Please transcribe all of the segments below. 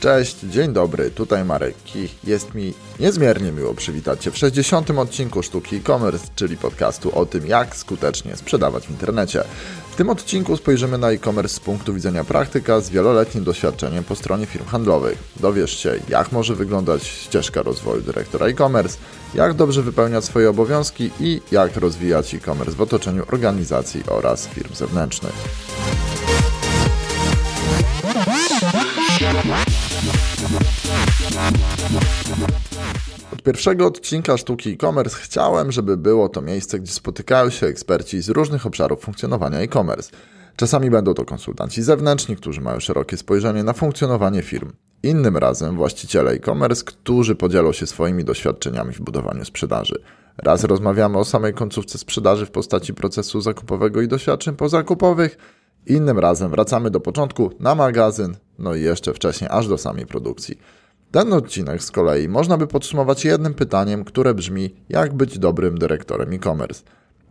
Cześć, dzień dobry, tutaj Marek i jest mi niezmiernie miło przywitać Cię w 60. odcinku Sztuki e-commerce, czyli podcastu o tym, jak skutecznie sprzedawać w internecie. W tym odcinku spojrzymy na e-commerce z punktu widzenia praktyka z wieloletnim doświadczeniem po stronie firm handlowych. Dowiesz się, jak może wyglądać ścieżka rozwoju dyrektora e-commerce, jak dobrze wypełniać swoje obowiązki i jak rozwijać e-commerce w otoczeniu organizacji oraz firm zewnętrznych. Od pierwszego odcinka sztuki e-commerce chciałem, żeby było to miejsce, gdzie spotykają się eksperci z różnych obszarów funkcjonowania e-commerce. Czasami będą to konsultanci zewnętrzni, którzy mają szerokie spojrzenie na funkcjonowanie firm. Innym razem właściciele e-commerce, którzy podzielą się swoimi doświadczeniami w budowaniu sprzedaży. Raz rozmawiamy o samej końcówce sprzedaży w postaci procesu zakupowego i doświadczeń pozakupowych, innym razem wracamy do początku na magazyn, no i jeszcze wcześniej aż do samej produkcji. Ten odcinek z kolei można by podsumować jednym pytaniem, które brzmi: jak być dobrym dyrektorem e-commerce?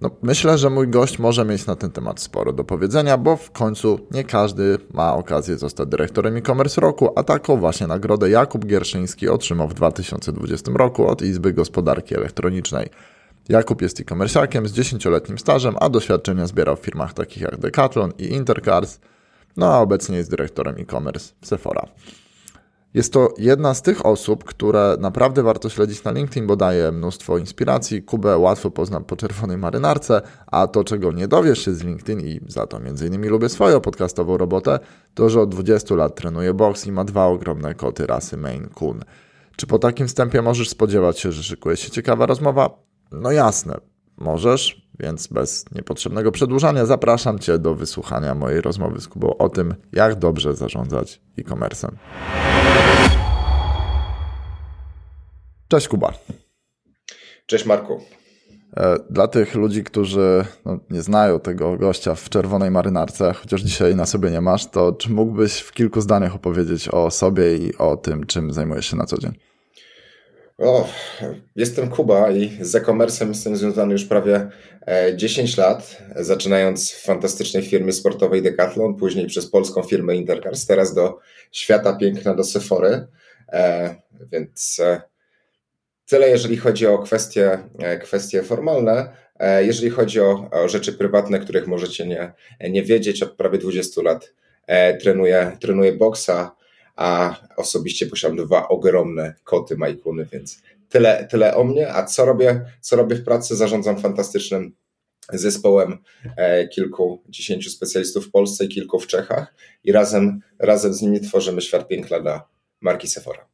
No, myślę, że mój gość może mieć na ten temat sporo do powiedzenia, bo w końcu nie każdy ma okazję zostać dyrektorem e-commerce roku, a taką właśnie nagrodę Jakub Gierszyński otrzymał w 2020 roku od Izby Gospodarki Elektronicznej. Jakub jest e-commerceakiem z 10-letnim stażem, a doświadczenia zbierał w firmach takich jak Decathlon i Intercars, no a obecnie jest dyrektorem e-commerce w Sephora. Jest to jedna z tych osób, które naprawdę warto śledzić na LinkedIn, bo daje mnóstwo inspiracji. Kubę łatwo poznam po czerwonej marynarce, a to, czego nie dowiesz się z LinkedIn i za to innymi lubię swoją podcastową robotę, to, że od 20 lat trenuje boks i ma dwa ogromne koty rasy Maine Coon. Czy po takim wstępie możesz spodziewać się, że szykuje się ciekawa rozmowa? No jasne, możesz, więc bez niepotrzebnego przedłużania zapraszam Cię do wysłuchania mojej rozmowy z Kubą o tym, jak dobrze zarządzać e-commerce'em. Cześć Kuba. Cześć Marku. E, dla tych ludzi, którzy no, nie znają tego gościa w czerwonej marynarce, chociaż dzisiaj na sobie nie masz, to czy mógłbyś w kilku zdaniach opowiedzieć o sobie i o tym, czym zajmujesz się na co dzień? O, jestem Kuba i z e-commerce'em jestem związany już prawie 10 e, lat, zaczynając w fantastycznej firmie sportowej Decathlon, później przez polską firmę Intercars, teraz do świata piękna, do Sephory, e, więc e, tyle jeżeli chodzi o kwestie, kwestie formalne. Jeżeli chodzi o, o rzeczy prywatne, których możecie nie, nie wiedzieć, od prawie 20 lat trenuję, trenuję boksa, a osobiście posiadam dwa ogromne koty majkuny, więc tyle, tyle o mnie. A co robię, co robię w pracy? Zarządzam fantastycznym zespołem e, kilkudziesięciu specjalistów w Polsce i kilku w Czechach i razem, razem z nimi tworzymy świat piękna dla marki Sephora.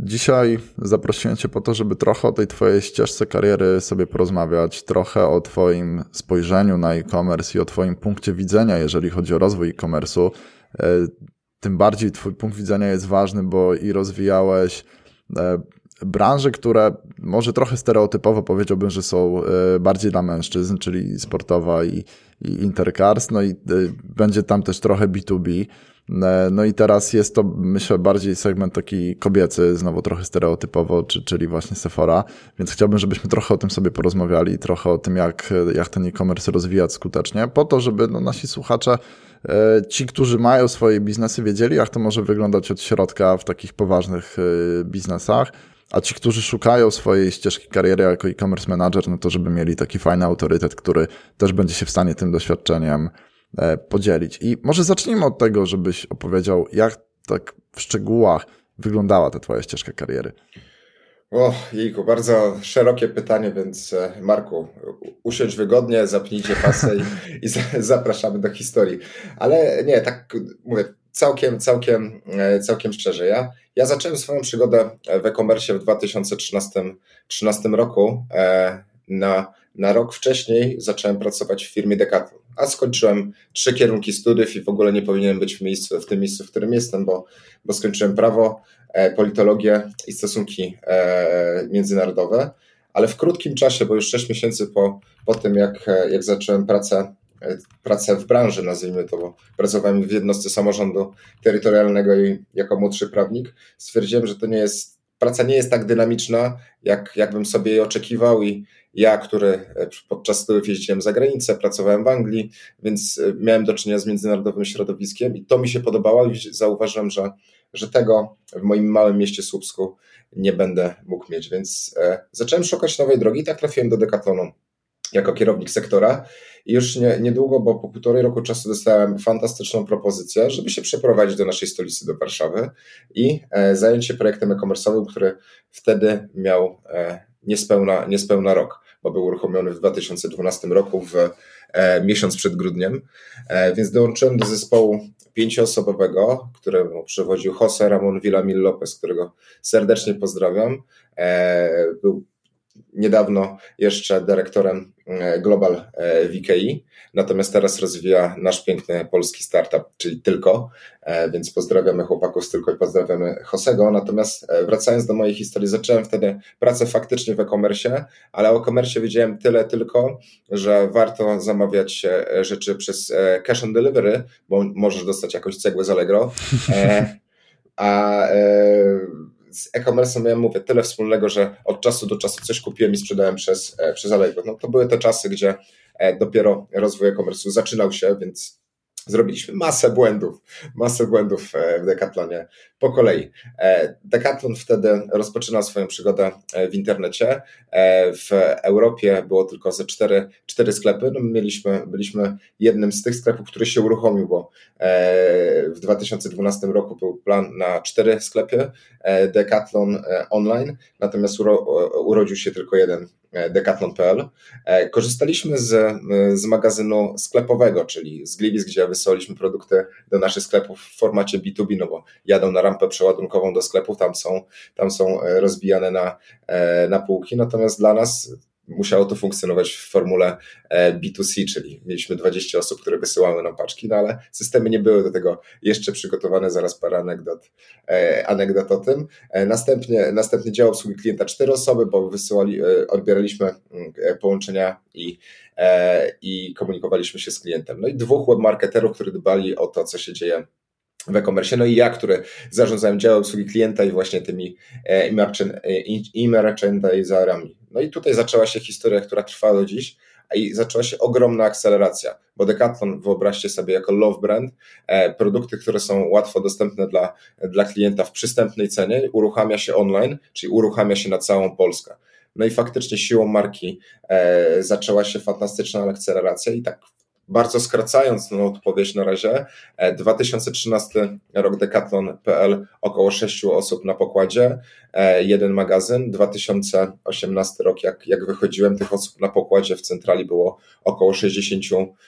Dzisiaj zaprosiłem Cię po to, żeby trochę o tej Twojej ścieżce kariery sobie porozmawiać, trochę o Twoim spojrzeniu na e-commerce i o Twoim punkcie widzenia, jeżeli chodzi o rozwój e-commerce'u. Tym bardziej Twój punkt widzenia jest ważny, bo i rozwijałeś e, branże, które może trochę stereotypowo powiedziałbym, że są e, bardziej dla mężczyzn, czyli sportowa i, i intercars, no i e, będzie tam też trochę B2B. No i teraz jest to, myślę, bardziej segment taki kobiecy, znowu trochę stereotypowo, czy, czyli właśnie Sephora, więc chciałbym, żebyśmy trochę o tym sobie porozmawiali, trochę o tym, jak, jak ten e-commerce rozwijać skutecznie, po to, żeby no, nasi słuchacze E, ci, którzy mają swoje biznesy, wiedzieli, jak to może wyglądać od środka w takich poważnych e, biznesach. A ci, którzy szukają swojej ścieżki kariery jako e-commerce manager, no to żeby mieli taki fajny autorytet, który też będzie się w stanie tym doświadczeniem e, podzielić. I może zacznijmy od tego, żebyś opowiedział, jak tak w szczegółach wyglądała ta twoja ścieżka kariery. O, jejku, bardzo szerokie pytanie, więc e, Marku, usiądź wygodnie, zapnijcie pasę i, i zapraszamy do historii. Ale nie, tak mówię, całkiem, całkiem, e, całkiem szczerze. Ja, ja zacząłem swoją przygodę w e-commerce w 2013 roku. E, na, na rok wcześniej zacząłem pracować w firmie Decathlon, a skończyłem trzy kierunki studiów i w ogóle nie powinienem być w, miejscu, w tym miejscu, w którym jestem, bo, bo skończyłem prawo, E, politologię i stosunki e, międzynarodowe, ale w krótkim czasie, bo już 6 miesięcy po, po tym, jak, e, jak zacząłem pracę, pracę w branży, nazwijmy to, bo pracowałem w jednostce samorządu terytorialnego i jako młodszy prawnik, stwierdziłem, że to nie jest praca nie jest tak dynamiczna, jak, jak bym sobie jej oczekiwał i ja, który podczas studiów jeździłem za granicę, pracowałem w Anglii, więc miałem do czynienia z międzynarodowym środowiskiem i to mi się podobało i zauważyłem, że, że tego w moim małym mieście Słupsku nie będę mógł mieć, więc e, zacząłem szukać nowej drogi i tak trafiłem do Decathlonu jako kierownik sektora już nie, niedługo, bo po półtorej roku czasu dostałem fantastyczną propozycję, żeby się przeprowadzić do naszej stolicy, do Warszawy i e, zająć się projektem e-commerce'owym, który wtedy miał e, niespełna, niespełna rok, bo był uruchomiony w 2012 roku, w e, miesiąc przed grudniem, e, więc dołączyłem do zespołu pięcioosobowego, któremu przewodził Jose Ramon Villamil Lopez, którego serdecznie pozdrawiam. E, był niedawno jeszcze dyrektorem e, Global e, VKI, natomiast teraz rozwija nasz piękny polski startup, czyli Tylko, e, więc pozdrawiamy chłopaków z Tylko i pozdrawiamy Josego. Natomiast wracając do mojej historii, zacząłem wtedy pracę faktycznie w e-commerce, ale o e-commerce wiedziałem tyle tylko, że warto zamawiać rzeczy przez cash on delivery, bo możesz dostać jakąś cegłę z Allegro, a z e-commerce miałem, mówię, tyle wspólnego, że od czasu do czasu coś kupiłem i sprzedałem przez, e, przez Allegro. No to były te czasy, gdzie e, dopiero rozwój e-commerce zaczynał się, więc Zrobiliśmy masę błędów, masę błędów e, w Decathlonie po kolei. E, Decathlon wtedy rozpoczynał swoją przygodę e, w internecie. W Europie było tylko ze cztery, cztery sklepy. No mieliśmy, byliśmy jednym z tych sklepów, który się uruchomił, bo w 2012 roku był plan na cztery sklepy Decathlon online, natomiast urodził się tylko jeden decathlon.pl. E, korzystaliśmy z, e, z magazynu sklepowego, czyli z Gliwic, gdzie wysyłaliśmy produkty do naszych sklepów w formacie B2B, no bo jadą na rampę przeładunkową do sklepów, tam są, tam są rozbijane na, na półki, natomiast dla nas musiało to funkcjonować w formule e, B2C, czyli mieliśmy 20 osób, które wysyłały nam paczki, no ale systemy nie były do tego jeszcze przygotowane, zaraz parę anegdot, e, anegdot o tym. E, następnie, następny dział obsługi klienta cztery osoby, bo wysyłali, odbieraliśmy mm, połączenia i, i komunikowaliśmy się z klientem. No i dwóch webmarketerów, którzy dbali o to, co się dzieje w e-commerce. No i ja, który zarządzałem działem obsługi klienta i właśnie tymi e-merchandizerami. No i tutaj zaczęła się historia, która trwa do dziś, i zaczęła się ogromna akceleracja, bo Decathlon, wyobraźcie sobie, jako love brand, e, produkty, które są łatwo dostępne dla, dla klienta w przystępnej cenie, uruchamia się online, czyli uruchamia się na całą Polskę. No i faktycznie siłą marki e, zaczęła się fantastyczna akceleracja i tak bardzo skracając tą odpowiedź na razie, 2013 e, rok Decathlon.pl około 6 osób na pokładzie, e, jeden magazyn. 2018 rok, jak, jak wychodziłem, tych osób na pokładzie w centrali było około 60,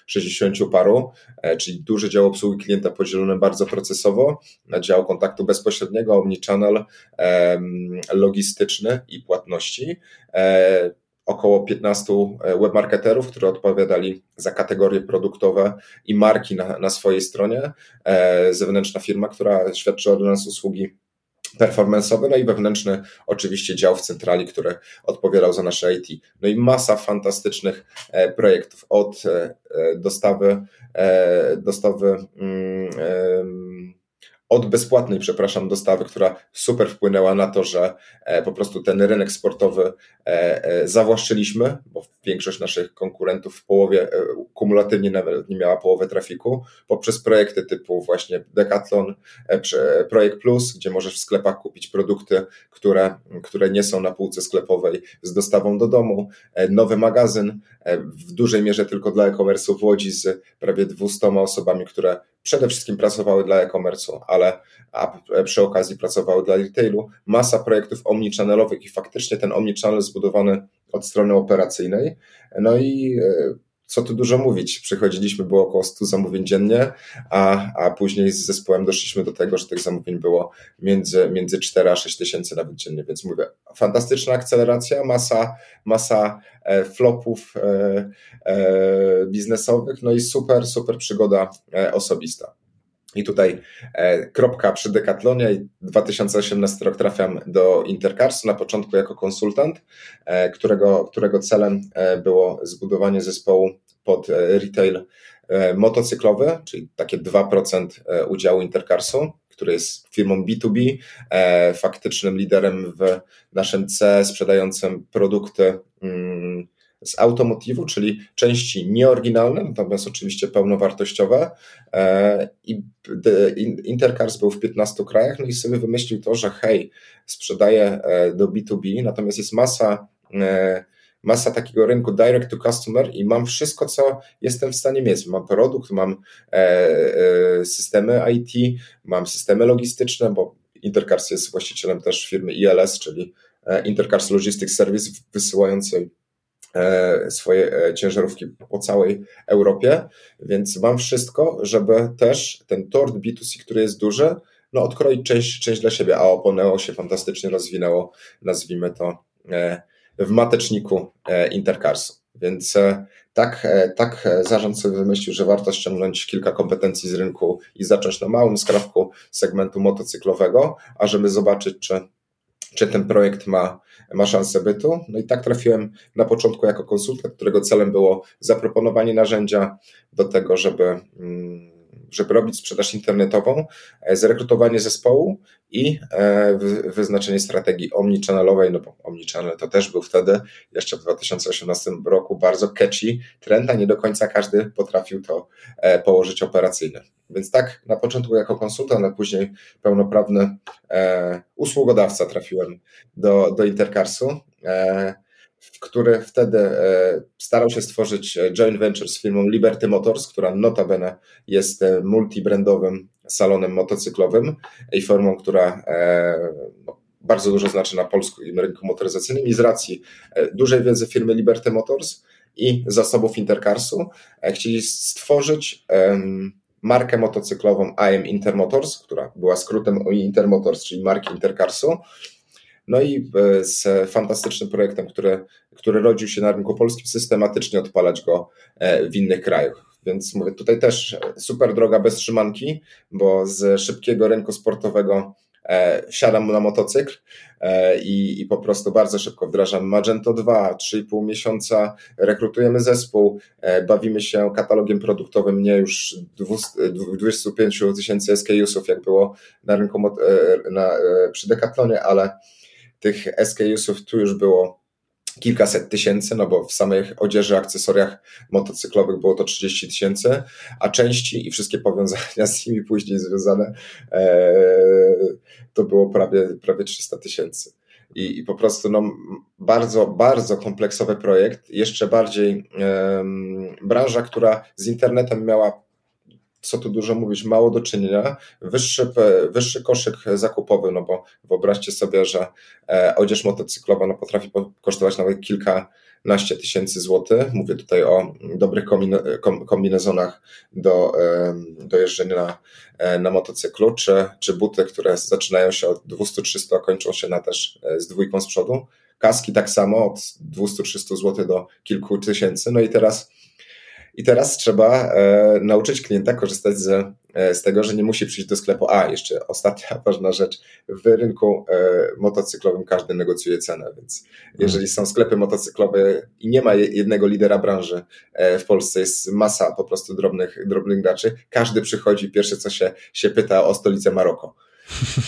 60 paru, e, czyli duży dział obsługi klienta podzielony bardzo procesowo na dział kontaktu bezpośredniego, omnichannel, logistyczny i płatności około 15 e, webmarketerów, którzy odpowiadali za kategorie produktowe i marki na, na swojej stronie, e, zewnętrzna firma, która świadczyła dla nas usługi performanceowe, no i wewnętrzny oczywiście dział w centrali, który odpowiadał za nasze IT. No i masa fantastycznych e, projektów od dostawy, dostawy mm, od bezpłatnej, przepraszam, dostawy, która super wpłynęła na to, że e, po prostu ten rynek sportowy e, e, zawłaszczyliśmy, bo większość naszych konkurentów w połowie, kumulatywnie nawet nie miała połowę trafiku, poprzez projekty typu właśnie Decathlon, Projekt Plus, gdzie możesz w sklepach kupić produkty, które, które nie są na półce sklepowej z dostawą do domu, nowy magazyn, w dużej mierze tylko dla e-commerce w Łodzi z prawie 200 osobami, które przede wszystkim pracowały dla e-commerce'u, ale przy okazji pracowały dla retailu. Masa projektów omnichannel'owych i faktycznie ten omnichannel zbudowany od strony operacyjnej. No i e, co tu dużo mówić, przychodziliśmy, było około 100 zamówień dziennie, a, a później z zespołem doszliśmy do tego, że tych zamówień było między, między 4 a 6 tysięcy nawet dziennie, więc mówię, fantastyczna akceleracja, masa, masa e, flopów e, e, biznesowych, no i super, super przygoda osobista. I tutaj e, kropka przy Decathlonie. 2018 rok trafiam do Intercarsu na początku jako konsultant, e, którego, którego celem e, było zbudowanie zespołu pod retail motocyklowy, czyli takie 2% udziału Intercarsu, który jest firmą B2B, e, faktycznym liderem w naszym C, sprzedającym produkty mm, z automotywu, czyli części nieoryginalne, natomiast oczywiście pełnowartościowe. E, I Intercars był w 15 krajach, no i sobie wymyślił to, że hej, sprzedaje e, do B2B, natomiast jest masa e, masa takiego rynku direct to customer i mam wszystko, co jestem w stanie mieć. Mam produkt, mam systemy IT, mam systemy logistyczne, bo Intercars jest właścicielem też firmy ILS, czyli Intercars Logistics Service, wysyłającej E, swoje e, ciężarówki po całej Europie, więc mam wszystko, żeby też ten tort B2C, który jest duży, no odkroić część, część dla siebie, a Oponeo się fantastycznie rozwinęło, nazwijmy to e, w mateczniku Intercarsu. Więc tak, tak zarząd sobie wymyślił, że warto ściągnąć kilka kompetencji z rynku i zacząć na małym skrawku segmentu motocyklowego, a żeby zobaczyć, czy czy ten projekt ma, ma szansę bytu. No i tak trafiłem na początku jako konsultant, którego celem było zaproponowanie narzędzia do tego, żeby, mm, żeby robić sprzedaż internetową, e, zrekrutowanie zespołu i e, wyznaczenie strategii omnichannalowej, no bo omnichannel to też był wtedy, jeszcze w 2018 roku, bardzo catchy trend, a nie do końca każdy potrafił to e, położyć operacyjnie. Więc tak na początku jako konsultant, a później pełnoprawny usługodawca trafiłem do, do Intercarsu, który wtedy e, starał się stworzyć joint venture z firmą Liberty Motors, która notabene jest e, multibrandowym salonem motocyklowym i firmą, która e, no, bardzo dużo znaczy na polskim rynku motoryzacyjnym i z racji e, dużej wiedzy firmy Liberty Motors i zasobów Intercarsu e, chcieli stworzyć markę motocyklową IM Intermotors, która była skrótem Intermotors, czyli marki Intercarsu. No i e, z fantastycznym projektem, który, który rodził się na rynku polskim, systematycznie odpalać go e, w innych krajach. Więc mówię, tutaj też super droga bez trzymanki, bo z szybkiego rynku sportowego E, wsiadam na motocykl e, i, i po prostu bardzo szybko wdrażam Magento 2, 3,5 miesiąca, rekrutujemy zespół, e, bawimy się katalogiem produktowym, nie już 25 tysięcy SKUsów, jak było na rynku na, przy Decathlonie, ale tych SKUsów tu już było kilkaset tysięcy, no bo w samych odzieży, akcesoriach motocyklowych było to 30 tysięcy, a części i wszystkie powiązania z nimi później związane e, to było prawie, prawie 300 tysięcy. I, I, po prostu no, bardzo, bardzo kompleksowy projekt, jeszcze bardziej branża, która z internetem miała co tu dużo mówić, mało do czynienia, wyższy, wyższy koszyk zakupowy, no bo wyobraźcie sobie, że e, odzież motocyklowa no, potrafi kosztować nawet kilkanaście tysięcy złotych. Mówię tutaj o dobrych kombinezonach do, do jeżdżenia na, e, na motocyklu, czy, czy buty, które zaczynają się od 200-300, kończą się na też e, z dwójką z przodu. Kaski tak samo od 200-300 zł do kilku tysięcy. No i teraz i teraz trzeba e, nauczyć klienta korzystać z, e, z tego, że nie musi przyjść do sklepu. A, jeszcze ostatnia ważna rzecz. W rynku e, motocyklowym każdy negocjuje cenę, więc jeżeli są sklepy motocyklowe i nie ma jednego lidera branży e, w Polsce, jest masa po prostu drobnych, drobnych graczy, każdy przychodzi, pierwsze co się, się pyta o stolicę Maroko.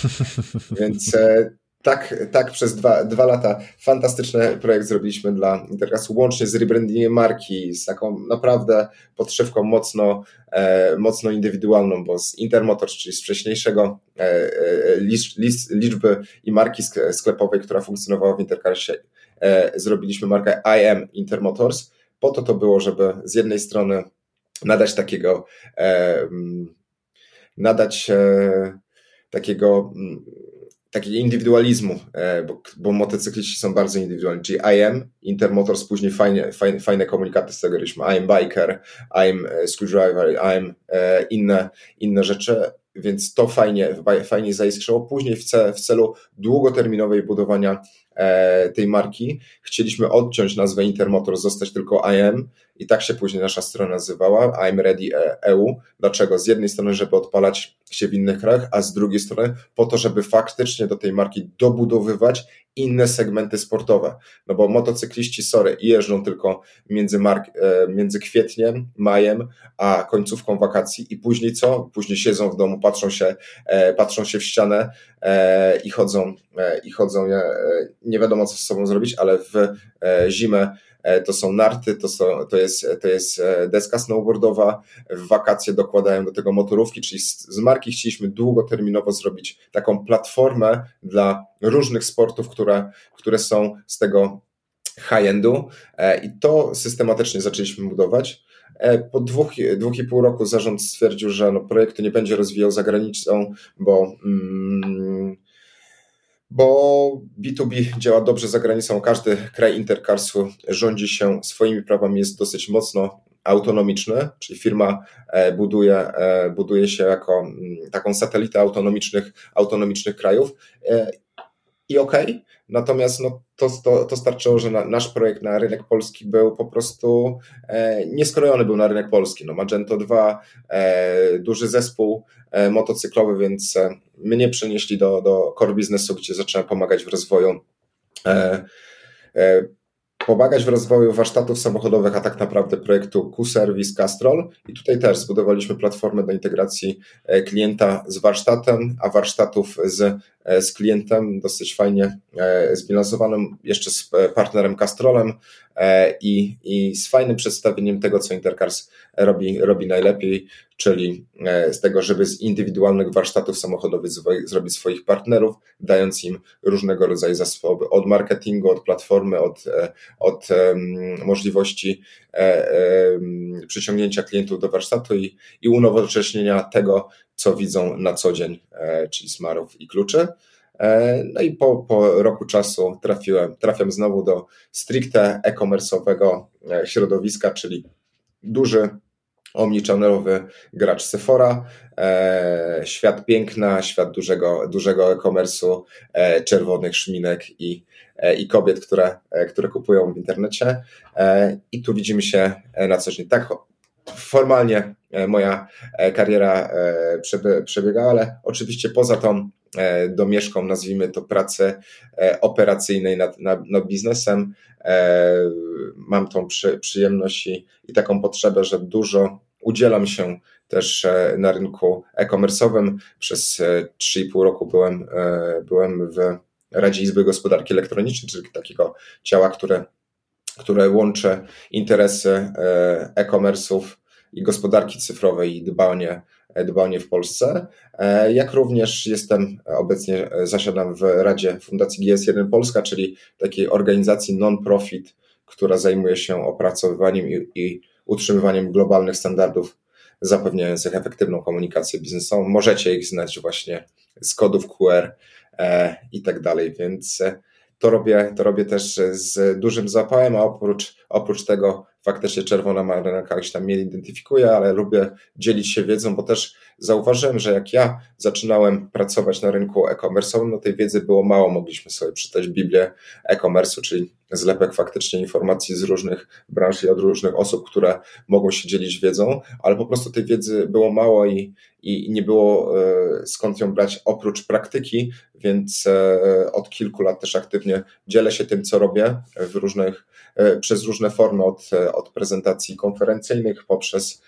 Więc e, tak, tak przez dwa, dwa lata fantastyczny projekt zrobiliśmy dla Intercasu, łącznie z rebrandingiem marki, z taką naprawdę podszywką mocno, e, mocno indywidualną, bo z Intermotors, czyli z wcześniejszego e, e, list, liczby i marki sklepowej, która funkcjonowała w Intercarsie, e, zrobiliśmy markę IM Intermotors. Po to to było, żeby z jednej strony nadać takiego, e, nadać e, takiego takiego indywidualizmu, e, bo, bo motocykliści są bardzo indywidualni, czyli IM, Intermotors, później fajne, fajne, fajne komunikaty z tego robiliśmy, I'm biker, I'm e, screwdriver, I'm e, inne, inne rzeczy, więc to fajnie, fajnie zaiskrzyło. Później w, ce, w celu długoterminowej budowania tej marki chcieliśmy odciąć nazwę Intermotor, zostać tylko IM i tak się później nasza strona nazywała, I'm Ready EU. Dlaczego? Z jednej strony, żeby odpalać się w innych krajach, a z drugiej strony po to, żeby faktycznie do tej marki dobudowywać inne segmenty sportowe. No bo motocykliści, sorry, jeżdżą tylko między, e, między kwietniem, majem, a końcówką wakacji i później co? Później siedzą w domu, patrzą się, e, patrzą się w ścianę i chodzą, i chodzą, nie wiadomo co z sobą zrobić, ale w zimę E, to są narty, to, są, to, jest, to jest e, deska snowboardowa, w wakacje dokładają do tego motorówki, czyli z, z marki chcieliśmy długoterminowo zrobić taką platformę dla różnych sportów, które, które są z tego high-endu e, i to systematycznie zaczęliśmy budować. Po dwóch, dwóch i pół roku zarząd stwierdził, że no, projektu nie będzie rozwijał za granicą, bo mm, bo B2B działa dobrze za granicą. Każdy kraj Intercarsu rządzi się swoimi prawami, jest dosyć mocno autonomiczny, czyli firma e, buduje, e, buduje się jako mm, taką satelitę autonomicznych, autonomicznych krajów. E, I okej, okay, natomiast no, to, to, to starczyło, że na, nasz projekt na rynek polski był po prostu e, nieskrojony był na rynek polski. No, Magento 2, e, duży zespół e, motocyklowy, więc e, mnie przenieśli do, do core biznesu, gdzie zacząłem pomagać w rozwoju e, e, pomagać w rozwoju warsztatów samochodowych, a tak naprawdę projektu Q-Service Castrol. I tutaj też zbudowaliśmy platformę do integracji klienta z warsztatem, a warsztatów z E, z klientem, dosyć fajnie e, zbilansowanym, jeszcze z e, partnerem Castrolem i, i z fajnym przedstawieniem tego, co Intercars robi, robi najlepiej, czyli z tego, żeby z indywidualnych warsztatów samochodowych zrobić swoich partnerów, dając im różnego rodzaju zasoby, od marketingu, od platformy, od, od możliwości przyciągnięcia klientów do warsztatu i, i unowocześnienia tego, co widzą na co dzień, e, czyli smarów i kluczy. E, no i po, po roku czasu trafiłem, trafiam znowu do stricte e-commerce'owego e, środowiska, czyli duży omnichannel'owy gracz Sephora, świat piękna, świat dużego, dużego e-commerce'u, czerwonych szminek i, i kobiet, które, które kupują w internecie. I tu widzimy się na co dzień. Tak formalnie e, moja e, kariera e, przebiega, ale oczywiście poza tą domieszką, nazwijmy to pracy operacyjnej nad, nad, nad biznesem, mam tą przy, przyjemność i, i taką potrzebę, że dużo udzielam się też na rynku e-commerce'owym. Przez 3,5 roku byłem, byłem w Radzie Izby Gospodarki Elektronicznej, czyli takiego ciała, które które łączy interesy e, e-commerce'ów i gospodarki cyfrowej i dbanie, dbanie w Polsce. E, jak również jestem obecnie, e, zasiadam w Radzie Fundacji GS1 Polska, czyli takiej organizacji non-profit, która zajmuje się opracowywaniem i, i utrzymywaniem globalnych standardów zapewniających efektywną komunikację biznesową. Możecie ich znać właśnie z kodów QR e, i tak dalej, więc to robię, to robię też z dużym zapałem, a oprócz, oprócz tego faktycznie czerwona marynarka już tam mnie identyfikuje, ale lubię dzielić się wiedzą, bo też zauważyłem, że jak ja zaczynałem pracować na rynku e-commerce'owym, no tej wiedzy było mało, mogliśmy sobie przeczytać Biblię e-commerce'u, czyli zlepek faktycznie informacji z różnych branż i od różnych osób, które mogą się dzielić wiedzą, ale po prostu tej wiedzy było mało i, i nie było e, skąd ją brać oprócz praktyki, więc e, od kilku lat też aktywnie dzielę się tym, co robię w różnych, e, przez różne formy, od, od prezentacji konferencyjnych poprzez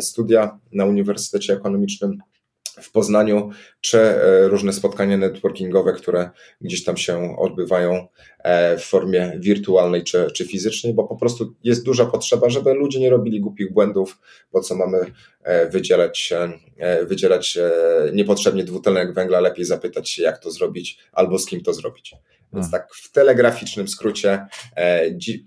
studia na Uniwersytecie Ekonomicznym w Poznaniu, czy e, różne spotkania networkingowe, które gdzieś tam się odbywają e, w formie wirtualnej czy, czy fizycznej, bo po prostu jest duża potrzeba, żeby ludzie nie robili głupich błędów, po co mamy e, wydzielać, wydzielać niepotrzebnie dwutlenek węgla, lepiej zapytać się, jak to zrobić albo z kim to zrobić. Więc tak w telegraficznym skrócie,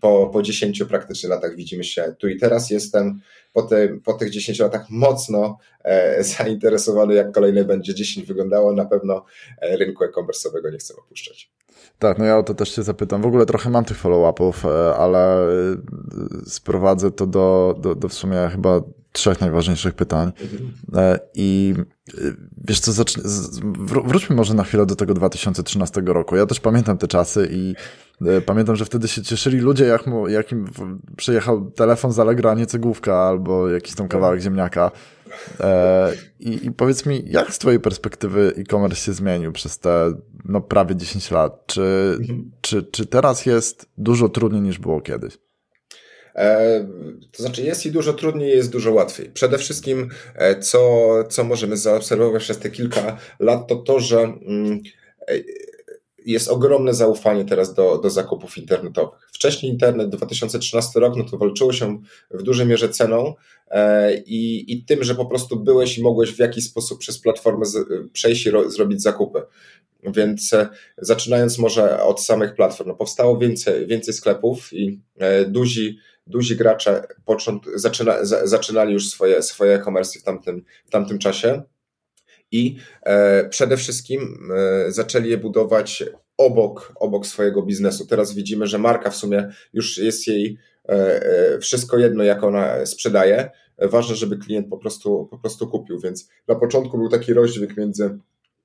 po, po 10 praktycznie latach widzimy się tu i teraz. Jestem po, te, po tych 10 latach mocno e, zainteresowany, jak kolejne będzie 10 wyglądało. Na pewno e, rynku e-commerce'owego nie chcę opuszczać. Tak, no ja o to też się zapytam. W ogóle trochę mam tych follow-upów, e, ale sprowadzę to do, do, do w sumie chyba trzech najważniejszych pytań. Mhm. I wiesz co, zacznę, wróćmy może na chwilę do tego 2013 roku. Ja też pamiętam te czasy i pamiętam, że wtedy się cieszyli ludzie, jak, mu, jak im przyjechał telefon z Allegra, nie cegłówka albo jakiś tam kawałek ziemniaka. E, i, I powiedz mi, jak z twojej perspektywy e-commerce się zmienił przez te no, prawie 10 lat? Czy, czy, czy teraz jest dużo trudniej niż było kiedyś? E, to znaczy jest i dużo trudniej, jest dużo łatwiej. Przede wszystkim, e, co, co możemy zaobserwować przez te kilka lat, to to, że mm, e, jest ogromne zaufanie teraz do, do zakupów internetowych. Wcześniej internet, 2013 rok, no to walczyło się w dużej mierze ceną i, i tym, że po prostu byłeś i mogłeś w jakiś sposób przez platformę z, przejść i ro, zrobić zakupy. Więc zaczynając może od samych platform, no powstało więcej, więcej sklepów i duzi duzi gracze począt, zaczyna, zaczynali już swoje, swoje e-commerce w tamtym, w tamtym czasie i e, przede wszystkim e, zaczęli je budować obok, obok swojego biznesu. Teraz widzimy, że marka w sumie już jest jej e, e wszystko jedno, jak ona sprzedaje. Ważne, żeby klient po prostu, po prostu kupił, więc na początku był taki rozdźwięk między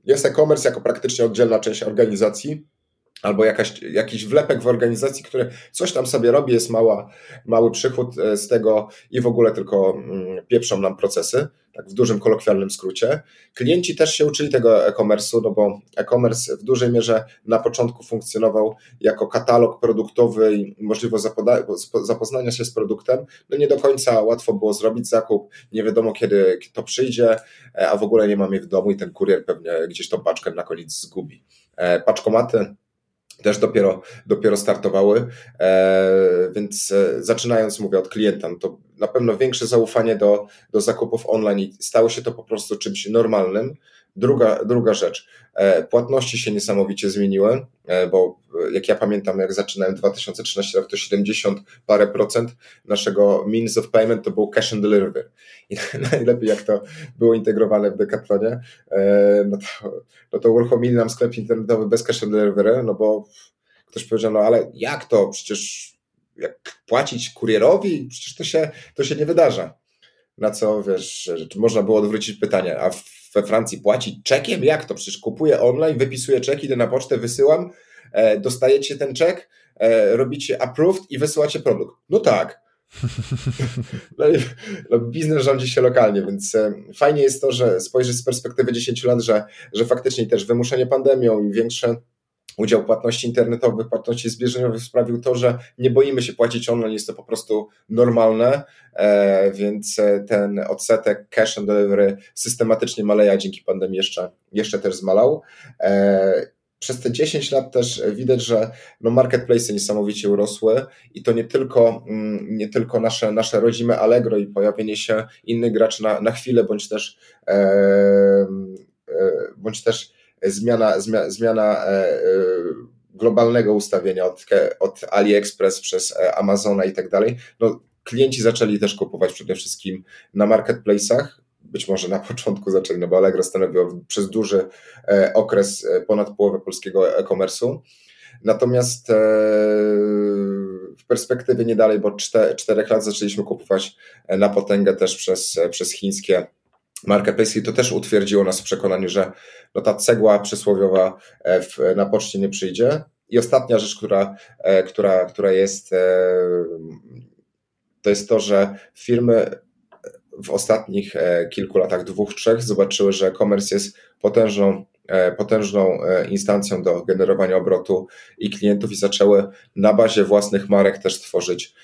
jest e-commerce jako praktycznie oddzielna część organizacji, albo jakaś, jakiś wlepek w organizacji, który coś tam sobie robi, jest mała, mały przychód e, z tego i w ogóle tylko mm, pieprzą nam procesy, tak w dużym kolokwialnym skrócie. Klienci też się uczyli tego e-commerce'u, no bo e-commerce w dużej mierze na początku funkcjonował jako katalog produktowy i możliwość zapoznania się z produktem. No nie do końca łatwo było zrobić zakup, nie wiadomo kiedy to przyjdzie, e, a w ogóle nie mamy w domu i ten kurier pewnie gdzieś tą paczkę na koniec zgubi. E, paczkomaty też dopiero, dopiero startowały, e, więc e, zaczynając, mówię od klienta, no to na pewno większe zaufanie do, do zakupów online i stało się to po prostu czymś normalnym. Druga, druga rzecz, e, płatności się niesamowicie zmieniły, bo jak ja pamiętam, jak zaczynałem 2013 rok, to 70 parę procent naszego means of payment to był cash and delivery. I najlepiej jak to było integrowane w Decathlonie, no to, no to uruchomili nam sklep internetowy bez cash and delivery, no bo ktoś powiedział, no ale jak to? Przecież jak płacić kurierowi? Przecież to się, to się nie wydarza. Na co, wiesz, można było odwrócić pytanie, a we Francji płacić czekiem? Jak to? Przecież kupuję online, wypisuję czek, idę na pocztę, wysyłam, e, dostajecie ten czek, e, robicie approved i wysyłacie produkt. No tak. No, no, biznes rządzi się lokalnie, więc e, fajnie jest to, że spojrzeć z perspektywy 10 lat, że, że faktycznie też wymuszenie pandemią i większe udział płatności internetowych, płatności zbliżeniowych sprawił to, że nie boimy się płacić online, jest to po prostu normalne, e, więc e, ten odsetek cash and delivery systematycznie maleje, dzięki pandemii jeszcze, jeszcze też zmalał. E, przez te 10 lat też widać, że no marketplace niesamowicie urosły i to nie tylko, mm, nie tylko nasze, nasze rodzime Allegro i pojawienie się innych graczy na, na chwilę, bądź też, bądź też zmiana, zmiana, e, e, globalnego ustawienia od, od AliExpress przez e, Amazona i tak dalej, no klienci zaczęli też kupować przede wszystkim na marketplace'ach, być może na początku zaczęli, no bo Allegro stanowiło przez duży okres ponad połowę polskiego e-commerce'u. Natomiast w perspektywie nie dalej, bo czterech lat zaczęliśmy kupować na potęgę też przez, przez chińskie marketplace i to też utwierdziło nas w przekonaniu, że no ta cegła przysłowiowa e, w, na poczcie nie przyjdzie. I ostatnia rzecz, która, e, która, która jest, e, to jest to, że firmy w ostatnich kilku latach, dwóch, trzech, zobaczyły, że e-commerce jest potężną, potężną instancją do generowania obrotu i klientów i zaczęły na bazie własnych marek też tworzyć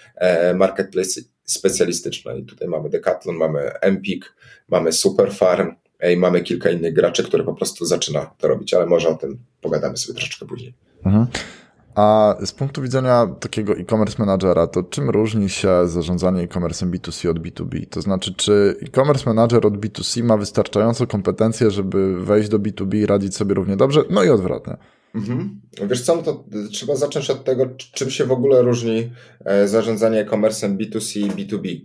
marketplace specjalistyczne. I tutaj mamy Decathlon, mamy Empik, mamy Superfarm, i mamy kilka innych graczy, które po prostu zaczyna to robić, ale może o tym pogadamy sobie troszeczkę później. Mhm. A z punktu widzenia takiego e-commerce managera, to czym różni się zarządzanie e-commerce'em B2C od B2B? To znaczy, czy e-commerce manager od B2C ma wystarczająco kompetencje, żeby wejść do B2B i radzić sobie równie dobrze? No i odwrotnie. Mhm. Wiesz co, no to trzeba zacząć od tego, czym się w ogóle różni e, zarządzanie e-commerce'em B2C i B2B.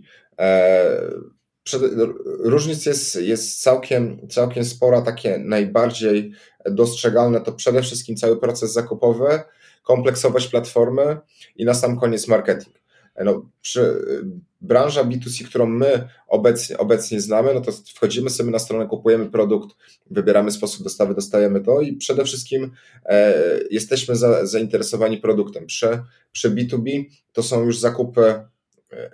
Różnic jest, jest całkiem, całkiem spora, takie najbardziej dostrzegalne to przede wszystkim cały proces zakupowy, kompleksowość platformy i na sam koniec marketing. No, przy, branża B2C, którą my obecnie, obecnie znamy, no to wchodzimy sobie na stronę, kupujemy produkt, wybieramy sposób dostawy, dostajemy to i przede wszystkim e, jesteśmy za, zainteresowani produktem. Przy, przy B2B to są już zakupy e,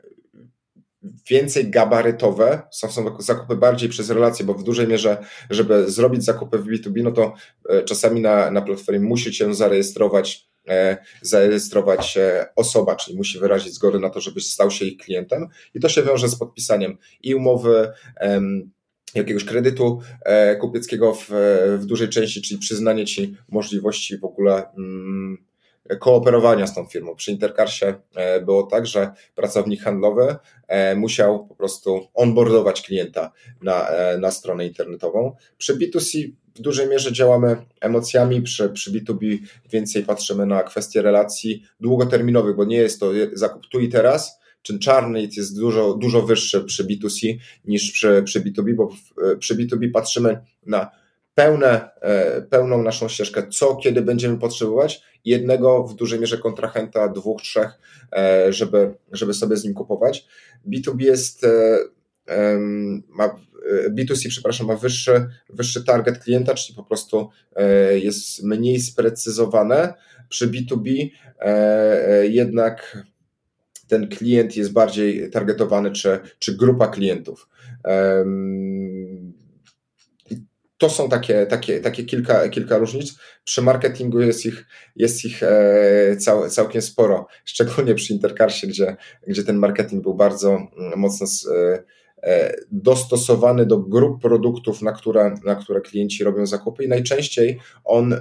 więcej gabarytowe, są, są zakupy bardziej przez relacje, bo w dużej mierze, żeby zrobić zakupy w B2B, no to e, czasami na, na platformie musi się zarejestrować e, zarejestrować osoba, czyli musi wyrazić zgodę na to, żebyś stał się ich klientem i to się wiąże z podpisaniem i umowy jakiegoś kredytu kupieckiego w, w dużej części, czyli przyznanie ci możliwości w ogóle mm, kooperowania z tą firmą. Przy Intercarsie e, było tak, że pracownik handlowy e, musiał po prostu onboardować klienta na, e, na stronę internetową. Przy B2C w dużej mierze działamy emocjami, przy, przy B2B więcej patrzymy na kwestie relacji długoterminowych, bo nie jest to zakup tu i teraz, czyn czarny jest dużo, dużo wyższy przy B2C niż przy, przy B2B, bo przy B2B patrzymy na pełne, e, pełną naszą ścieżkę, co kiedy będziemy potrzebować, jednego w dużej mierze kontrahenta, dwóch, trzech, e, żeby, żeby sobie z nim kupować. B2B jest e, ma, B2C, przepraszam, ma wyższy, wyższy target klienta, czyli po prostu jest mniej sprecyzowane. Przy B2B jednak ten klient jest bardziej targetowany, czy, czy grupa klientów to są takie, takie, takie kilka, kilka różnic. Przy marketingu jest ich, jest ich e, cał, całkiem sporo, szczególnie przy Intercarsie, gdzie, gdzie ten marketing był bardzo mm, mocno e, e, dostosowany do grup produktów, na które, na które klienci robią zakupy i najczęściej on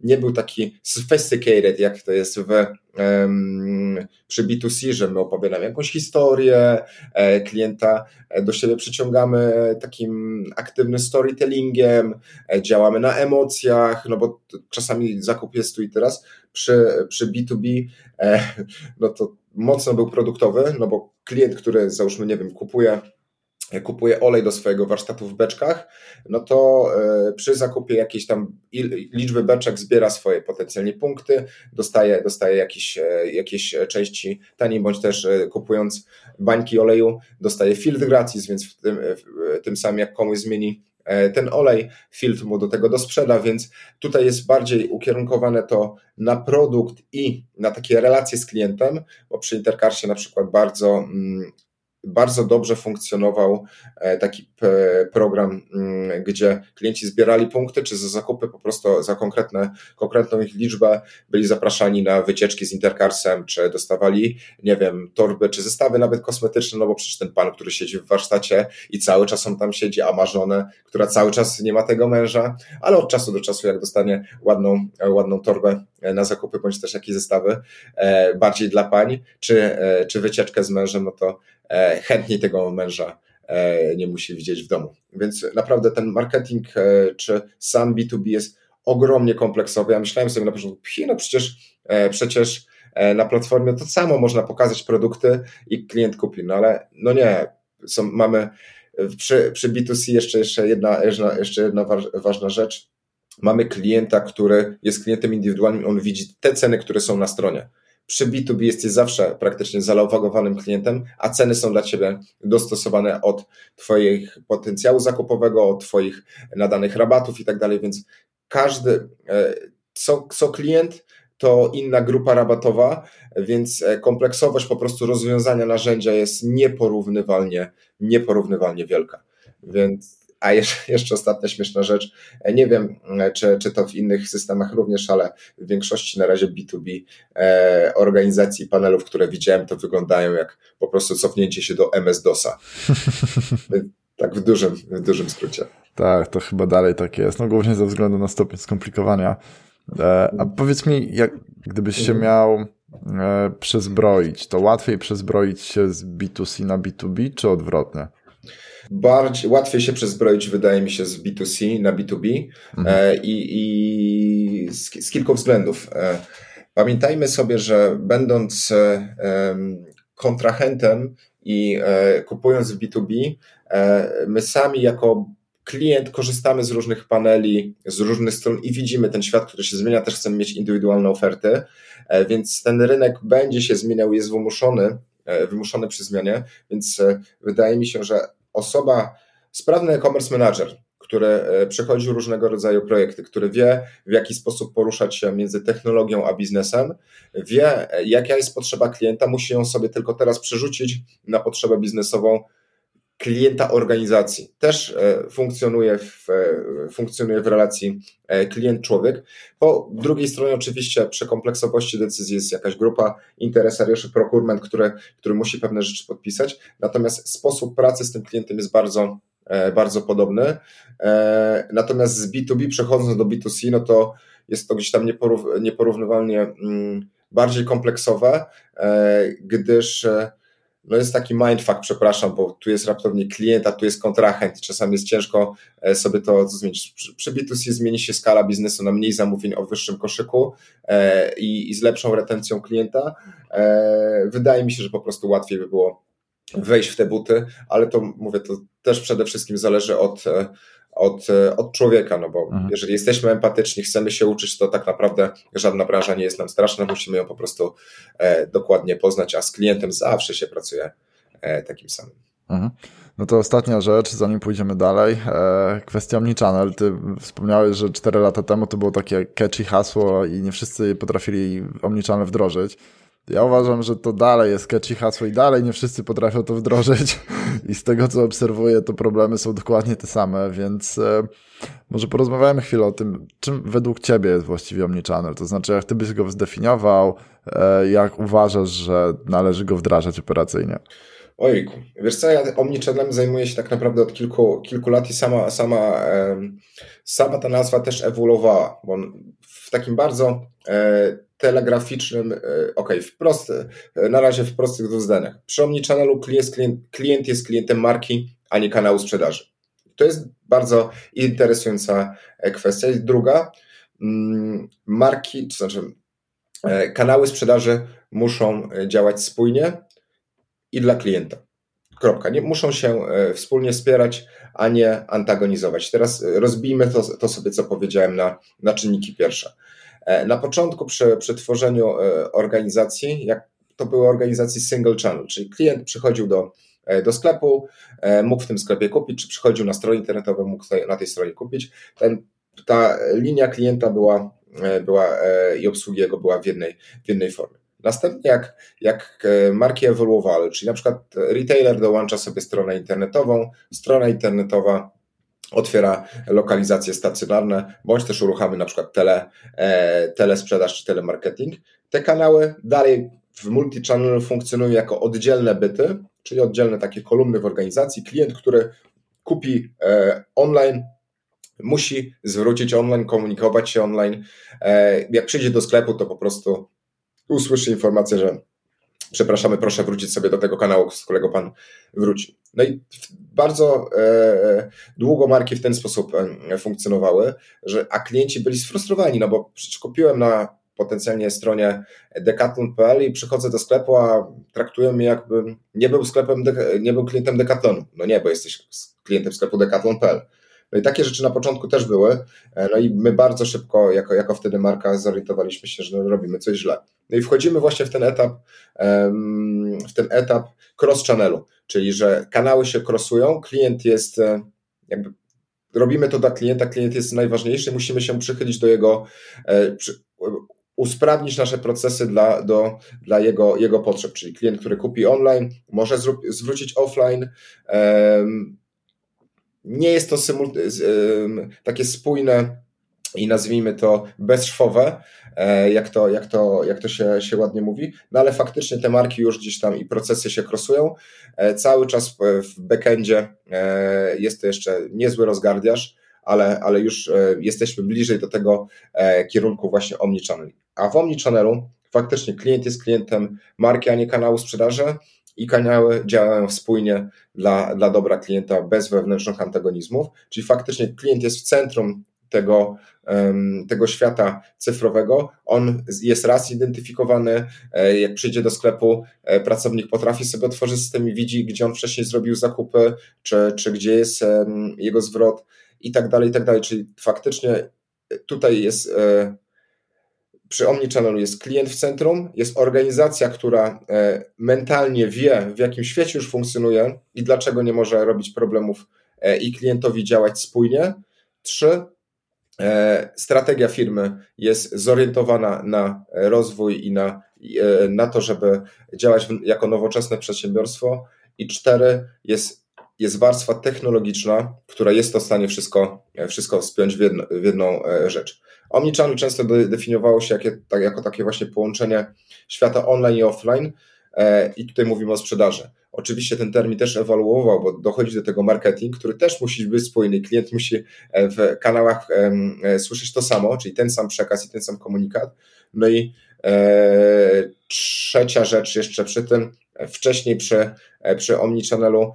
nie był taki sophisticated, jak to jest w, przy B2C, że my opowiadamy jakąś historię, e, klienta e, do siebie przyciągamy takim aktywnym storytellingiem, e, działamy na emocjach, no bo czasami zakup jest tu i teraz. Przy, przy B2B e, no to mocno był produktowy, no bo klient, który załóżmy, nie wiem, kupuje kupuje olej do swojego warsztatu w beczkach, no to e, przy zakupie jakiejś tam liczby beczek zbiera swoje potencjalnie punkty, dostaje, dostaje jakieś, e, jakieś części taniej, bądź też e, kupując bańki oleju dostaje filtr gratis, więc w tym, w tym samym jak komuś zmieni ten olej, filtr mu do tego dosprzeda, więc tutaj jest bardziej ukierunkowane to na produkt i na takie relacje z klientem, bo przy Intercarsie na przykład bardzo mm, bardzo dobrze funkcjonował e, taki program, mm, gdzie klienci zbierali punkty, czy za zakupy po prostu za konkretne, konkretną ich liczbę byli zapraszani na wycieczki z Intercarsem, czy dostawali, nie wiem, torby, czy zestawy nawet kosmetyczne, no bo przecież ten pan, który siedzi w warsztacie i cały czas on tam siedzi, a ma żonę, która cały czas nie ma tego męża, ale od czasu do czasu, jak dostanie ładną, ładną torbę na zakupy, bądź też jakieś zestawy, e, bardziej dla pań, czy, e, czy wycieczkę z mężem, no to E, chętniej tego męża e, nie musi widzieć w domu. Więc naprawdę ten marketing e, czy sam B2B jest ogromnie kompleksowy. Ja myślałem sobie na początku, no przecież, przecież na platformie to samo można pokazać produkty i klient kupi, no ale no nie, są, mamy przy, przy B2C jeszcze, jeszcze, jedna, jeszcze jedna ważna rzecz. Mamy klienta, który jest klientem indywidualnym, on widzi te ceny, które są na stronie. Przy B2B jesteś zawsze praktycznie zalogowanym klientem, a ceny są dla Ciebie dostosowane od Twoich potencjału zakupowego, od Twoich nadanych rabatów i tak dalej, więc każdy, e, co, co klient, to inna grupa rabatowa, więc e, kompleksowość po prostu rozwiązania narzędzia jest nieporównywalnie, nieporównywalnie wielka. Więc a jeszcze, ostatnia śmieszna rzecz. Nie wiem, czy, czy to w innych systemach również, ale w większości na razie B2B e, organizacji panelów, które widziałem, to wyglądają jak po prostu cofnięcie się do MS-DOSa. tak w dużym, w dużym skrócie. Tak, to chyba dalej tak jest. No głównie ze względu na stopień skomplikowania. E, a powiedz mi, jak, gdybyś się mhm. miał e, przezbroić, to łatwiej przezbroić się z B2C na B2B, czy odwrotnie? Bardziej, łatwiej się przezbroić, wydaje mi się, z B2C na B2B mhm. e, i, i z, z, kilku względów. E, pamiętajmy sobie, że będąc e, kontrahentem i kupując w B2B, my sami jako klient korzystamy z różnych paneli, z różnych stron i widzimy ten świat, który się zmienia, też chcemy mieć indywidualne oferty, więc ten rynek będzie się zmieniał, jest wymuszony, wymuszony przy zmianie, więc wydaje mi się, że osoba, sprawny e-commerce manager, który przechodził różnego rodzaju projekty, który wie, w jaki sposób poruszać się między technologią a biznesem, wie, jaka jest potrzeba klienta, musi ją sobie tylko teraz przerzucić na potrzebę biznesową klienta organizacji. Też e, funkcjonuje w, e, funkcjonuje w relacji e, klient-człowiek. Po drugiej stronie oczywiście przy kompleksowości decyzji jest jakaś grupa interesariuszy procurement, który, który musi pewne rzeczy podpisać, natomiast sposób pracy z tym klientem jest bardzo, bardzo podobny. Natomiast z B2B przechodząc do B2C, no to jest to gdzieś tam nieporównywalnie mm, bardziej kompleksowe, gdyż no jest taki mindfuck, przepraszam, bo tu jest raptownie klient, a tu jest kontrahent i czasami jest ciężko e, sobie to zmienić. Przy B2C zmieni się skala biznesu na mniej zamówień o wyższym koszyku e, i, i z lepszą retencją klienta. E, wydaje mi się, że po prostu łatwiej by było wejść w te buty, ale to mówię, to też przede wszystkim zależy od od, e, od człowieka, no bo mhm. jeżeli jesteśmy empatyczni, chcemy się uczyć, to tak naprawdę żadna branża nie jest nam straszna, musimy ją po prostu e, dokładnie poznać, a z klientem zawsze się pracuje e, takim samym. Mhm. No to ostatnia rzecz, zanim pójdziemy dalej. E, kwestia Omnichannel. Ty wspomniałeś, że 4 lata temu to było takie catchy hasło i nie wszyscy potrafili Omnichannel wdrożyć. Ja uważam, że to dalej jest catchy hasło i dalej nie wszyscy potrafią to wdrożyć i z tego co obserwuję, to problemy są dokładnie te same, więc e, może porozmawiajmy chwilę o tym, czym według Ciebie jest właściwie Omnichannel, to znaczy jak Ty byś go zdefiniował, e, jak uważasz, że należy go wdrażać operacyjnie? Ojku, wiesz co, ja Omnichannelem zajmuję się tak naprawdę od kilku, kilku lat i sama, sama, sama ta nazwa też ewoluowała, bo w takim bardzo e, telegraficznym, e, ok, wprost, e, na razie w prostych zdaniach. Przy Omnichannelu klient, klient, klient jest klientem marki, a nie kanału sprzedaży. To jest bardzo interesująca kwestia. I druga, mm, marki, to znaczy kanały sprzedaży muszą działać spójnie, i dla klienta. Kropka. Nie, muszą się e, wspólnie wspierać, a nie antagonizować. Teraz e, rozbijmy to, to sobie, co powiedziałem, na, na czynniki pierwsze. E, na początku przy, przy tworzeniu organizacji, jak to były organizacje single channel, czyli klient przychodził do, do sklepu, mógł w tym sklepie kupić, czy przychodził na stronę internetową, mógł na tej stronie kupić. Ten, ta linia klienta była, była i obsługi jego była w jednej, w jednej formie. Następnie jak, jak e, marki ewoluowały, czyli na przykład retailer dołącza sobie stronę internetową, strona internetowa otwiera lokalizacje stacjonarne, bądź też uruchamy na przykład tele, e, telesprzedaż czy telemarketing. Te kanały dalej w multi-channel funkcjonują jako oddzielne byty, czyli oddzielne takie kolumny w organizacji. Klient, który kupi e, online, musi zwrócić online, komunikować się online. E, jak przyjdzie do sklepu, to po prostu usłyszy informację, że przepraszamy, proszę wrócić sobie do tego kanału, z którego pan wróci. No i bardzo e, długo marki w ten sposób funkcjonowały, że, a klienci byli sfrustrowani, no bo przecież kupiłem na potencjalnie stronie decathlon.pl i przychodzę do sklepu, a traktują mnie jakbym nie był sklepem, nie był klientem Decathlonu. No nie, bo jesteś klientem sklepu decathlon.pl. No i takie rzeczy na początku też były. E, no i my bardzo szybko, jako, jako wtedy marka, zorientowaliśmy się, że robimy coś źle. No i wchodzimy właśnie w ten etap, w ten etap cross-channelu, czyli że kanały się crossują, klient jest e, jakby robimy to dla klienta, klient jest najważniejszy, musimy się przychylić do jego, e, usprawnić nasze procesy dla, do, dla jego, jego potrzeb, czyli klient, który kupi online, może zwrócić offline, nie jest to takie spójne i nazwijmy to bezszwowe, e, jak to, jak to, jak to się, się ładnie mówi, no ale faktycznie te marki już gdzieś tam i procesy się krosują. E, cały czas w backendzie e, jest to jeszcze niezły rozgardiaż, ale, ale już jesteśmy bliżej do tego kierunku właśnie omnichannel. A w omnichannelu faktycznie klient jest klientem marki, a nie kanału sprzedaży i kanały działają spójnie dla, dla dobra klienta bez wewnętrznych antagonizmów, czyli faktycznie klient jest w centrum tego, tego świata cyfrowego. On jest raz identyfikowany, e, jak przyjdzie do sklepu, e, pracownik potrafi sobie otworzyć system i widzi, gdzie on wcześniej zrobił zakupy, czy, czy gdzie jest jego zwrot i tak dalej, i tak dalej. Czyli faktycznie tutaj jest e, przy Omnichannelu jest klient w centrum, jest organizacja, która mentalnie wie, w jakim świecie już funkcjonuje i dlaczego nie może robić problemów i klientowi działać spójnie. Trzy, strategia firmy jest zorientowana na rozwój i na, na to, żeby działać jako nowoczesne przedsiębiorstwo. I cztery, jest jest warstwa technologiczna, która jest to w stanie wszystko, wszystko spiąć w, jedno, w jedną e, rzecz. Omnichannel często definiowało się jakie, tak, jako takie właśnie połączenie świata online i offline e, i tutaj mówimy o sprzedaży. Oczywiście ten termin też ewoluował, bo dochodzi do tego marketing, który też musi być spójny. Klient musi e, w kanałach słyszeć to samo, czyli ten sam przekaz i ten sam komunikat. No i e, trzecia rzecz jeszcze przy tym, wcześniej przy, przy Omnichannelu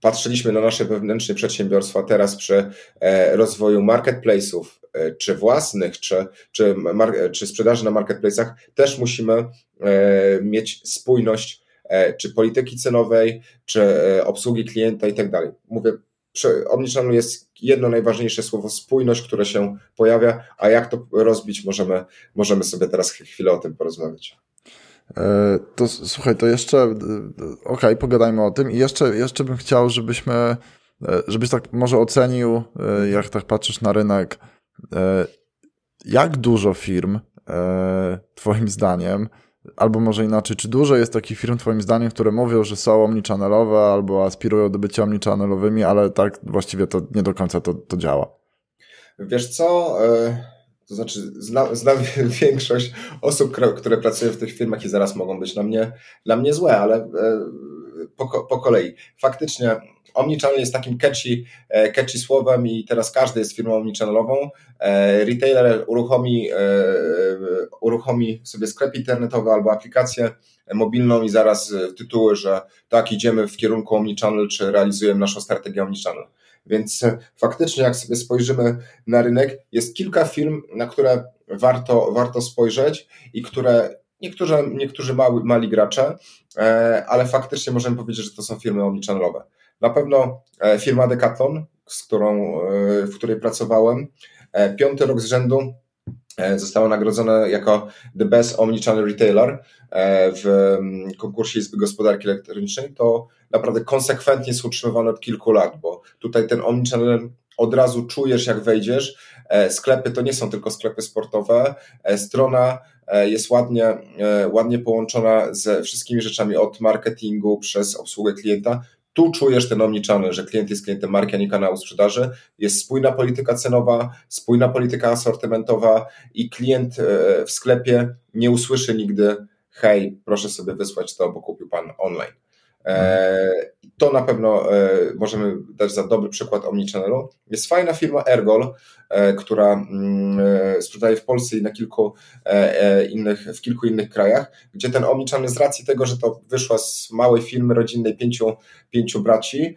patrzyliśmy na nasze wewnętrzne przedsiębiorstwa teraz przy e, rozwoju marketplace'ów, e, czy własnych, czy, czy, czy sprzedaży na marketplace'ach, też musimy e, mieć spójność czy polityki cenowej, czy obsługi klienta i tak dalej. Mówię, Omnichannel jest jedno najważniejsze słowo spójność, które się pojawia, a jak to rozbić, możemy, możemy sobie teraz chwilę o tym porozmawiać. E, to słuchaj, to jeszcze, e, okej, okay, pogadajmy o tym i jeszcze, jeszcze bym chciał, żebyśmy, e, żebyś tak może ocenił, jak tak patrzysz na rynek, jak dużo firm, twoim zdaniem, albo może inaczej, czy dużo jest takich firm twoim zdaniem, które mówią, że są omnichannelowe albo aspirują do bycia omnichannelowymi, ale tak właściwie to nie do końca to, to działa? Wiesz co... Y to znaczy, znam, znam większość osób, które pracują w tych firmach i zaraz mogą być dla mnie, dla mnie złe, ale e, po, po kolei. Faktycznie Omnichannel jest takim catchy, e, catchy słowem i teraz każdy jest firmą omnichannelową. E, retailer uruchomi, uruchomi sobie sklep internetowy albo aplikację mobilną i zaraz tytuły, że tak, idziemy w kierunku omnichannel, czy realizujemy naszą strategię omnichannel. Więc e, faktycznie, jak sobie spojrzymy na rynek, jest kilka firm, na które warto, warto spojrzeć i które niektórzy, niektórzy mały, mali gracze, e, ale faktycznie możemy powiedzieć, że to są firmy omnichannel'owe. Na pewno e, firma Decathlon, z którą, w której pracowałem, piąty rok z rzędu została nagrodzona jako The Best Omnichannel Retailer w mm, konkursie Izby Gospodarki Elektronicznej, to naprawdę konsekwentnie jest utrzymywany od kilku lat, bo tutaj ten omnichannel od razu czujesz, jak wejdziesz. E, sklepy to nie są tylko sklepy sportowe. E, strona e, jest ładnie, ładnie połączona ze wszystkimi rzeczami od marketingu przez obsługę klienta. Tu czujesz ten omnichannel, że klient jest klientem marki, a nie kanału sprzedaży. Jest spójna polityka cenowa, spójna polityka asortymentowa i klient w sklepie nie usłyszy nigdy hej, proszę sobie wysłać to, bo kupił pan online. E, to na pewno e, możemy dać za dobry przykład Omnichannelu. Jest fajna firma Ergol, e, która mm, sprzedaje w Polsce i na kilku innych, w kilku innych krajach, gdzie ten Omnichannel z racji tego, że to wyszła z małej firmy rodzinnej pięciu, pięciu braci,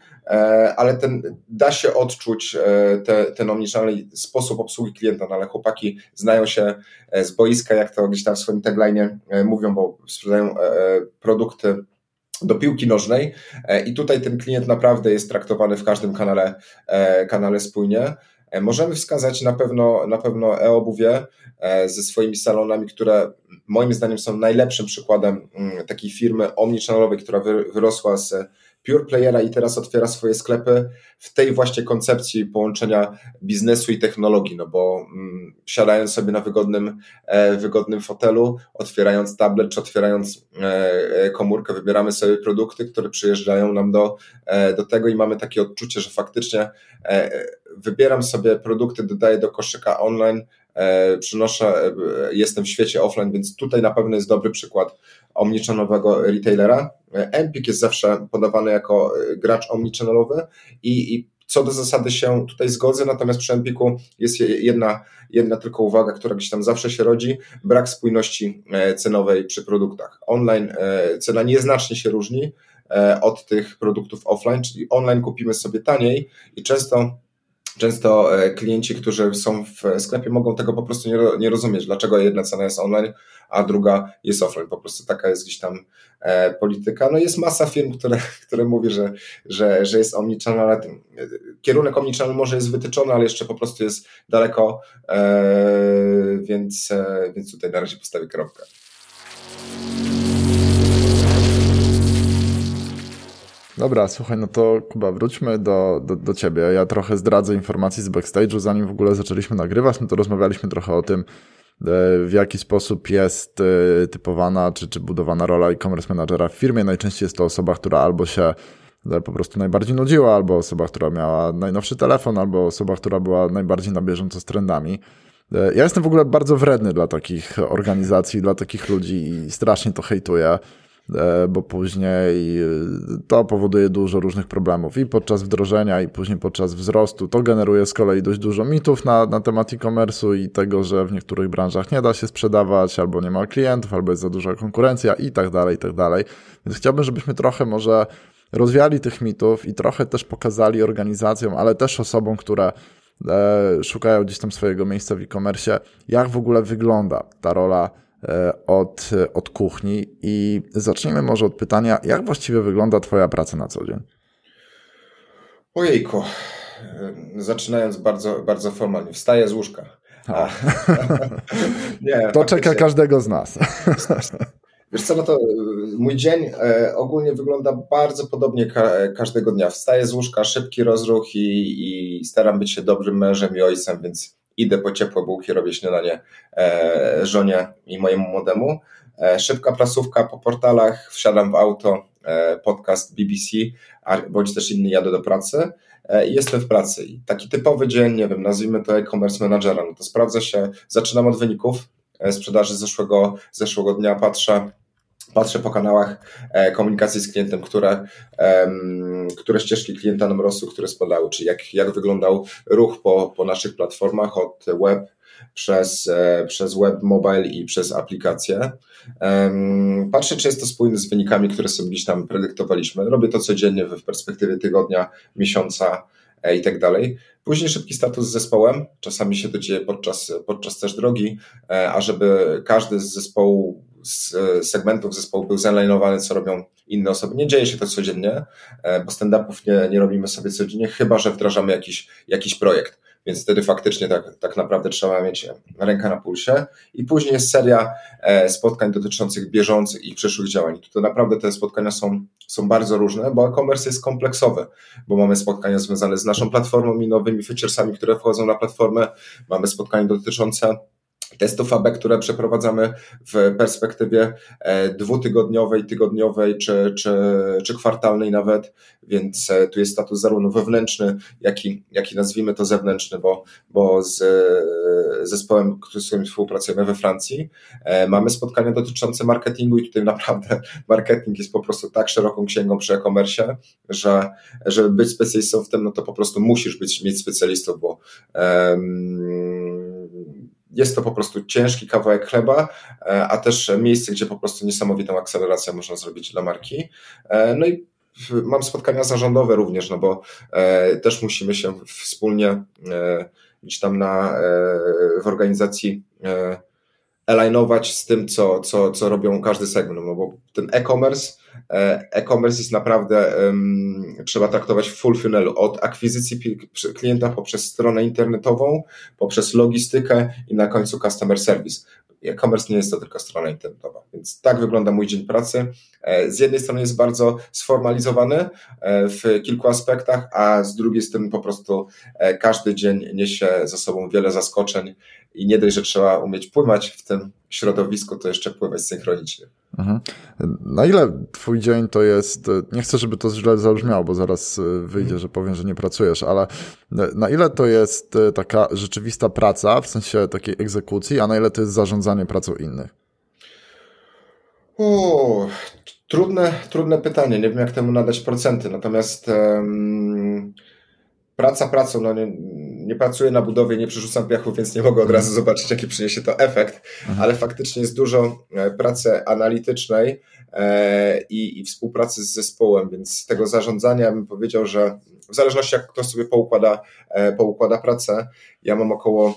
ale ten, da się odczuć te, ten Omnichannel sposób obsługi klienta, no ale chłopaki znają się z boiska, jak to gdzieś tam w swoim tagline mówią, bo sprzedają produkty do piłki nożnej e, i tutaj ten klient naprawdę jest traktowany w każdym kanale, e, kanale spójnie. E, możemy wskazać na pewno, na pewno e-obuwie ze swoimi salonami, które moim zdaniem są najlepszym przykładem mm, takiej firmy omnichannelowej, która wyrosła z pure playera i teraz otwiera swoje sklepy w tej właśnie koncepcji połączenia biznesu i technologii, no bo mm, siadając sobie na wygodnym, e, wygodnym fotelu, otwierając tablet czy otwierając e, e, komórkę, wybieramy sobie produkty, które przyjeżdżają nam do, e, do tego i mamy takie odczucie, że faktycznie e, wybieram sobie produkty, dodaję do koszyka online, e, przynoszę, jestem w świecie offline, więc tutaj na pewno jest dobry przykład omnichannelowego retailera. Empik jest zawsze podawany jako e, gracz omnichannalowy i, i co do zasady się tutaj zgodzę, natomiast przy Empiku jest jedna, jedna tylko uwaga, która gdzieś tam zawsze się rodzi, brak spójności e, cenowej przy produktach. Online e, cena nieznacznie się różni od tych produktów offline, czyli online kupimy sobie taniej i często Często e, klienci, którzy są w sklepie, mogą tego po prostu nie, nie rozumieć, dlaczego jedna cena jest online, a druga jest offline. Po prostu taka jest gdzieś tam e, polityka. No jest masa firm, które, które mówi, że, że, że jest omnichannel, ale ten, kierunek omnichannel może jest wytyczony, ale jeszcze po prostu jest daleko, e, więc, e, więc tutaj na razie postawię kropkę. Dobra, słuchaj, no to Kuba, wróćmy do, do, do ciebie. Ja trochę zdradzę informacji z backstage'u, zanim w ogóle zaczęliśmy nagrywać, no to rozmawialiśmy trochę o tym, e, w jaki sposób jest e, typowana czy, czy budowana rola e-commerce managera w firmie. Najczęściej jest to osoba, która albo się e, po prostu najbardziej nudziła, albo osoba, która miała najnowszy telefon, albo osoba, która była najbardziej na bieżąco z trendami. Ja jestem w ogóle bardzo wredny dla takich organizacji, dla takich ludzi i strasznie to hejtuję. E, bo później e, to powoduje dużo różnych problemów i podczas wdrożenia, i później podczas wzrostu. To generuje z kolei dość dużo mitów na, na temat e-commerce'u i tego, że w niektórych branżach nie da się sprzedawać, albo nie ma klientów, albo jest za duża konkurencja i tak dalej, i tak dalej. Więc chciałbym, żebyśmy trochę może rozwiali tych mitów i trochę też pokazali organizacjom, ale też osobom, które e, szukają gdzieś tam swojego miejsca w e-commerce, jak w ogóle wygląda ta rola od, od kuchni i zacznijmy może od pytania, jak właściwie wygląda Twoja praca na co dzień? Ojejku, zaczynając bardzo, bardzo formalnie, wstaję z łóżka. A. Nie, to czeka każdego z nas. Wiesz co, no to mój dzień e, ogólnie wygląda bardzo podobnie ka każdego dnia. Wstaję z łóżka, szybki rozruch i, i staram być się dobrym mężem i ojcem, więc idę po ciepłe bułki, robię śniadanie e, żonie i mojemu młodemu. E, szybka prasówka po portalach, wsiadam w auto, e, podcast BBC, bądź też inny jadę do pracy i jestem w pracy. I taki typowy dzień, nie wiem, nazwijmy to e-commerce managera, no to sprawdza się, zaczynam od wyników sprzedaży zeszłego, zeszłego dnia, patrzę, patrzę po kanałach e, komunikacji z klientem, które, które ścieżki klienta nam rosły, które spadały, czyli jak, jak wyglądał ruch po, po naszych platformach od web przez, e, przez web, mobile i przez aplikację. Patrzę, czy jest to spójne z wynikami, które sobie gdzieś tam predyktowaliśmy. Robię to codziennie w perspektywie tygodnia, miesiąca e, i tak dalej. Później szybki status z zespołem. Czasami się to dzieje podczas, podczas też drogi, a żeby każdy z zespołu z segmentów zespołu był zalinowany, co robią inne osoby. Nie dzieje się to codziennie, e, bo stand-upów nie, nie robimy sobie codziennie, chyba że wdrażamy jakiś, jakiś projekt. Więc wtedy faktycznie tak, tak naprawdę trzeba mieć rękę na pulsie. I później jest seria e, spotkań dotyczących bieżących i przyszłych działań. To naprawdę te spotkania są, są bardzo różne, bo e-commerce jest kompleksowy, bo mamy spotkania związane z naszą platformą i nowymi featuresami, które wchodzą na platformę. Mamy spotkania dotyczące testów AB, które przeprowadzamy w perspektywie e, dwutygodniowej, tygodniowej czy, czy, czy kwartalnej nawet, więc e, tu jest status zarówno wewnętrzny, jak i, jak i nazwijmy to zewnętrzny, bo, bo z e, zespołem, z którym współpracujemy we Francji, mamy spotkania dotyczące marketingu i tutaj naprawdę marketing jest po prostu tak szeroką księgą przy e-commerce, że żeby być specjalistą w tym, no to po prostu musisz być, mieć specjalistów, bo um, jest to po prostu ciężki kawałek chleba, e, a też miejsce, gdzie po prostu niesamowitą akcelerację można zrobić dla marki. E, no i mam spotkania zarządowe również, no bo e, też musimy się wspólnie gdzieś tam na, w organizacji alignować z tym, co, co, co robią każdy segment, no bo ten e-commerce e-commerce jest naprawdę, trzeba traktować w full funnelu, od akwizycji klienta poprzez stronę internetową, poprzez logistykę i na końcu customer service. E-commerce nie jest to tylko strona internetowa, więc tak wygląda mój dzień pracy. E, z jednej strony jest bardzo sformalizowany e, w kilku aspektach, a z drugiej strony po prostu każdy dzień niesie za sobą wiele zaskoczeń i nie dość, że trzeba umieć pływać w tym środowisku, to jeszcze pływać synchronicznie. Mhm. Na ile twój dzień to jest, nie chcę, żeby to źle zabrzmiało, bo zaraz e, wyjdzie, że powiem, że nie pracujesz, ale na ile to jest e, taka rzeczywista praca, w sensie takiej egzekucji, a na ile to jest zarządzanie pracą innych? O, trudne, trudne pytanie, nie wiem jak temu nadać procenty, natomiast um, praca pracą, no nie, nie pracuję na budowie, nie przerzucam piachu, więc nie mogę od razu mhm. zobaczyć, jaki przyniesie to efekt, mhm. ale faktycznie jest dużo e, pracy analitycznej e, i, i współpracy z zespołem, więc z tego zarządzania bym powiedział, że w zależności jak kto sobie poukłada, e, poukłada pracę, ja mam około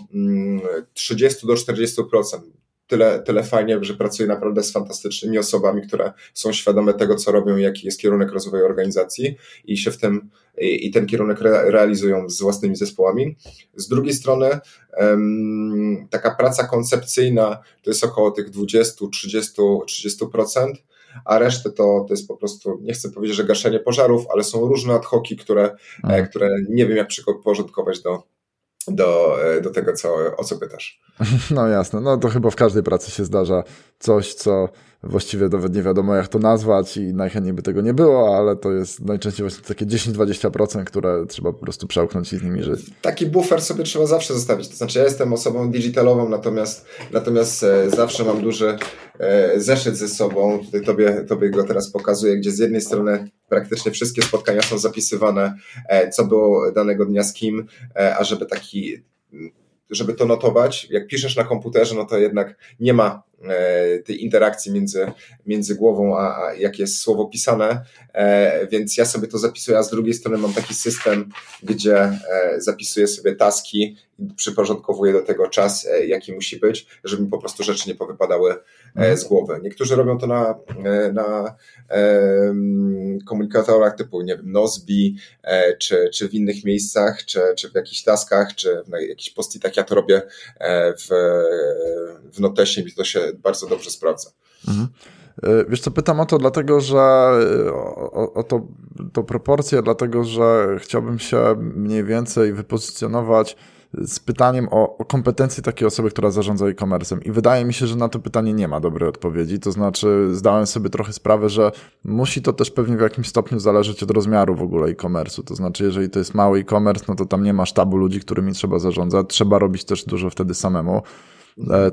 30 mm, do 40% tyle, tyle fajnie, że pracuję naprawdę z fantastycznymi osobami, które są świadome tego, co robią, jaki jest kierunek rozwoju organizacji i się w tym i, ten kierunek re, realizują z własnymi zespołami. Z drugiej strony taka praca koncepcyjna to jest około tych 20, 30, 30%, a resztę to, to jest po prostu, nie chcę powiedzieć, że gaszenie pożarów, ale są różne ad hoci, które, mhm. które nie wiem jak przyporządkować do, do, do tego, co, o co pytasz. No jasne, no to chyba w każdej pracy się zdarza coś, co właściwie nawet nie wiadomo jak to nazwać i najchętniej by tego nie było, ale to jest najczęściej właśnie takie 10-20%, które trzeba po prostu przełknąć i z nimi żyć. Taki buffer sobie trzeba zawsze zostawić. To znaczy ja jestem osobą digitalową, natomiast, natomiast e, zawsze mam duży e, zeszyt ze sobą. Tutaj tobie, tobie go teraz pokazuję, gdzie z jednej strony praktycznie wszystkie spotkania są zapisywane, e, co było danego dnia z kim, a żeby taki żeby to notować. Jak piszesz na komputerze, no to jednak nie ma tej interakcji między, między głową, a, a jak jest słowo pisane, e, więc ja sobie to zapisuję, a z drugiej strony mam taki system, gdzie e, zapisuję sobie taski i przyporządkowuję do tego czas, jaki musi być, żeby mi po prostu rzeczy nie powypadały z głowy. Niektórzy robią to na, na komunikatorach typu, nie wiem, Nozbi, czy, czy w innych miejscach, czy, czy w jakichś taskach, czy w jakichś postitach. Ja to robię w, w Notesie i to się bardzo dobrze sprawdza. Mhm. E, wiesz co, pytam o to dlatego, że o, o to, to proporcje, dlatego że chciałbym się mniej więcej wypozycjonować z pytaniem o, o kompetencje takiej osoby, która zarządza e-commerce'em. I wydaje mi się, że na to pytanie nie ma dobrej odpowiedzi. To znaczy, zdałem sobie trochę sprawę, że musi to też pewnie w jakimś stopniu zależeć od rozmiaru w ogóle e-commerce'u. To znaczy, jeżeli to jest mały e-commerce, no to tam nie ma sztabu ludzi, którymi trzeba zarządzać. Trzeba robić też dużo wtedy samemu e,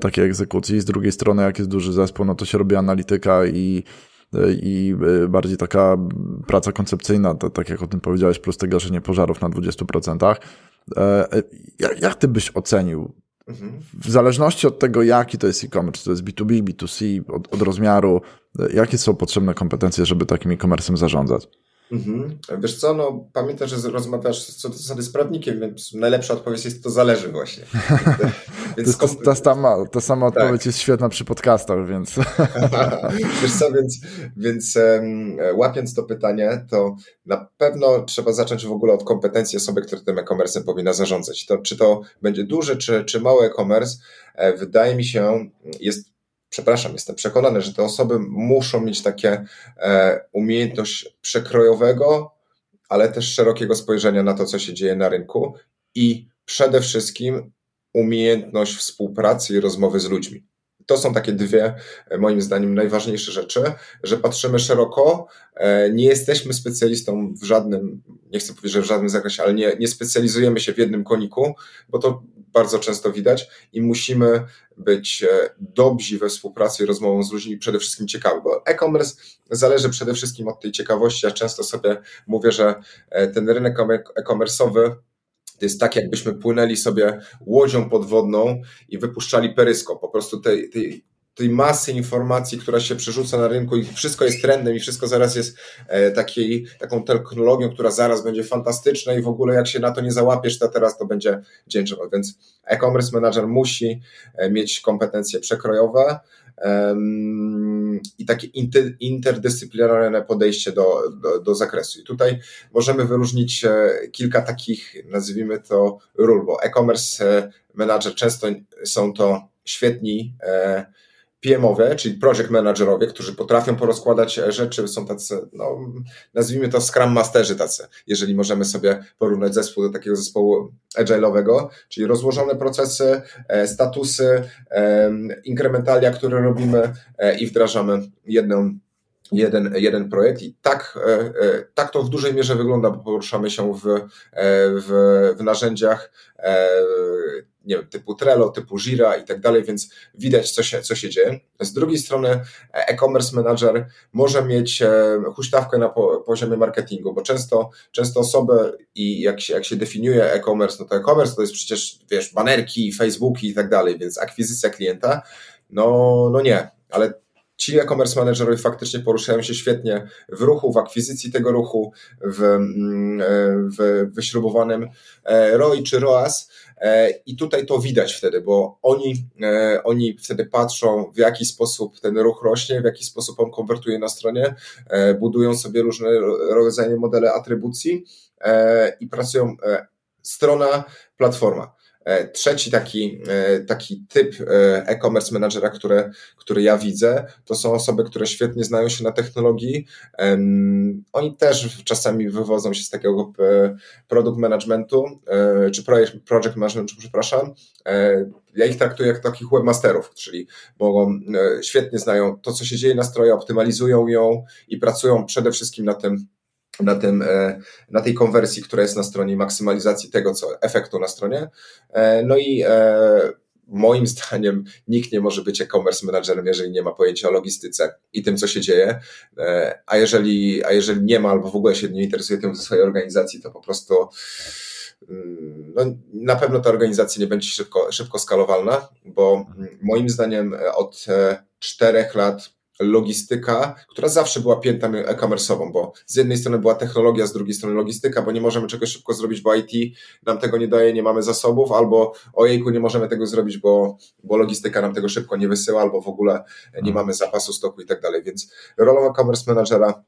takiej egzekucji. Z drugiej strony, jak jest duży zespół, no to się robi analityka i e, i e, bardziej taka praca koncepcyjna, to, tak jak o tym powiedziałeś, plus te gaszenie pożarów na 20%. E, jak, jak ty byś ocenił mhm. w zależności od tego, jaki to jest e-commerce, czy to jest B2B, B2C, od, od rozmiaru, jakie są potrzebne kompetencje, żeby takim e-commerce'em zarządzać? Mhm. Wiesz co, no pamiętaj, że rozmawiasz co do zasady z prawnikiem, więc najlepsza odpowiedź jest to zależy właśnie. więc to, ta, sama, ta sama tak. odpowiedź jest świetna przy podcastach, więc... Wiesz co, więc, więc um, łapiąc to pytanie, to na pewno trzeba zacząć w ogóle od kompetencji osoby, która tym e-commerce powinna zarządzać. To, czy to będzie duży, czy, czy mały e-commerce, e, wydaje mi się, jest przepraszam, jestem przekonany, że te osoby muszą mieć takie e, umiejętność przekrojowego, ale też szerokiego spojrzenia na to, co się dzieje na rynku i przede wszystkim umiejętność współpracy i rozmowy z ludźmi. To są takie dwie, e, moim zdaniem, najważniejsze rzeczy, że patrzymy szeroko, e, nie jesteśmy specjalistą w żadnym, nie chcę powiedzieć, że w żadnym zakresie, ale nie, nie specjalizujemy się w jednym koniku, bo to bardzo często widać i musimy być e, dobrzy we współpracy i rozmową z ludźmi, przede wszystkim ciekawi, bo e-commerce zależy przede wszystkim od tej ciekawości. Ja często sobie mówię, że ten rynek e-commerce'owy to jest tak, jakbyśmy płynęli sobie łodzią podwodną i wypuszczali peryskop. Po prostu tej, tej, tej masy informacji, która się przerzuca na rynku i wszystko jest trendem i wszystko zaraz jest e, takiej, taką technologią, która zaraz będzie fantastyczna i w ogóle jak się na to nie załapiesz, to teraz to będzie dzień Więc e-commerce manager musi e, mieć kompetencje przekrojowe, i takie interdyscyplinarne podejście do, do, do, zakresu. I tutaj możemy wyróżnić e, kilka takich, nazwijmy to, ról, bo e-commerce manager często są to świetni e, PM-owie, czyli project managerowie, którzy potrafią porozkładać rzeczy, są tacy, no, nazwijmy to Scrum Masterzy tacy, jeżeli możemy sobie porównać zespół do takiego zespołu agile'owego, czyli rozłożone procesy, e, statusy, inkrementalia, które robimy e, i wdrażamy jedną jeden, jeden projekt. I tak, e, tak to w dużej mierze wygląda, bo poruszamy się w, w, w narzędziach nie wiem, typu Trello, typu Jira i tak dalej, więc widać, co się, co się dzieje. Z drugiej strony e-commerce manager może mieć e, huśtawkę na poziomie marketingu, bo często, często osoby i jak się, jak się definiuje e-commerce, no to e-commerce to jest przecież, wiesz, banerki, Facebooki i tak dalej, więc akwizycja klienta, no, no nie, ale ci e-commerce managerowie faktycznie poruszają się świetnie w ruchu, w akwizycji tego ruchu, w, mm, e, w wyśrubowanym e, ROI czy ROAS. E, I tutaj to widać wtedy, bo oni, oni wtedy patrzą, w jaki sposób ten ruch rośnie, w jaki sposób on konwertuje na stronie, budują sobie różne rodzaje modele atrybucji i pracują strona, platforma. Trzeci taki, taki typ e-commerce managera, który, który ja widzę, to są osoby, które świetnie znają się na technologii. Oni też czasami wywodzą się z takiego product managementu, czy project managementu, przepraszam. Ja ich traktuję jak takich webmasterów, czyli mogą, świetnie znają to, co się dzieje na stronie, optymalizują ją i pracują przede wszystkim na tym, na, tym, e, na tej konwersji, która jest na stronie, maksymalizacji tego, co efektu na stronie. E, no i e, moim zdaniem nikt nie może być e-commerce managerem, jeżeli nie ma pojęcia o logistyce i tym, co się dzieje. A jeżeli, a jeżeli nie ma albo w ogóle się nie interesuje tym w swojej organizacji, to po prostu mm, no, na pewno ta organizacja nie będzie szybko, szybko skalowalna, bo moim zdaniem od czterech lat logistyka, która zawsze była piętą e-commerce'ową, bo z jednej strony była technologia, z drugiej strony logistyka, bo nie możemy czegoś szybko zrobić, bo IT nam tego nie daje, nie mamy zasobów, albo ojejku, nie możemy tego zrobić, bo, bo logistyka nam tego szybko nie wysyła, albo w ogóle nie mhm. mamy zapasu stoku i tak dalej. Więc rolą e-commerce managera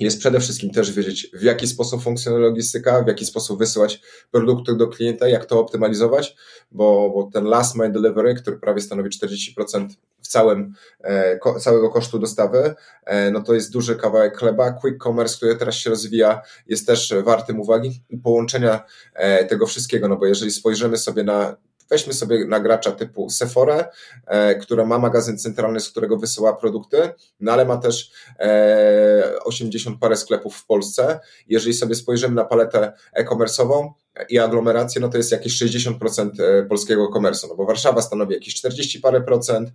jest przede wszystkim też wiedzieć, w jaki sposób funkcjonuje logistyka, w jaki sposób wysyłać produkty do klienta, jak to optymalizować, bo, bo ten last mile delivery, który prawie stanowi 40% w całym, e, całego kosztu dostawy, e, no to jest duży kawałek chleba. Quick commerce, który teraz się rozwija, jest też wartym uwagi i połączenia e, tego wszystkiego, no bo jeżeli spojrzymy sobie na Weźmy sobie nagracza typu Sephora, e, która ma magazyn centralny, z którego wysyła produkty, no ale ma też e, 80 parę sklepów w Polsce. Jeżeli sobie spojrzymy na paletę e-commerce'ową, i aglomerację, no to jest jakieś 60% e, polskiego komersu, no bo Warszawa stanowi jakieś 40 parę procent,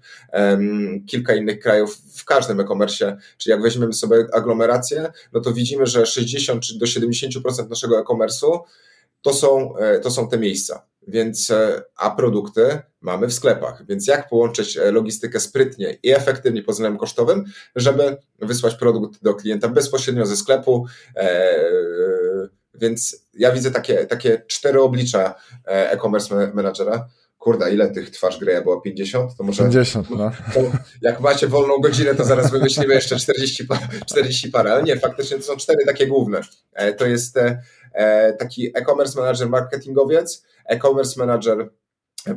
kilka innych krajów w każdym e-commerce, czyli jak weźmiemy sobie aglomerację, no to widzimy, że 60 czy do 70% naszego e-commerce'u to są, e, to są te miejsca więc, e, a produkty mamy w sklepach. Więc jak połączyć e, logistykę sprytnie i efektywnie pod względem kosztowym, żeby wysłać produkt do klienta bezpośrednio ze sklepu. E, więc ja widzę takie, takie cztery oblicza e-commerce managera. Kurde, ile tych twarz gry było? 50? To może. 50, no. jak macie wolną godzinę, to zaraz wymyślimy jeszcze 40, 40 parę. Ale nie, faktycznie to są cztery takie główne. To jest taki e-commerce manager, marketingowiec, e-commerce manager,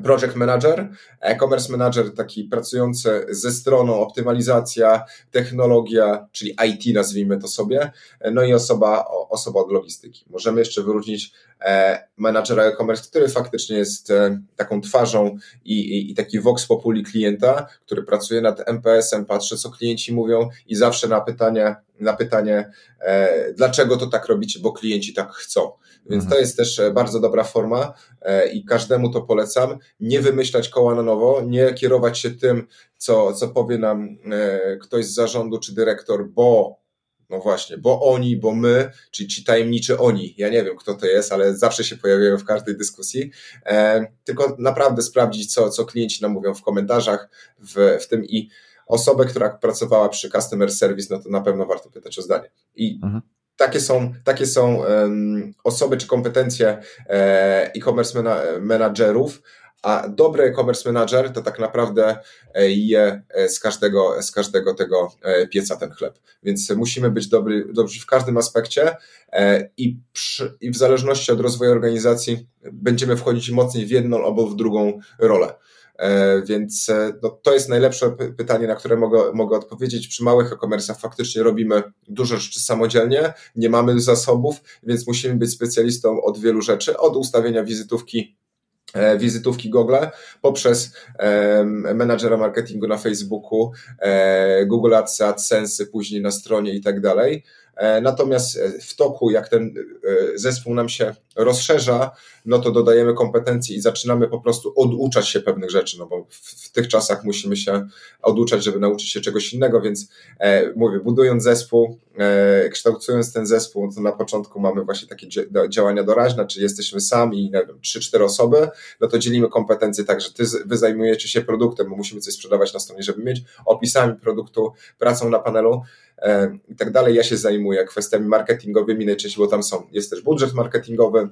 project manager, e-commerce manager taki pracujący ze stroną, optymalizacja, technologia, czyli IT nazwijmy to sobie, no i osoba, osoba od logistyki. Możemy jeszcze wyróżnić e, menadżera e-commerce, który faktycznie jest e, taką twarzą i, i, i taki vox populi klienta, który pracuje nad MPS-em, patrzy co klienci mówią i zawsze na pytanie, na pytanie e, dlaczego to tak robicie, bo klienci tak chcą. Więc mhm. to jest też e, bardzo dobra forma e, i każdemu to polecam. Nie wymyślać koła na nowo, nie kierować się tym, co, co powie nam ktoś z zarządu czy dyrektor, bo no właśnie, bo oni, bo my, czyli ci tajemniczy oni. Ja nie wiem, kto to jest, ale zawsze się pojawiają w każdej dyskusji. E, tylko naprawdę sprawdzić, co, co klienci nam mówią w komentarzach, w, w tym i osobę, która pracowała przy customer service, no to na pewno warto pytać o zdanie. I mhm takie są, takie są um, osoby czy kompetencje e, e-commerce managerów, a dobry e-commerce manager to tak naprawdę e, je e, z każdego, z każdego tego pieca ten chleb. Więc musimy być dobry, dobrzy w każdym aspekcie i, przy, i w zależności od rozwoju organizacji będziemy wchodzić mocniej w jedną albo w drugą rolę. E, więc e, no, to jest najlepsze pytanie, na które mogę, mogę odpowiedzieć. Przy małych e-commerce'ach faktycznie robimy dużo rzeczy samodzielnie, nie mamy zasobów, więc musimy być specjalistą od wielu rzeczy, od ustawienia wizytówki e, wizytówki Google poprzez e, menadżera marketingu na Facebooku, e, Google Ads, AdSense, później na stronie i tak dalej. E, natomiast w toku, jak ten zespół nam się rozszerza, no to dodajemy kompetencji i zaczynamy po prostu oduczać się pewnych rzeczy, no bo w, w tych czasach musimy się oduczać, żeby nauczyć się czegoś innego, więc e, mówię, budując zespół, e, kształtując ten zespół, to na początku mamy właśnie takie działania doraźne, czy jesteśmy sami, nie wiem, 3-4 osoby, no to dzielimy kompetencje tak, że ty, wy zajmujecie się produktem, bo musimy coś sprzedawać na stronie, żeby mieć. Opisami produktu, pracą na panelu, e, i tak dalej. Ja się zajmuję kwestiami marketingowymi najczęściej, bo tam są, jest też budżet marketingowy,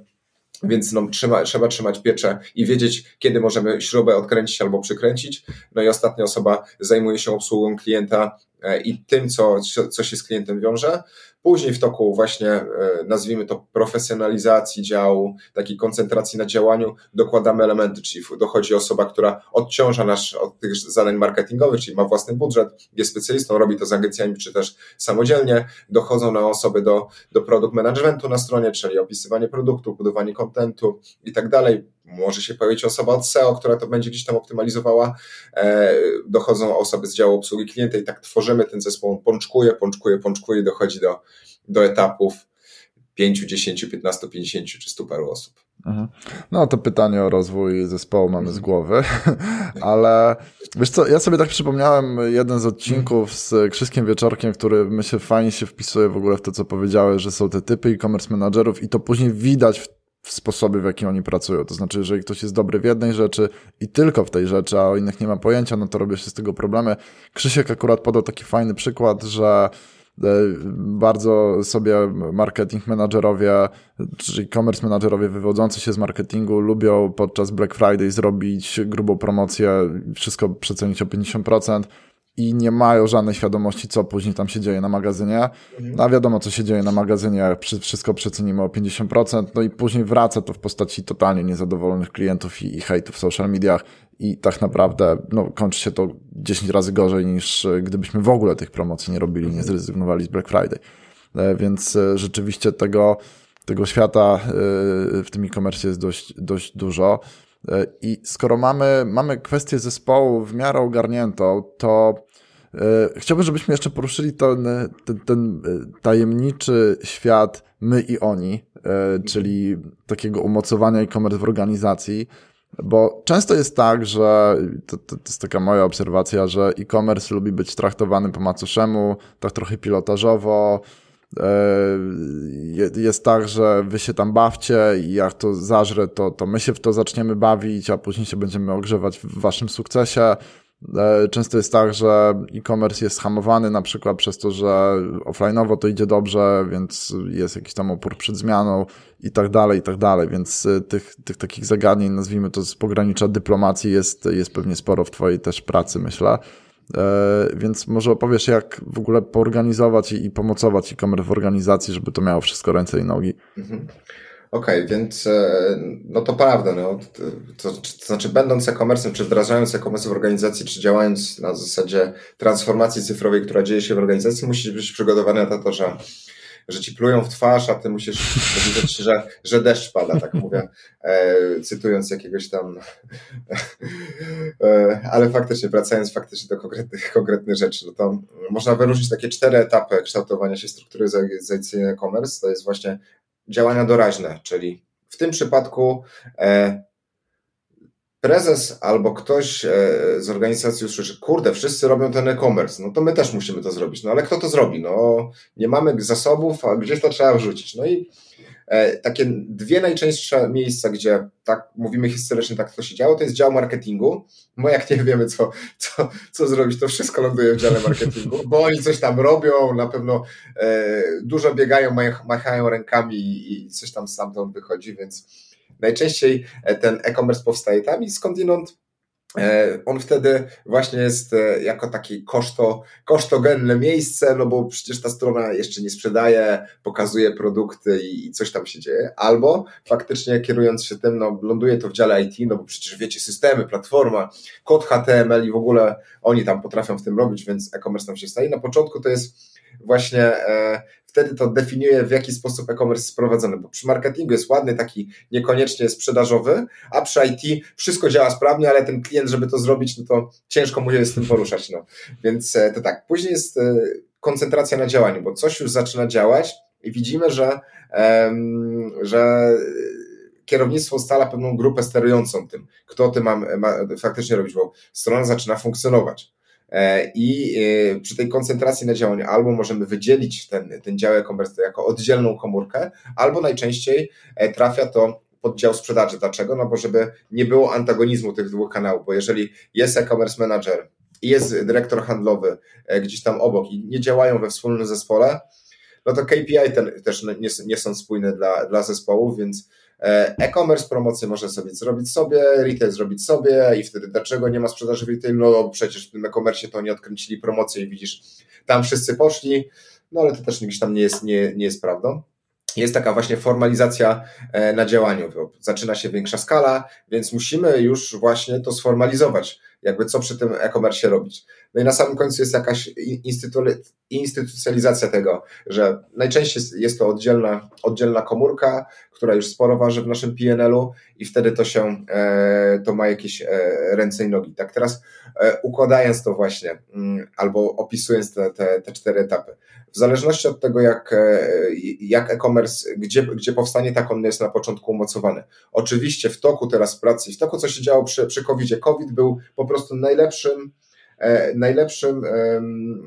więc no, trzyma, trzeba trzymać pieczę i wiedzieć, kiedy możemy śrubę odkręcić albo przykręcić. No i ostatnia osoba zajmuje się obsługą klienta e, i tym, co, co się z klientem wiąże. Później w toku właśnie, e, nazwijmy to profesjonalizacji działu, takiej koncentracji na działaniu, dokładamy elementy, czyli dochodzi osoba, która odciąża nas od tych zadań marketingowych, czyli ma własny budżet, jest specjalistą, robi to z agencjami, czy też samodzielnie, dochodzą na osoby do, do produkt managementu na stronie, czyli opisywanie produktu, budowanie kontentu i tak dalej. Może się pojawić osoba od SEO, która to będzie gdzieś tam optymalizowała. E, dochodzą osoby z działu obsługi klienta i tak tworzymy ten zespół. On pączkuje, pączkuje, pączkuje, dochodzi do, do etapów 5, 10, 15, 50 czy 100 paru osób. Mhm. No to pytanie o rozwój zespołu mamy z głowy, ale wiesz co, ja sobie tak przypomniałem jeden z odcinków z Krzyskiem Wieczorkiem, który myślę fajnie się wpisuje w ogóle w to, co powiedziałeś, że są te typy e-commerce managerów i to później widać w w sposobie, w jaki oni pracują. To znaczy, jeżeli ktoś jest dobry w jednej rzeczy i tylko w tej rzeczy, a o innych nie ma pojęcia, no to robię się z tego problemy. Krzysiek akurat podał taki fajny przykład, że e, bardzo sobie marketing menadżerowie, czy e-commerce menadżerowie wywodzący się z marketingu lubią podczas Black Friday zrobić grubą promocję, wszystko przecenić o 50%, i nie mają żadnej świadomości, co później tam się dzieje na magazynie. No a wiadomo, co się dzieje na magazynie, jak wszystko przecenimy o 50%, no i później wraca to w postaci totalnie niezadowolonych klientów i, i hejtu w social mediach i tak naprawdę no, kończy się to 10 razy gorzej niż e, gdybyśmy w ogóle tych promocji nie robili, nie mhm. zrezygnowali z Black Friday. E, więc e, rzeczywiście tego, tego świata w tym e-commerce jest dość, dość dużo. I skoro mamy, mamy kwestię zespołu w miarę ogarniętą, to chciałbym, żebyśmy jeszcze poruszyli ten, ten, ten e, tajemniczy świat my i oni, e, czyli takiego umocowania e-commerce w organizacji, bo często jest tak, że to, to, to jest taka moja obserwacja, że e-commerce lubi być traktowany po macoszemu, tak trochę pilotażowo. Jest tak, że wy się tam bawcie i jak to zażre, to, to my się w to zaczniemy bawić, a później się będziemy ogrzewać w waszym sukcesie. E, często jest tak, że e-commerce jest hamowany na przykład przez to, że offline'owo to idzie dobrze, więc jest jakiś tam opór przed zmianą i tak dalej, i tak dalej. Więc e, tych, tych takich zagadnień, nazwijmy to z pogranicza dyplomacji jest, jest pewnie sporo w twojej też pracy, myślę. E, więc może opowiesz, jak w ogóle poorganizować i, i pomocować e-commerce w organizacji, żeby to miało wszystko ręce i nogi. Mhm. Okej, okay, więc e, no to prawda. No, to, to, znaczy, będąc e-commerce, czy wdrażając e-commerce w organizacji, czy działając na zasadzie transformacji cyfrowej, która dzieje się w organizacji, musisz być przygotowany na to, że, że ci plują w twarz, a ty musisz powiedzieć, że, że deszcz pada, tak mówię, e, cytując jakiegoś tam. E, ale faktycznie, wracając faktycznie do konkretnych, konkretnych rzeczy, no to można wyróżnić takie cztery etapy kształtowania się struktury organizacyjnej e-commerce. To jest właśnie działania doraźne, czyli w tym przypadku e, prezes albo ktoś e, z organizacji usłyszy, kurde, wszyscy robią ten e-commerce, no to my też musimy to zrobić. No ale kto to zrobi? No nie mamy zasobów, a gdzieś to trzeba wrzucić. No i takie dwie najczęstsze miejsca, gdzie tak mówimy historycznie, tak to się działo, to jest dział marketingu, bo jak nie wiemy, co, co, co zrobić, to wszystko ląduje w dziale marketingu, bo oni coś tam robią, na pewno e, dużo biegają, machają rękami i, coś tam stamtąd wychodzi, więc najczęściej e, ten e-commerce powstaje tam i skądinąd e, on wtedy właśnie jest e, jako takie koszto, kosztogenne miejsce, no bo przecież ta strona jeszcze nie sprzedaje, pokazuje produkty i coś tam się dzieje. Albo faktycznie kierując się tym, no ląduje to w dziale IT, no bo przecież wiecie, systemy, platforma, kod HTML i w ogóle oni tam potrafią w tym robić, więc e-commerce tam się staje. Na początku to jest właśnie e, wtedy to definiuje, w jaki sposób e-commerce jest sprowadzony, bo przy marketingu jest ładny, taki niekoniecznie sprzedażowy, a przy IT wszystko działa sprawnie, ale ten klient, żeby to zrobić, no to ciężko mu się z tym poruszać, no. Więc e, to tak, później jest e, koncentracja na działaniu, bo coś już zaczyna działać i widzimy, że, że kierownictwo ustala pewną grupę sterującą tym, kto tym ma, ma faktycznie robić, bo strona zaczyna funkcjonować. E, I e, przy tej koncentracji na działaniu albo możemy wydzielić ten, ten dział e-commerce jako oddzielną komórkę, albo najczęściej e, trafia to pod dział sprzedaży. Dlaczego? No bo żeby nie było antagonizmu tych dwóch kanałów, bo jeżeli jest e-commerce manager i jest dyrektor handlowy gdzieś tam obok i nie działają we wspólnym zespole, no to KPI ten, też nie, nie są spójne dla, dla zespołów, więc e-commerce promocję może sobie zrobić sobie, retail zrobić sobie i wtedy dlaczego nie ma sprzedaży w retail? No przecież w tym e-commerce to oni odkręcili promocję i widzisz, tam wszyscy poszli. no ale to też gdzieś tam nie jest, nie, nie jest prawdą jest taka właśnie formalizacja e, na działaniu. Zaczyna się większa skala, więc musimy już właśnie to sformalizować, jakby co przy tym e-commerce robić. No i na samym końcu jest jakaś instytu instytucjalizacja tego, że najczęściej jest to oddzielna, oddzielna komórka, która już sporo waży w naszym PNL-u i wtedy to się, e, to ma jakieś e, ręce i nogi. Tak teraz układając to właśnie, mm, albo opisując te, te, te cztery etapy, w zależności od tego, jak, e, jak e-commerce, gdzie, gdzie powstanie, tak on jest na początku umocowany. Oczywiście w toku teraz pracy, w toku, co się działo przy, przy COVID-zie, COVID był po prostu najlepszym, e, najlepszym,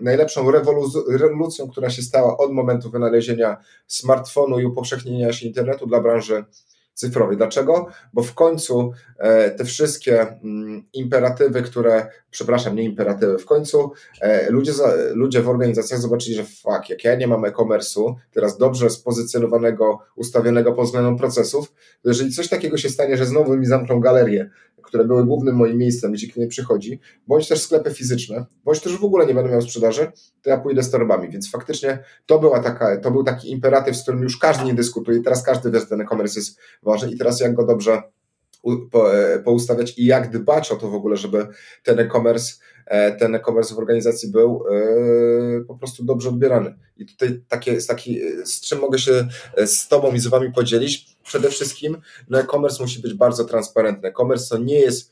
najlepszą rewolucją, która się stała od momentu wynalezienia smartfonu i upowszechnienia się internetu dla branży cyfrowej. Dlaczego? Bo w końcu e, te wszystkie mm, imperatywy, które, przepraszam, nie imperatywy, w końcu e, ludzie, ludzie w organizacjach zobaczyli, że fuck, jak ja nie mam e-commerce'u, teraz dobrze spozycjonowanego, ustawionego pod względem procesów, to jeżeli coś takiego się stanie, że znowu mi zamkną galerię, które były głównym moim miejscem, gdzie klient przychodzi, bądź też sklepy fizyczne, bądź też w ogóle nie będę miał sprzedaży, to ja pójdę z torbami. Więc faktycznie to, była taka, to był taki imperatyw, z którym już każdy nie dyskutuje. Teraz każdy wie, że ten e-commerce jest ważny i teraz jak go dobrze e, poustawiać i jak dbać o to w ogóle, żeby ten e-commerce e, ten e-commerce w organizacji był e, po prostu dobrze odbierany. I tutaj takie, taki, z czym mogę się z Tobą i z Wami podzielić? Przede wszystkim no e-commerce musi być bardzo transparentny. E-commerce to nie jest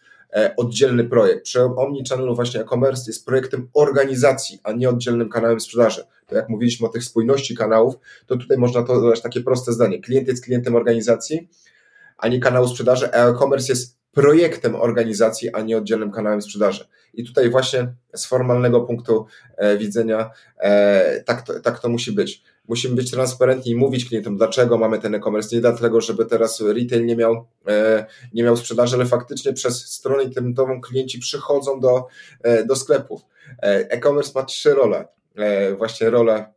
oddzielny projekt. Przy Omnichannelu właśnie e-commerce jest projektem organizacji, a nie oddzielnym kanałem sprzedaży. To jak mówiliśmy o tych spójności kanałów, to tutaj można to dodać takie proste zdanie. Klient jest klientem organizacji, a nie kanału sprzedaży, e-commerce jest projektem organizacji, a nie oddzielnym kanałem sprzedaży. I tutaj właśnie z formalnego punktu e, widzenia e, tak, to, tak to musi być. Musimy być transparentni i mówić klientom, dlaczego mamy ten e-commerce. Nie dlatego, żeby teraz retail nie miał, e, nie miał sprzedaży, ale faktycznie przez stronę internetową klienci przychodzą do, e, do sklepów. E, e-commerce ma trzy role. Właśnie rolę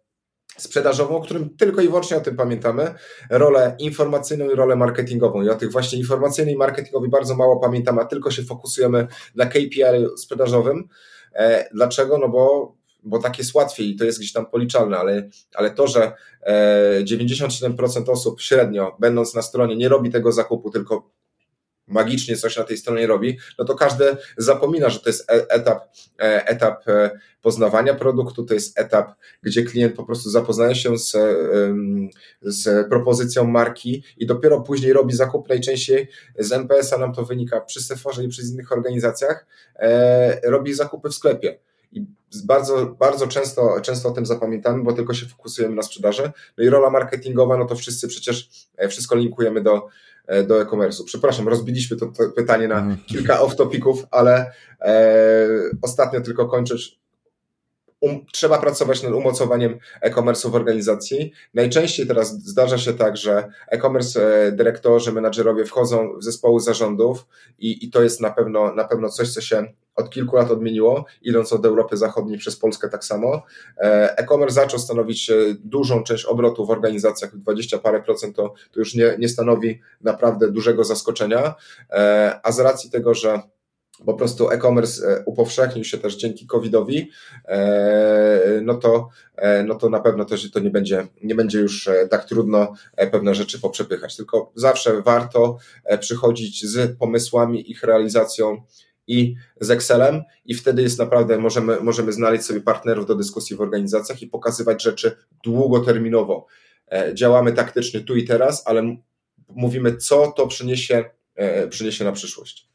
sprzedażową, o którym tylko i wyłącznie o tym pamiętamy, rolę informacyjną i rolę marketingową. I o tych właśnie informacyjnej i marketingowej bardzo mało pamiętamy, a tylko się fokusujemy na KPI sprzedażowym. Dlaczego? No bo, bo tak jest łatwiej i to jest gdzieś tam policzalne, ale, ale to, że 97% e, osób średnio, będąc na stronie, nie robi tego zakupu, tylko magicznie coś na tej stronie robi, no to każdy zapomina, że to jest e, etap, e, etap poznawania produktu, to jest etap, gdzie klient po prostu zapoznaje się z, z propozycją marki i dopiero później robi zakup. Najczęściej z NPS-a nam to wynika przy Sephorze i przy innych organizacjach, robi zakupy w sklepie. I bardzo, bardzo często, często o tym zapamiętamy, bo tylko się fokusujemy na sprzedaży. No i rola marketingowa, no to wszyscy przecież wszystko linkujemy do, E, do e-commerce'u. Przepraszam, rozbiliśmy to, to pytanie na mhm. kilka off-topików, ale e, ostatnio tylko kończysz. Um, trzeba pracować nad umocowaniem e-commerce'u w organizacji. Najczęściej teraz zdarza się tak, że e-commerce e, dyrektorzy, menadżerowie wchodzą w zespoły zarządów i, i to jest na pewno, na pewno coś, co się od kilku lat odmieniło, idąc od Europy Zachodniej przez Polskę tak samo. E, e-commerce zaczął stanowić e, dużą część obrotu w organizacjach, 20 parę procent to, to już nie, nie stanowi naprawdę dużego zaskoczenia, e, a z racji tego, że po prostu e-commerce upowszechnił się też dzięki COVID-owi, no to, no to na pewno też to nie będzie, nie będzie już tak trudno pewne rzeczy poprzepychać, tylko zawsze warto przychodzić z pomysłami, ich realizacją i z Excelem i wtedy jest naprawdę, możemy, możemy znaleźć sobie partnerów do dyskusji w organizacjach i pokazywać rzeczy długoterminowo. E, działamy taktycznie tu i teraz, ale mówimy, co to przyniesie, e, przyniesie na przyszłość.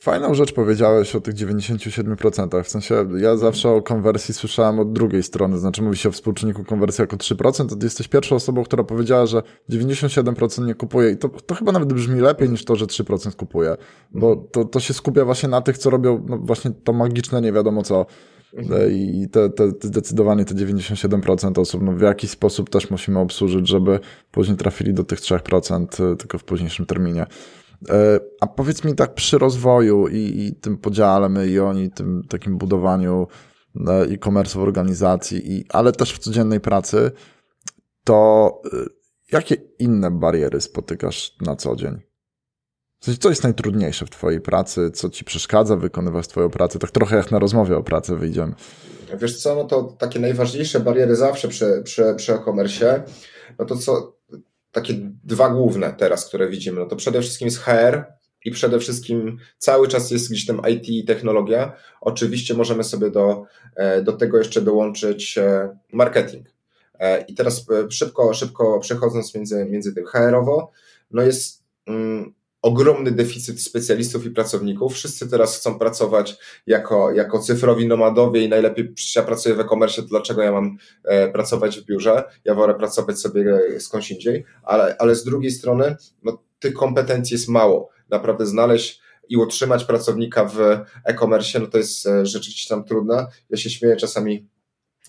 Fajną rzecz powiedziałeś o tych 97%. W sensie ja zawsze o konwersji słyszałem od drugiej strony, znaczy mówi się o współczynniku konwersji jako 3%, to jesteś pierwszą osobą, która powiedziała, że 97% nie kupuje i to, to chyba nawet brzmi lepiej niż to, że 3% kupuje, bo to, to się skupia właśnie na tych, co robią no właśnie to magiczne nie wiadomo co. I te, te, zdecydowanie te 97% osób, no w jakiś sposób też musimy obsłużyć, żeby później trafili do tych 3%, tylko w późniejszym terminie. E, a powiedz mi tak przy rozwoju i, i tym podziale my i oni, tym takim budowaniu e, e-commerce w organizacji, i, ale też w codziennej pracy, to e, jakie inne bariery spotykasz na co dzień? Co jest najtrudniejsze w Twojej pracy? Co Ci przeszkadza wykonywać Twoją pracę? Tak trochę jak na rozmowie o pracy wyjdziemy. Wiesz co, no to takie najważniejsze bariery zawsze przy, przy, przy e-commerce, no to co, takie dwa główne teraz, które widzimy, no to przede wszystkim jest HR i przede wszystkim cały czas jest gdzieś tam IT i technologia. Oczywiście możemy sobie do, e, do tego jeszcze dołączyć e, marketing. E, I teraz szybko, szybko przechodząc między, między tym HR-owo, no jest mm, ogromny deficyt specjalistów i pracowników. Wszyscy teraz chcą pracować jako, jako cyfrowi nomadowie i najlepiej, przecież ja pracuję w e-commerce, dlaczego ja mam e, pracować w biurze? Ja wolę pracować sobie skądś indziej, ale, ale z drugiej strony, no, tych kompetencji jest mało. Naprawdę znaleźć i utrzymać pracownika w e-commerce, no to jest e, rzeczywiście tam trudne. Ja się śmieję czasami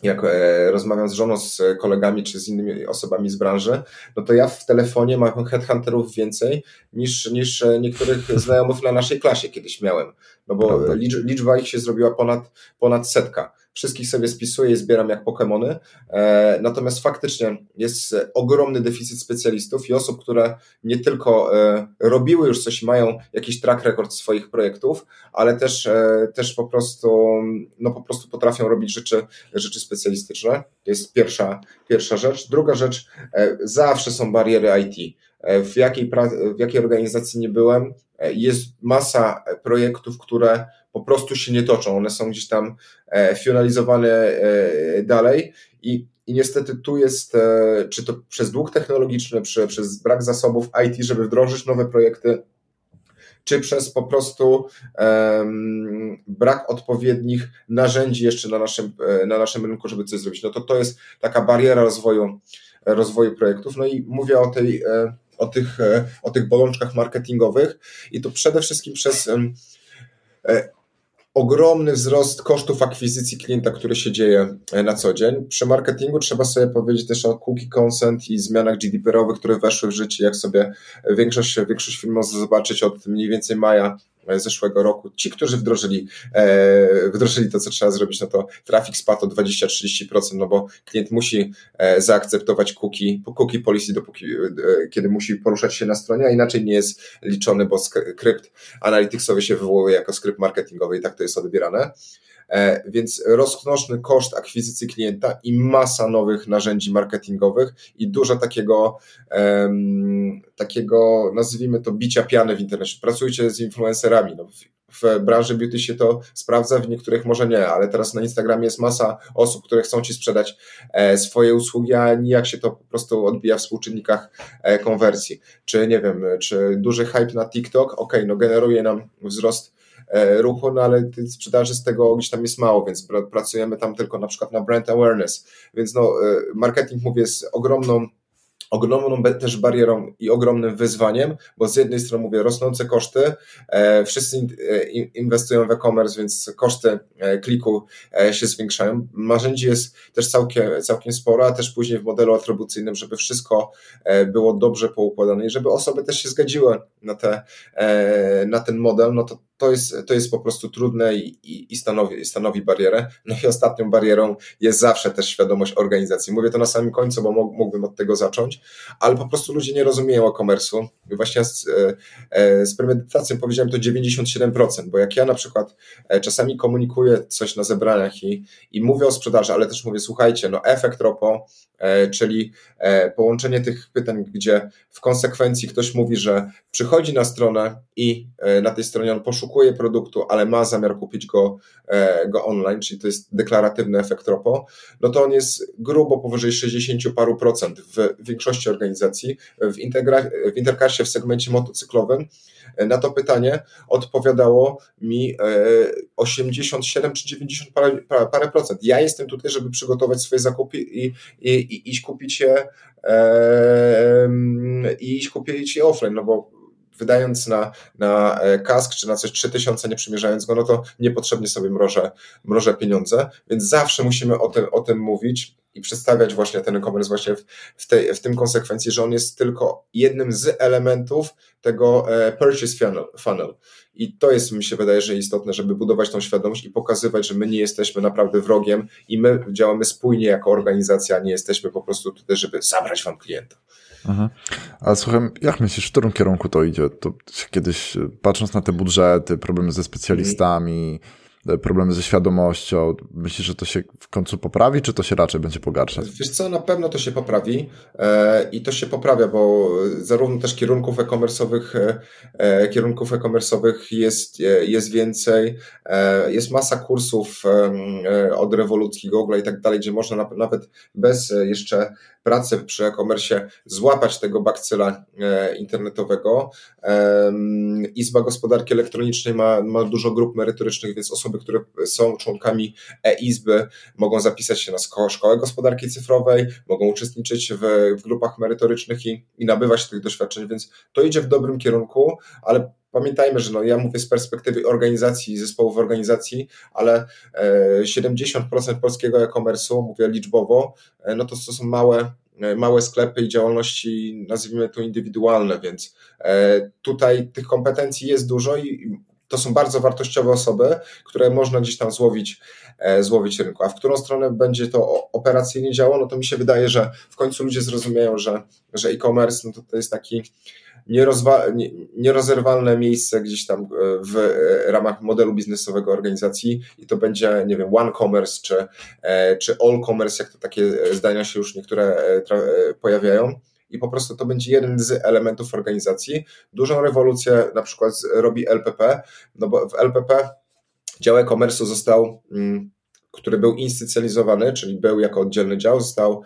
jak e, rozmawiam z żoną, z kolegami czy z innymi osobami z branży, no to ja w telefonie mam headhunterów więcej niż, niż e, niektórych znajomych na naszej klasie kiedyś miałem. No bo liczba ich się zrobiła ponad, ponad setka wszystkich sobie spisuję i zbieram jak Pokémony. E, natomiast faktycznie jest ogromny deficyt specjalistów i osób, które nie tylko e, robiły już coś mają jakiś track record swoich projektów, ale też, e, też po prostu, no po prostu potrafią robić rzeczy, rzeczy specjalistyczne. To jest pierwsza, pierwsza rzecz. Druga rzecz, zawsze są bariery IT. W jakiej, w jakiej organizacji nie byłem, jest masa projektów, które po prostu się nie toczą. One są gdzieś tam e, finalizowane e, dalej i, i niestety tu jest, e, czy to przez dług technologiczny, czy przez brak zasobów IT, żeby wdrożyć nowe projekty, czy przez po prostu brak odpowiednich narzędzi jeszcze na naszym, na naszym rynku, żeby coś zrobić. No to to jest taka bariera rozwoju, rozwoju projektów. No i mówię o tej, o tych, o tych bolączkach marketingowych i to przede wszystkim przez ogromny wzrost kosztów akwizycji klienta, który się dzieje e, na co dzień. Przy marketingu trzeba sobie powiedzieć też o cookie consent i zmianach GDPR-owych, które weszły w życie. Jak sobie większość, większość firm może zobaczyć od mniej więcej maja zeszłego roku. Ci, którzy wdrożyli, e, wdrożyli to, co trzeba zrobić, no to trafik spadł o 20-30%, no bo klient musi e, zaakceptować cookie, cookie policy, dopóki, e, kiedy musi poruszać się na stronie, a inaczej nie jest liczony, bo skrypt analyticsowy się wywołuje jako skrypt marketingowy i tak to jest odbierane. E, więc rozknoczny koszt akwizycji klienta i masa nowych narzędzi marketingowych i dużo takiego, takiego nazwijmy to bicia piany w internecie. Pracujcie z influencerami. No, w branży beauty się to sprawdza, w niektórych może nie, ale teraz na Instagramie jest masa osób, które chcą Ci sprzedać e, swoje usługi, a nijak się to po prostu odbija w współczynnikach e, konwersji. Czy nie wiem, czy duży hype na TikTok, ok, no generuje nam wzrost ruchu, no ale sprzedaży z tego gdzieś tam jest mało, więc pracujemy tam tylko na przykład na brand awareness. Więc no, e, marketing, mówię, jest ogromną ogromną też barierą i ogromnym wyzwaniem, bo z jednej strony mówię rosnące koszty, e, wszyscy inwestują w e-commerce, więc koszty kliku się zwiększają. Narzędzi jest też całkiem, całkiem sporo, a też później w modelu atrybucyjnym, żeby wszystko było dobrze poukładane i żeby osoby też się zgodziły na, te, na ten model, no to to jest, to jest po prostu trudne i, i, i stanowi, stanowi barierę. No i ostatnią barierą jest zawsze też świadomość organizacji. Mówię to na samym końcu, bo mógłbym od tego zacząć, ale po prostu ludzie nie rozumieją e-commerce'u. Właśnie z, e, e, z premedytacją powiedziałem to 97%, bo jak ja na przykład e, czasami komunikuję coś na zebraniach i, i mówię o sprzedaży, ale też mówię, słuchajcie, no efekt ROPO, czyli połączenie tych pytań, gdzie w konsekwencji ktoś mówi, że przychodzi na stronę i na tej stronie on poszukuje poszukuje produktu, ale ma zamiar kupić go, e, go online, czyli to jest deklaratywny efekt ROPO, no to on jest grubo powyżej 60 paru procent w większości organizacji. W, integra- w Intercarsie w segmencie motocyklowym e, na to pytanie odpowiadało mi 87 e, czy 90 parę, parę procent. Ja jestem tutaj, żeby przygotować swoje zakupy i, i, i iść kupić je i iść kupić je offline, no bo wydając na, na e, kask czy na coś 3000, nie przymierzając go, no to niepotrzebnie sobie mrożę, mrożę pieniądze, więc zawsze musimy o tym, o tym mówić i przedstawiać właśnie ten e-commerce właśnie w, w, tej, w tym konsekwencji, że on jest tylko jednym z elementów tego e, purchase funnel, funnel. I to jest, mi się wydaje, że istotne, żeby budować tą świadomość i pokazywać, że my nie jesteśmy naprawdę wrogiem i my działamy spójnie jako organizacja, nie jesteśmy po prostu tutaj, żeby zabrać wam klienta. Mhm. A słuchaj, jak myślisz, w którym kierunku to idzie? To kiedyś, patrząc na te budżety, problemy ze specjalistami, E, problemy ze świadomością. Myślisz, że to się w końcu poprawi, czy to się raczej będzie pogarszać? Wiesz co, na pewno to się poprawi e, i to się poprawia, bo zarówno też kierunków e-commerce'owych, e, kierunków e-commerce'owych jest, jest więcej, jest masa kursów od rewolucji Google i tak dalej, gdzie można nawet bez jeszcze pracy przy e-commerce złapać tego bakcyla internetowego. Izba Gospodarki Elektronicznej ma, ma dużo grup merytorycznych, więc osoby, które są członkami e-izby mogą zapisać się na szkołę gospodarki cyfrowej, mogą uczestniczyć w, w grupach merytorycznych i, i nabywać tych doświadczeń, więc to idzie w dobrym kierunku, ale pamiętajmy, że no, ja mówię z perspektywy organizacji, zespołów organizacji, ale 70% e, polskiego e-commerce'u, mówię liczbowo, e, no to, to są małe E, małe sklepy i działalności, nazwijmy to indywidualne, więc tutaj tych kompetencji jest dużo i to są bardzo wartościowe osoby, które można gdzieś tam złowić, e, złowić rynku. A w którą stronę będzie to operacyjnie działo, no to mi się wydaje, że w końcu ludzie zrozumieją, że, że e-commerce no to, to jest taki nierozerwalne miejsce gdzieś tam e, w e, ramach modelu biznesowego organizacji i to będzie, nie wiem, one commerce czy, czy all commerce, jak to takie zdania się już niektóre pojawiają i po prostu to będzie jeden z elementów organizacji. Dużą rewolucję na przykład robi LPP, no bo w LPP dział e-commerce został, mm, który był instytucjonalizowany, czyli był jako oddzielny dział, został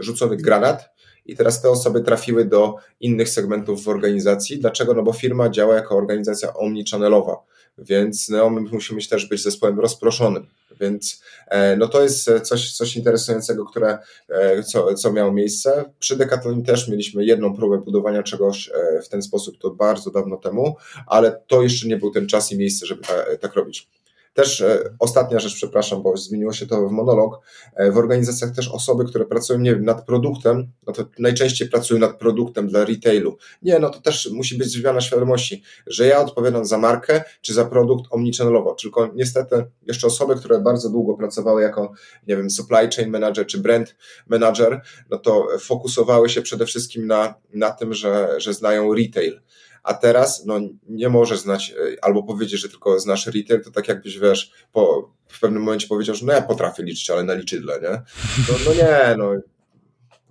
rzucony granat i teraz te osoby trafiły do innych segmentów w organizacji. Dlaczego? No bo firma działa jako organizacja omnichannel'owa, więc no, my musimy też być zespołem rozproszonym. Więc e, no to jest coś, coś interesującego, które, e, co, co miało miejsce. Przy Decathlonie też mieliśmy jedną próbę budowania czegoś e, w ten sposób, to bardzo dawno temu, ale to jeszcze nie był ten czas i miejsce, żeby ta, tak robić. Też e, ostatnia rzecz, przepraszam, bo zmieniło się to w monolog. E, w organizacjach też osoby, które pracują, nie wiem, nad produktem, no to najczęściej pracują nad produktem dla retailu. Nie, no to też musi być zmiana świadomości, że ja odpowiadam za markę czy za produkt omnichannelowo. Tylko niestety jeszcze osoby, które bardzo długo pracowały jako, nie wiem, supply chain manager czy brand manager, no to fokusowały się przede wszystkim na, na tym, że, że znają retail a teraz no, nie możesz znać e, albo powiedzieć, że tylko znasz retail, to tak jakbyś, wiesz, po, w pewnym momencie powiedział, że no ja potrafię liczyć, ale na liczydle, nie? No, no nie, no,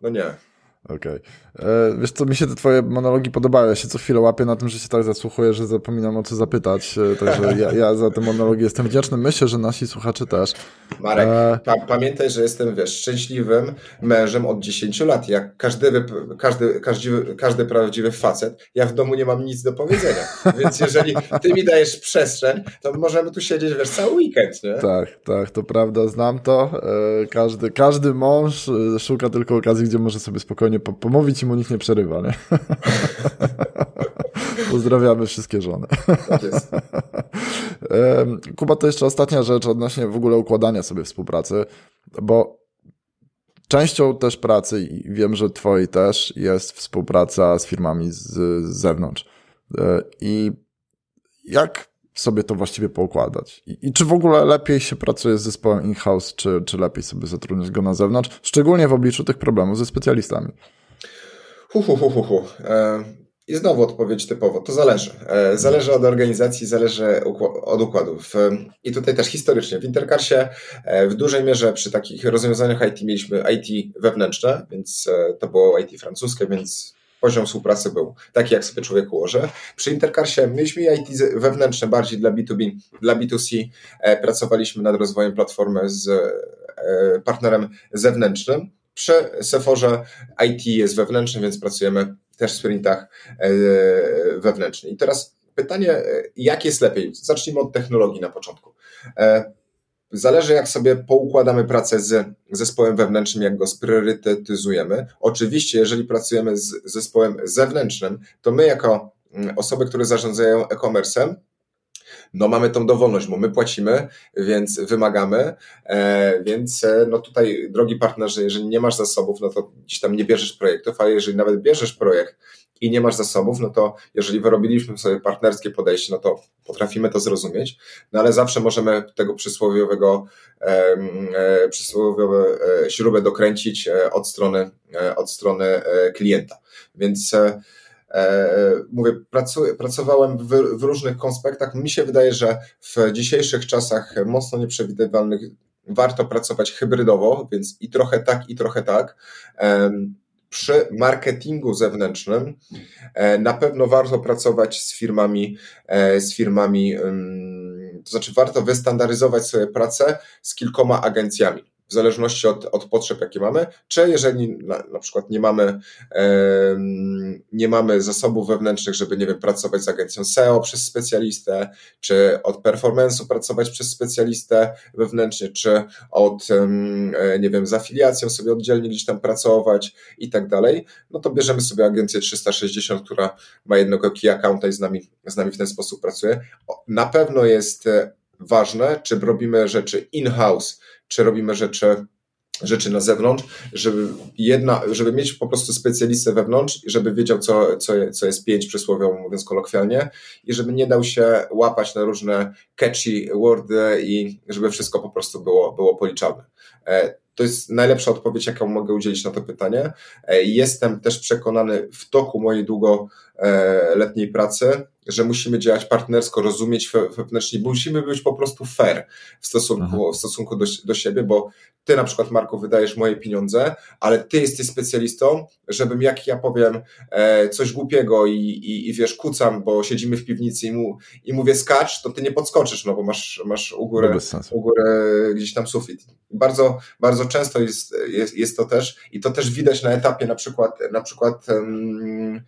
no nie. Okej. Okay. E, wiesz co, mi się te twoje monologi podobały. Ja się co chwilę łapię na tym, że się tak zasłuchuję, że zapominam o co zapytać. E, także ja, ja za te monologi jestem wdzięczny. Myślę, że nasi słuchacze też. Marek, e... pa pamiętaj, że jestem, wiesz, szczęśliwym mężem od 10 lat. Jak każdy, każdy, każdy, każdy prawdziwy facet, ja w domu nie mam nic do powiedzenia. Więc jeżeli ty mi dajesz przestrzeń, to możemy tu siedzieć, wiesz, cały weekend, nie? Tak, tak, to prawda, znam to. Każdy, każdy mąż szuka tylko okazji, gdzie może sobie spokojnie spokojnie po pomówić i mu nikt nie przerywa, nie? Pozdrawiamy wszystkie żony. Tak jest. Kuba, to jeszcze ostatnia rzecz odnośnie w ogóle układania sobie współpracy, bo częścią też pracy i wiem, że twojej też jest współpraca z firmami z, z zewnątrz. E, I jak sobie to właściwie poukładać? I, I, czy w ogóle lepiej się pracuje z zespołem in-house, czy, czy lepiej sobie zatrudniać go na zewnątrz, szczególnie w obliczu tych problemów ze specjalistami? Hu, hu, hu, hu, hu. E, I znowu odpowiedź typowo. To zależy. E, zależy od organizacji, zależy od układów. E, I tutaj też historycznie. W Intercarsie w dużej mierze przy takich rozwiązaniach IT mieliśmy IT wewnętrzne, więc to było IT francuskie, więc poziom współpracy był taki, jak sobie człowiek ułoży. Przy Intercarsie mieliśmy IT wewnętrzne bardziej dla B2B, dla B2C. E, pracowaliśmy nad rozwojem platformy z partnerem zewnętrznym. Przy Seforze IT jest wewnętrzny, więc pracujemy też w sprintach e, wewnętrznych. I teraz pytanie, jak jest lepiej? Zacznijmy od technologii na początku. Zależy, jak sobie poukładamy pracę z zespołem wewnętrznym, jak go spriorytetyzujemy. Oczywiście, jeżeli pracujemy z zespołem zewnętrznym, to my, jako mm, osoby, które zarządzają e-commerce'em, no mamy tą dowolność, bo my płacimy, więc wymagamy, e, więc e, no tutaj, drogi partnerzy, jeżeli nie masz zasobów, no to gdzieś tam nie bierzesz projektów, a jeżeli nawet bierzesz projekt i nie masz zasobów, no to jeżeli wyrobiliśmy sobie partnerskie podejście, no to potrafimy to zrozumieć, no ale zawsze możemy tego przysłowiowego, e, przysłowiową e, śrubę dokręcić e, od strony, e, od strony e, klienta. Więc e, mówię, pracuję, pracowałem w, w, różnych konspektach. Mi się wydaje, że w dzisiejszych czasach mocno nieprzewidywalnych warto pracować hybrydowo, więc i trochę tak, i trochę tak przy marketingu zewnętrznym e, na pewno warto pracować z firmami, e, z firmami, to znaczy warto wystandaryzować swoje pracę z kilkoma agencjami w zależności od, od potrzeb, jakie mamy, czy jeżeli na, na przykład nie mamy, e, nie mamy zasobów wewnętrznych, żeby, nie wiem, pracować z agencją SEO przez specjalistę, czy od performance'u pracować przez specjalistę wewnętrznie, czy od, e, nie wiem, z afiliacją sobie oddzielnie gdzieś tam pracować i tak dalej, no to bierzemy sobie agencję 360, która ma jednego key accounta i z nami, z nami w ten sposób pracuje. Na pewno jest e, ważne, czy robimy rzeczy in-house, czy robimy rzeczy rzeczy na zewnątrz, żeby jedna, żeby mieć po prostu specjalistę wewnątrz żeby wiedział, co, co, co jest pięć przysłowiowo mówiąc kolokwialnie i żeby nie dał się łapać na różne catchy wordy i żeby wszystko po prostu było, było policzalne. E, to jest najlepsza odpowiedź, jaką mogę udzielić na to pytanie. E, jestem też przekonany w toku mojej długoletniej pracy, że musimy działać partnersko, rozumieć wewnętrznie, bo musimy być po prostu fair w stosunku, w stosunku do, do siebie, bo ty na przykład, Marku, wydajesz moje pieniądze, ale ty jesteś specjalistą, żebym jak ja powiem e, coś głupiego i, i, i wiesz, kucam, bo siedzimy w piwnicy i, mu, i mówię skacz, to ty nie podskoczysz, no bo masz, masz u góry, u góry gdzieś tam sufit. Bardzo, bardzo często jest, jest, jest to też i to też widać na etapie na przykład, na przykład um,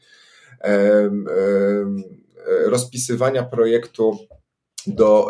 um, um, rozpisywania projektu do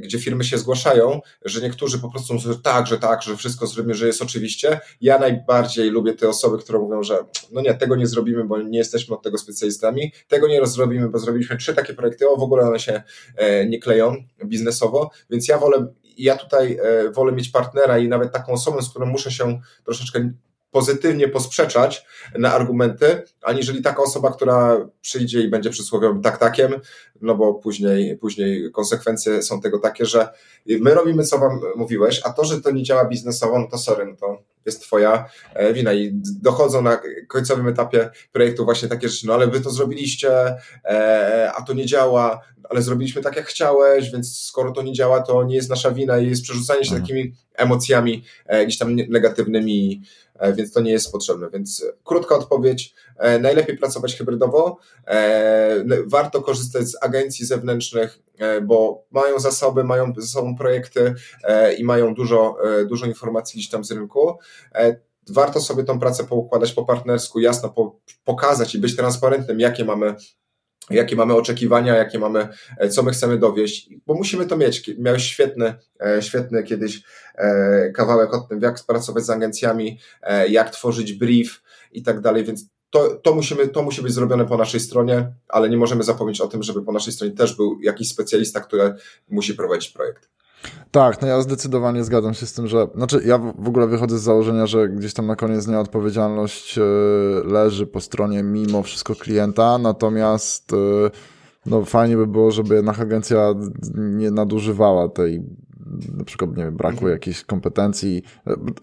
gdzie firmy się zgłaszają, że niektórzy po prostu mówią, że tak, że tak, że wszystko zrobimy, że jest oczywiście. Ja najbardziej lubię te osoby, które mówią, że no nie, tego nie zrobimy, bo nie jesteśmy od tego specjalistami, tego nie zrobimy, bo zrobiliśmy trzy takie projekty, o w ogóle one się e, nie kleją biznesowo, więc ja wolę, ja tutaj e, wolę mieć partnera i nawet taką osobę, z którą muszę się troszeczkę pozytywnie posprzeczać na argumenty, aniżeli taka osoba, która przyjdzie i będzie przysłowiowym tak-takiem, no bo później, później konsekwencje są tego takie, że my robimy, co wam mówiłeś, a to, że to nie działa biznesowo, no to sorry, no to jest twoja e, wina i dochodzą na końcowym etapie projektu właśnie takie rzeczy, no ale wy to zrobiliście, e, a to nie działa, ale zrobiliśmy tak, jak chciałeś, więc skoro to nie działa, to nie jest nasza wina i jest przerzucanie się mhm. takimi emocjami e, gdzieś tam negatywnymi, więc to nie jest potrzebne. Więc krótka odpowiedź, najlepiej pracować hybrydowo, warto korzystać z agencji zewnętrznych, bo mają zasoby, mają ze sobą projekty i mają dużo, dużo informacji gdzieś tam z rynku, E, warto sobie tą pracę poukładać po partnersku, jasno po, pokazać i być transparentnym, jakie mamy jakie mamy oczekiwania, jakie mamy, e, co my chcemy dowieść, bo musimy to mieć. Miałeś świetny, e, świetny kiedyś kawałek o tym, jak pracować z agencjami, jak tworzyć brief i tak dalej, więc to, to, musimy, to musi być zrobione po naszej stronie, ale nie możemy zapomnieć o tym, żeby po naszej stronie też był jakiś specjalista, który musi prowadzić projekt. Tak, no ja zdecydowanie zgadzam się z tym, że. Znaczy, ja w ogóle wychodzę z założenia, że gdzieś tam na koniec dnia odpowiedzialność e, leży po stronie mimo wszystko klienta, natomiast e, no fajnie by było, żeby jednak agencja nie nadużywała tej na przykład, nie wiem, braku mhm. jakichś kompetencji.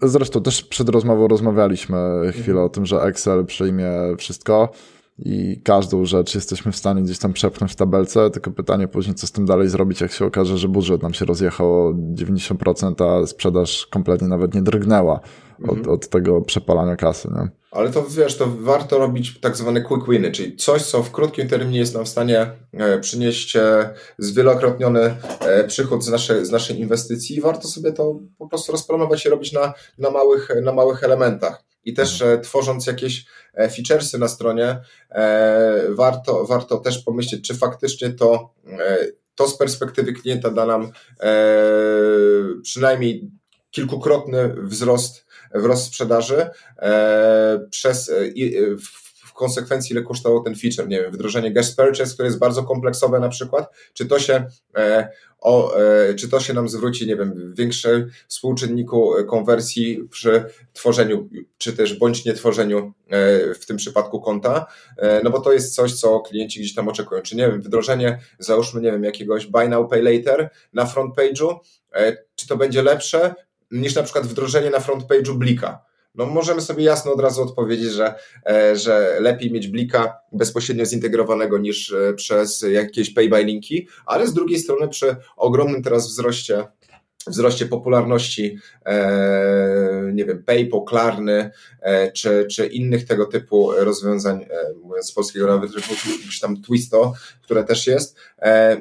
Zresztą też przed rozmową rozmawialiśmy chwilę mhm. o tym, że Excel przyjmie wszystko i każdą rzecz jesteśmy w stanie gdzieś tam przepchnąć w tabelce, tylko pytanie później, co z tym dalej zrobić, jak się okaże, że budżet nam się rozjechał o 90%, a sprzedaż kompletnie nawet nie drgnęła od, mhm. od tego przepalania kasy. Nie? Ale to wiesz, to warto robić tak zwane quick winy, czyli coś, co w krótkim terminie jest nam w stanie e, przynieść e, zwielokrotniony e, przychód z naszej, z naszej inwestycji i warto sobie to po prostu rozplanować i robić na, na, małych, na małych elementach i też mhm. tworząc jakieś e, featuresy na stronie, e, warto, warto też pomyśleć, czy faktycznie to, to z perspektywy klienta da nam przynajmniej kilkukrotny wzrost, wzrost sprzedaży przez, w konsekwencji ile kosztował ten feature, nie wiem, wdrożenie guest purchase, które jest bardzo kompleksowe na przykład, czy to się, e, o, e, czy to się nam zwróci, nie wiem, w większym współczynniku konwersji przy tworzeniu, czy też bądź nie tworzeniu e, w tym przypadku konta, e, no bo to jest coś, co klienci gdzieś tam oczekują, czy nie wiem, wdrożenie, załóżmy, nie wiem, jakiegoś buy now, pay later na front page'u, e, czy to będzie lepsze niż na przykład wdrożenie na front page'u blika, no możemy sobie jasno od razu odpowiedzieć, że, e, że lepiej mieć blika bezpośrednio zintegrowanego niż e, przez jakieś pay by linki, ale z drugiej strony przy ogromnym teraz wzroście wzroście popularności, e, nie wiem, PayPal, Klarny, e, czy, czy innych tego typu rozwiązań, e, mówiąc z polskiego nawet, czy tam Twisto, które też jest,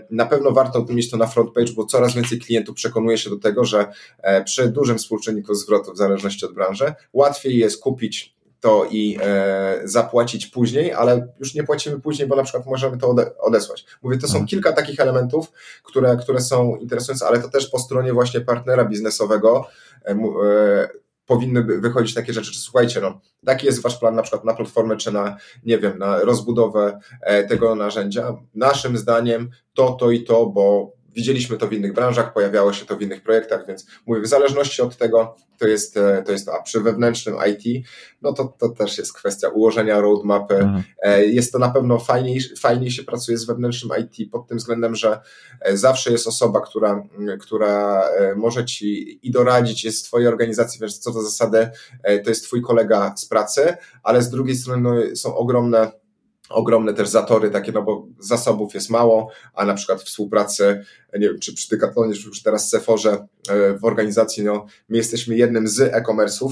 na pewno warto mieć to na front page, bo coraz więcej klientów przekonuje się do tego, że przy dużym współczynniku zwrotu, w zależności od branży, łatwiej jest kupić to i e, zapłacić później, ale już nie płacimy później, bo na przykład możemy to ode, odesłać. Mówię, to są mhm. kilka takich elementów, które, które są interesujące, ale to też po stronie właśnie partnera biznesowego e, e, powinny wychodzić takie rzeczy, czy słuchajcie, no, taki jest wasz plan na przykład na platformę, czy na, nie wiem, na rozbudowę e, tego narzędzia. Naszym zdaniem to, to i to, bo Widzieliśmy to w innych branżach, pojawiało się to w innych projektach, więc mówię, w zależności od tego, to jest e, to, jest to. a przy wewnętrznym IT, no to, to też jest kwestia ułożenia roadmapy. Mhm. E, jest to na pewno fajniej, fajniej się pracuje z wewnętrznym IT pod tym względem, że e, zawsze jest osoba, która, która może ci i doradzić, jest w twojej organizacji, wiesz, co do zasady, to jest twój kolega z pracy, ale z drugiej strony no, są ogromne ogromne też zatory takie, no bo zasobów jest mało, a na przykład współpracy, nie wiem, czy przy Decathlonie, czy już teraz Seforze e, w organizacji, no my jesteśmy jednym z e-commerce'ów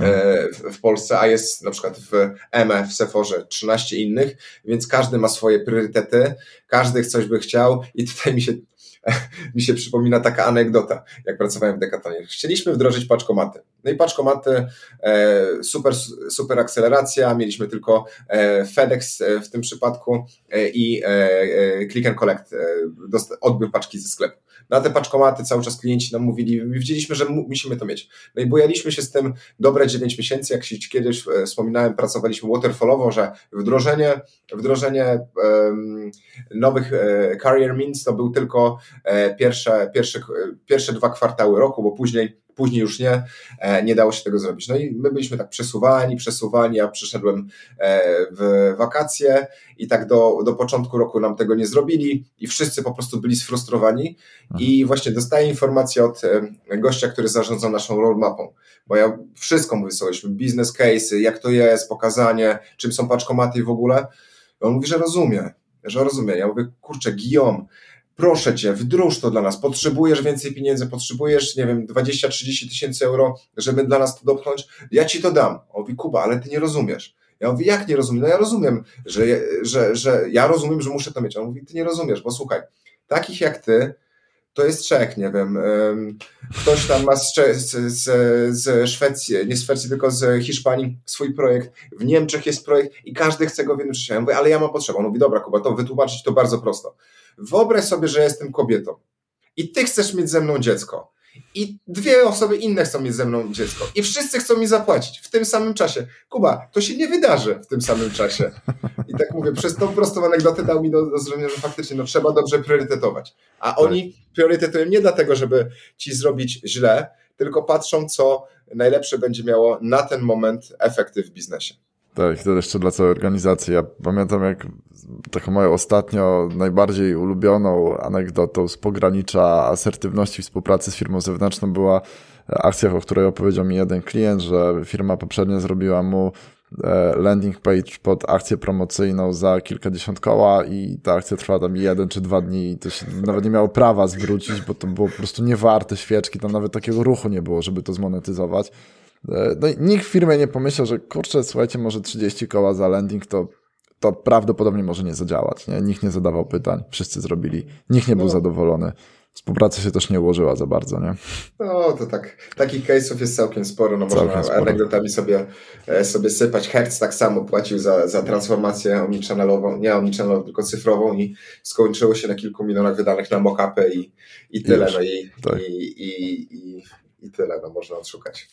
e, w Polsce, a jest na przykład w EME, w Seforze 13 innych, więc każdy ma swoje priorytety, każdy coś by chciał i tutaj mi się mi się przypomina taka anegdota, jak pracowałem w Decathonie. Chcieliśmy wdrożyć paczkomaty. No i paczkomaty, e, super, super akceleracja, mieliśmy tylko e, FedEx e, w tym przypadku i click and collect, odbył paczki ze sklepu. Na te paczkomaty cały czas klienci nam mówili, widzieliśmy, że musimy to mieć. No i bojaliśmy się z tym dobre 9 miesięcy, jak się kiedyś wspominałem, pracowaliśmy waterfallowo, że wdrożenie, wdrożenie nowych carrier means to był tylko pierwsze, pierwsze, pierwsze dwa kwartały roku, bo później później już nie, e, nie dało się tego zrobić. No i my byliśmy tak przesuwani, przesuwani, ja przyszedłem e, w wakacje i tak do, do początku roku nam tego nie zrobili i wszyscy po prostu byli sfrustrowani i właśnie dostaję informację od gościa, który zarządza naszą roadmapą, bo ja wszystko mówię sobie, biznes case, jak to jest, pokazanie, czym są paczkomaty i w ogóle. on mówi, że rozumie, że rozumie. Ja mówię, kurczę, Guillaume, proszę cię, wdróż to dla nas, potrzebujesz więcej pieniędzy, potrzebujesz, nie wiem, 20-30 tysięcy euro, żeby dla nas to dopchnąć, ja ci to dam. On mówi, Kuba, ale ty nie rozumiesz. Ja mówię, jak nie rozumiem? No ja rozumiem, że, że, że ja rozumiem, że muszę to mieć. On mówi, ty nie rozumiesz, bo słuchaj, takich jak ty, to jest Czech, nie wiem, ktoś tam ma z, z, z Szwecji, nie z Szwecji, tylko z Hiszpanii swój projekt, w Niemczech jest projekt i każdy chce go w jednym. Ja mówię, ale ja mam potrzebę. On mówi, dobra Kuba, to wytłumaczyć to bardzo prosto. Wyobraź sobie, że jestem kobietą i ty chcesz mieć ze mną dziecko. I dwie osoby inne chcą mieć ze mną dziecko. I wszyscy chcą mi zapłacić w tym samym czasie. Kuba, to się nie wydarzy w tym samym czasie. I tak mówię, przez tą prostą anegdotę dał mi do, do zrozumienia, że faktycznie no, trzeba dobrze priorytetować. A tak. oni priorytetują nie dlatego, żeby ci zrobić źle, tylko patrzą, co najlepsze będzie miało na ten moment efekty w biznesie. Tak, to jeszcze dla całej organizacji. Ja pamiętam, jak taką moją ostatnio najbardziej ulubioną anegdotą z pogranicza asertywności współpracy z firmą zewnętrzną była akcja, o której opowiedział mi jeden klient, że firma poprzednio zrobiła mu e, landing page pod akcję promocyjną za kilkadziesiąt koła i ta akcja trwała tam jeden czy dwa dni i to się nawet nie miało prawa zwrócić, bo to było po prostu niewarte świeczki, tam nawet takiego ruchu nie było, żeby to zmonetyzować. E, no i nikt w firmie nie pomyślał, że kurczę, słuchajcie, może 30 koła za landing to, to prawdopodobnie może nie zadziałać. Nie? Nikt nie zadawał pytań, wszyscy zrobili, nikt nie był no. zadowolony. Współpraca się też nie ułożyła za bardzo, nie? No, to tak. Takich case'ów jest całkiem sporo. No, całkiem można sporo. anegdotami sobie, e, sobie sypać. Hertz tak samo płacił za, za transformację omnichannelową, nie omnichannelową, tylko cyfrową i skończyło się na kilku milionach wydanych na mock-upy i, i tyle. no i, tak. i, i, i, i tyle, no można odszukać.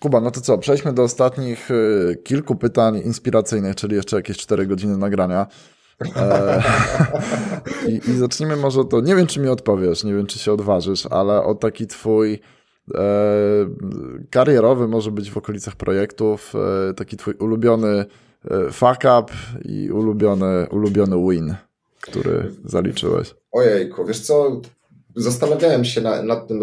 Kuba, no to co, przejdźmy do ostatnich y, kilku pytań inspiracyjnych, czyli jeszcze jakieś 4 godziny nagrania. E, i, I zacznijmy może to, nie wiem czy mi odpowiesz, nie wiem czy się odważysz, ale o taki twój e, karierowy, może być w okolicach projektów, e, taki twój ulubiony e, fuck up i ulubiony, ulubiony win, który zaliczyłeś. Ojejku, wiesz co, zastanawiałem się na, nad tym,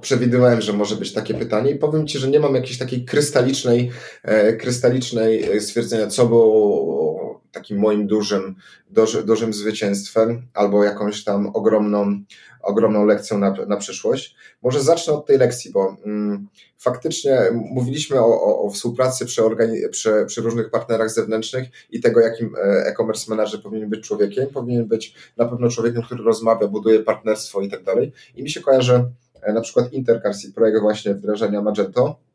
przewidywałem, że może być takie pytanie i powiem Ci, że nie mam jakiejś takiej krystalicznej, e, krystalicznej stwierdzenia, co było takim moim dużym, dużym, dużym zwycięstwem albo jakąś tam ogromną, ogromną lekcją na, na przyszłość. Może zacznę od tej lekcji, bo mm, faktycznie mówiliśmy o, o, o współpracy przy, organi- przy, przy, różnych partnerach zewnętrznych i tego, jakim e, e-commerce manager powinien być człowiekiem. Powinien być na pewno człowiekiem, który rozmawia, buduje partnerstwo i tak dalej. I mi się kojarzy e, na przykład Intercars i projekt właśnie wdrażania Magento,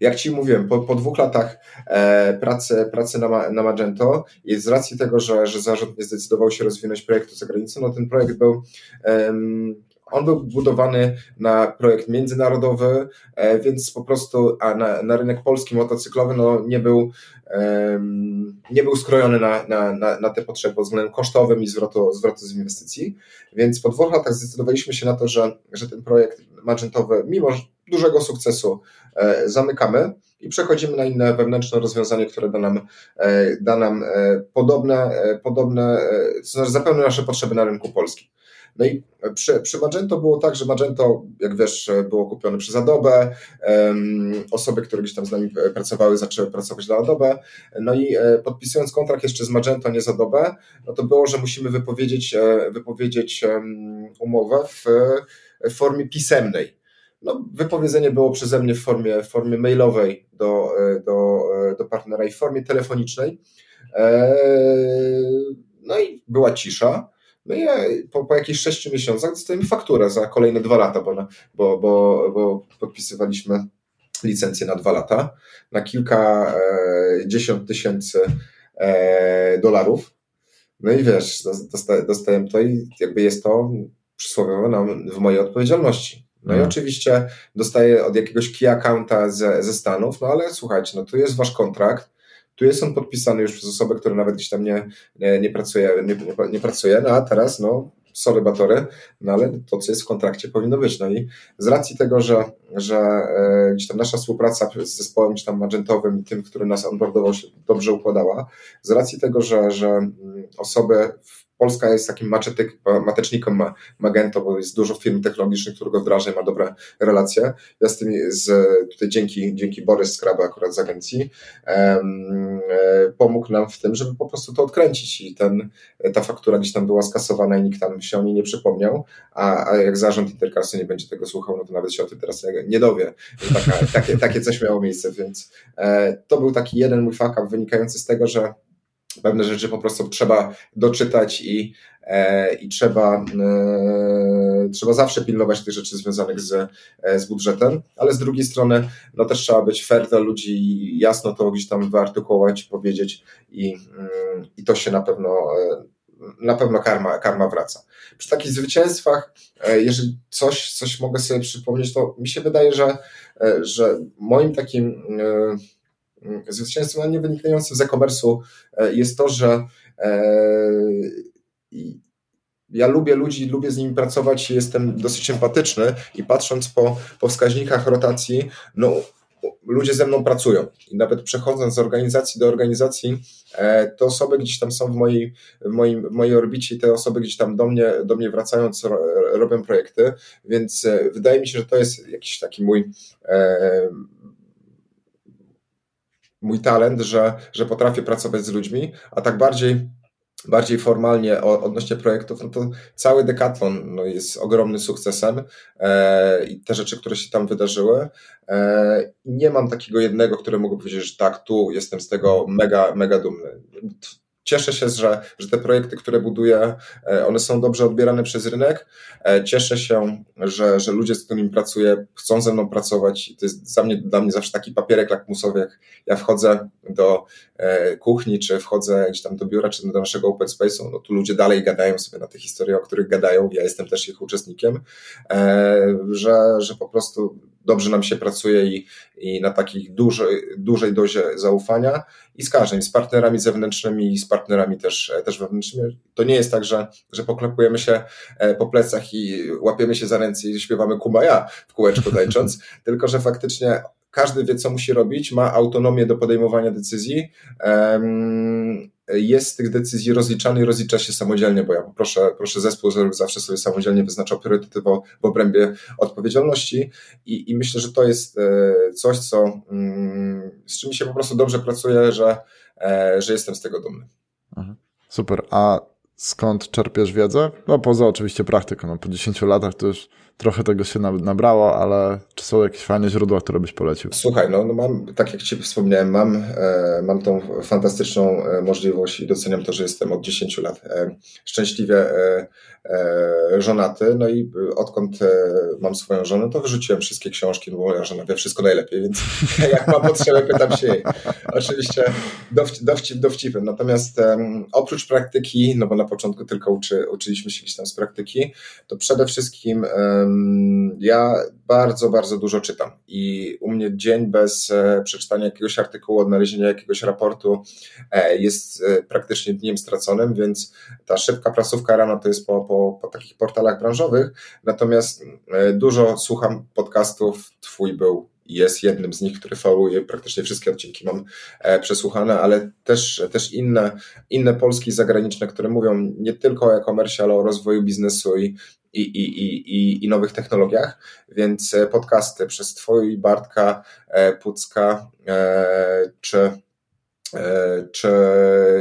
jak Ci mówiłem, po, po dwóch latach e, pracy, pracy na, na Magento i z racji tego, że, że zarząd nie zdecydował się rozwinąć projektu za granicą, no ten projekt był on był budowany na projekt międzynarodowy, e, więc po prostu a na, na rynek polski motocyklowy no, nie, był, nie był skrojony na, na, na, na te potrzeby pod względem kosztowym i zwrotu, zwrotu z inwestycji. Więc po dwóch latach zdecydowaliśmy się na to, że, że ten projekt magentowy, mimo dużego sukcesu, zamykamy i przechodzimy na inne wewnętrzne rozwiązanie, które da nam, e, da nam podobne, podobne, to znaczy zapełni nasze potrzeby na rynku polskim. No i przy, przy Magento było tak, że Magento, jak wiesz, było kupione przez Adobe, osoby, które gdzieś tam z nami pracowały, zaczęły pracować dla Adobe, no i e, podpisując kontrakt jeszcze z Magento, nie z Adobe, no to było, że musimy wypowiedzieć, e, wypowiedzieć umowę w formie pisemnej. No, wypowiedzenie było przeze mnie w formie, w formie mailowej do, e, do, do partnera i w formie telefonicznej. No i była cisza. No i po, po jakichś sześciu miesiącach dostajemy fakturę za kolejne dwa lata, bo, bo, bo, bo podpisywaliśmy licencję na dwa lata, na kilka e, dziesiąt tysięcy e, dolarów. No i wiesz, dosta, dostałem to i jakby jest to przysłowiowe w mojej odpowiedzialności. No hmm. i oczywiście dostaję od jakiegoś key accounta ze, ze Stanów, no ale słuchajcie, no tu jest wasz kontrakt, tu jest on podpisany już przez osobę, która nawet gdzieś tam nie, nie, nie pracuje, nie, nie, nie pracuje, no a teraz no sorry batory, no ale to, co jest w kontrakcie powinno być. No i z racji tego, że, że e, gdzieś tam nasza współpraca z zespołem gdzieś tam magentowym tym, który nas onboardował się dobrze układała, z racji tego, że, że mm, osoby Polska jest takim matecznikiem Magento, bo jest dużo firm technologicznych, które go wdraża i ma dobre relacje. Ja z tymi, z, tutaj dzięki, dzięki Borys Skraby akurat z agencji, e, pomógł nam w tym, żeby po prostu to odkręcić i ten, ta faktura gdzieś tam była skasowana i nikt tam się o niej nie przypomniał, a, a jak zarząd Intercarsu nie będzie tego słuchał, no to nawet się o tym teraz nie dowie. Taka, takie, takie coś miało miejsce, więc e, to był taki jeden mój fuck up wynikający z tego, że pewne rzeczy po prostu trzeba doczytać i, e, i trzeba, e, trzeba zawsze pilnować tych rzeczy związanych z, e, z budżetem, ale z drugiej strony no też trzeba być fair dla ludzi i jasno to gdzieś tam wyartykułować, powiedzieć i, mm, i to się na pewno na pewno karma, karma wraca. Przy takich zwycięstwach, jeżeli coś, coś mogę sobie przypomnieć, to mi się wydaje, że, że moim takim zwycięstwem nie wynikającym z e-commerce'u e, jest to, że e, ja lubię ludzi, lubię z nimi pracować, jestem dosyć empatyczny i patrząc po, po wskaźnikach rotacji, no ludzie ze mną pracują. I nawet przechodząc z organizacji do organizacji, e, te osoby gdzieś tam są w mojej, w w mojej orbicie te osoby gdzieś tam do mnie, do mnie wracając robią projekty, więc wydaje mi się, że to jest jakiś taki mój mój talent, że, że potrafię pracować z ludźmi, a tak bardziej bardziej formalnie odnośnie projektów, no to cały Decathlon no, jest ogromnym sukcesem e, i te rzeczy, które się tam wydarzyły. E, nie mam takiego jednego, który mógł powiedzieć, że tak, tu jestem z tego mega, mega dumny Cieszę się, że, że te projekty, które buduję, e, one są dobrze odbierane przez rynek. E, cieszę się, że, że ludzie, z którymi pracuję, chcą ze mną pracować. To jest dla mnie, dla mnie zawsze taki papierek lakmusowy, jak ja wchodzę do e, kuchni, czy wchodzę gdzieś tam do biura, czy do naszego open space'u, no tu ludzie dalej gadają sobie na te historie, o których gadają. Ja jestem też ich uczestnikiem, że, że po prostu dobrze nam się pracuje i, i na takiej dużej, dużej dozie zaufania i z każdym, z partnerami zewnętrznymi i z partnerami też, też wewnętrznymi. To nie jest tak, że, że poklepujemy się e, po plecach i łapiemy się za ręce i śpiewamy kumaja w kółeczku tańcząc, tylko że faktycznie każdy wie, co musi robić, ma autonomię do podejmowania decyzji. Jest z tych decyzji rozliczany i rozlicza się samodzielnie, bo ja proszę, proszę zespół, żeby zawsze sobie samodzielnie wyznaczał priorytety w, w obrębie odpowiedzialności i, i myślę, że to jest e, coś, co, mm, z czym się po prostu dobrze pracuje, że, e, że jestem z tego dumny. Mhm. Super. A skąd czerpiesz wiedzę? No poza oczywiście praktyką, no po 10 latach to już trochę tego się nabrało, ale czy są jakieś fajne źródła, które byś polecił? Słuchaj, no, no mam, tak jak Ci wspomniałem, mam, e, mam tą fantastyczną e, możliwość i doceniam to, że jestem od 10 lat e, szczęśliwie e, e żonaty, no i odkąd e, mam swoją żonę, to wyrzuciłem wszystkie książki, bo moja żona wie wszystko najlepiej, więc jak mam potrzebę, pytam się jej. Oczywiście dowcip dowcipem, natomiast oprócz praktyki, no bo na początku tylko uczy, uczyliśmy się gdzieś tam z praktyki, to przede wszystkim ja bardzo, bardzo dużo czytam i u mnie dzień bez e, przeczytania jakiegoś artykułu, odnalezienia jakiegoś raportu e, jest e, praktycznie dniem straconym, więc ta szybka prasówka rano to jest po, po, po takich portalach branżowych, natomiast dużo słucham podcastów, twój był jest jednym z nich, który followuje, praktycznie wszystkie odcinki mam przesłuchane, ale też, też inne, inne polskie zagraniczne, które mówią nie tylko o e-commerce, ale o rozwoju biznesu i, i, i, i, i nowych technologiach, więc e, podcasty przez Twój Bartka e, Pucka e, czy czy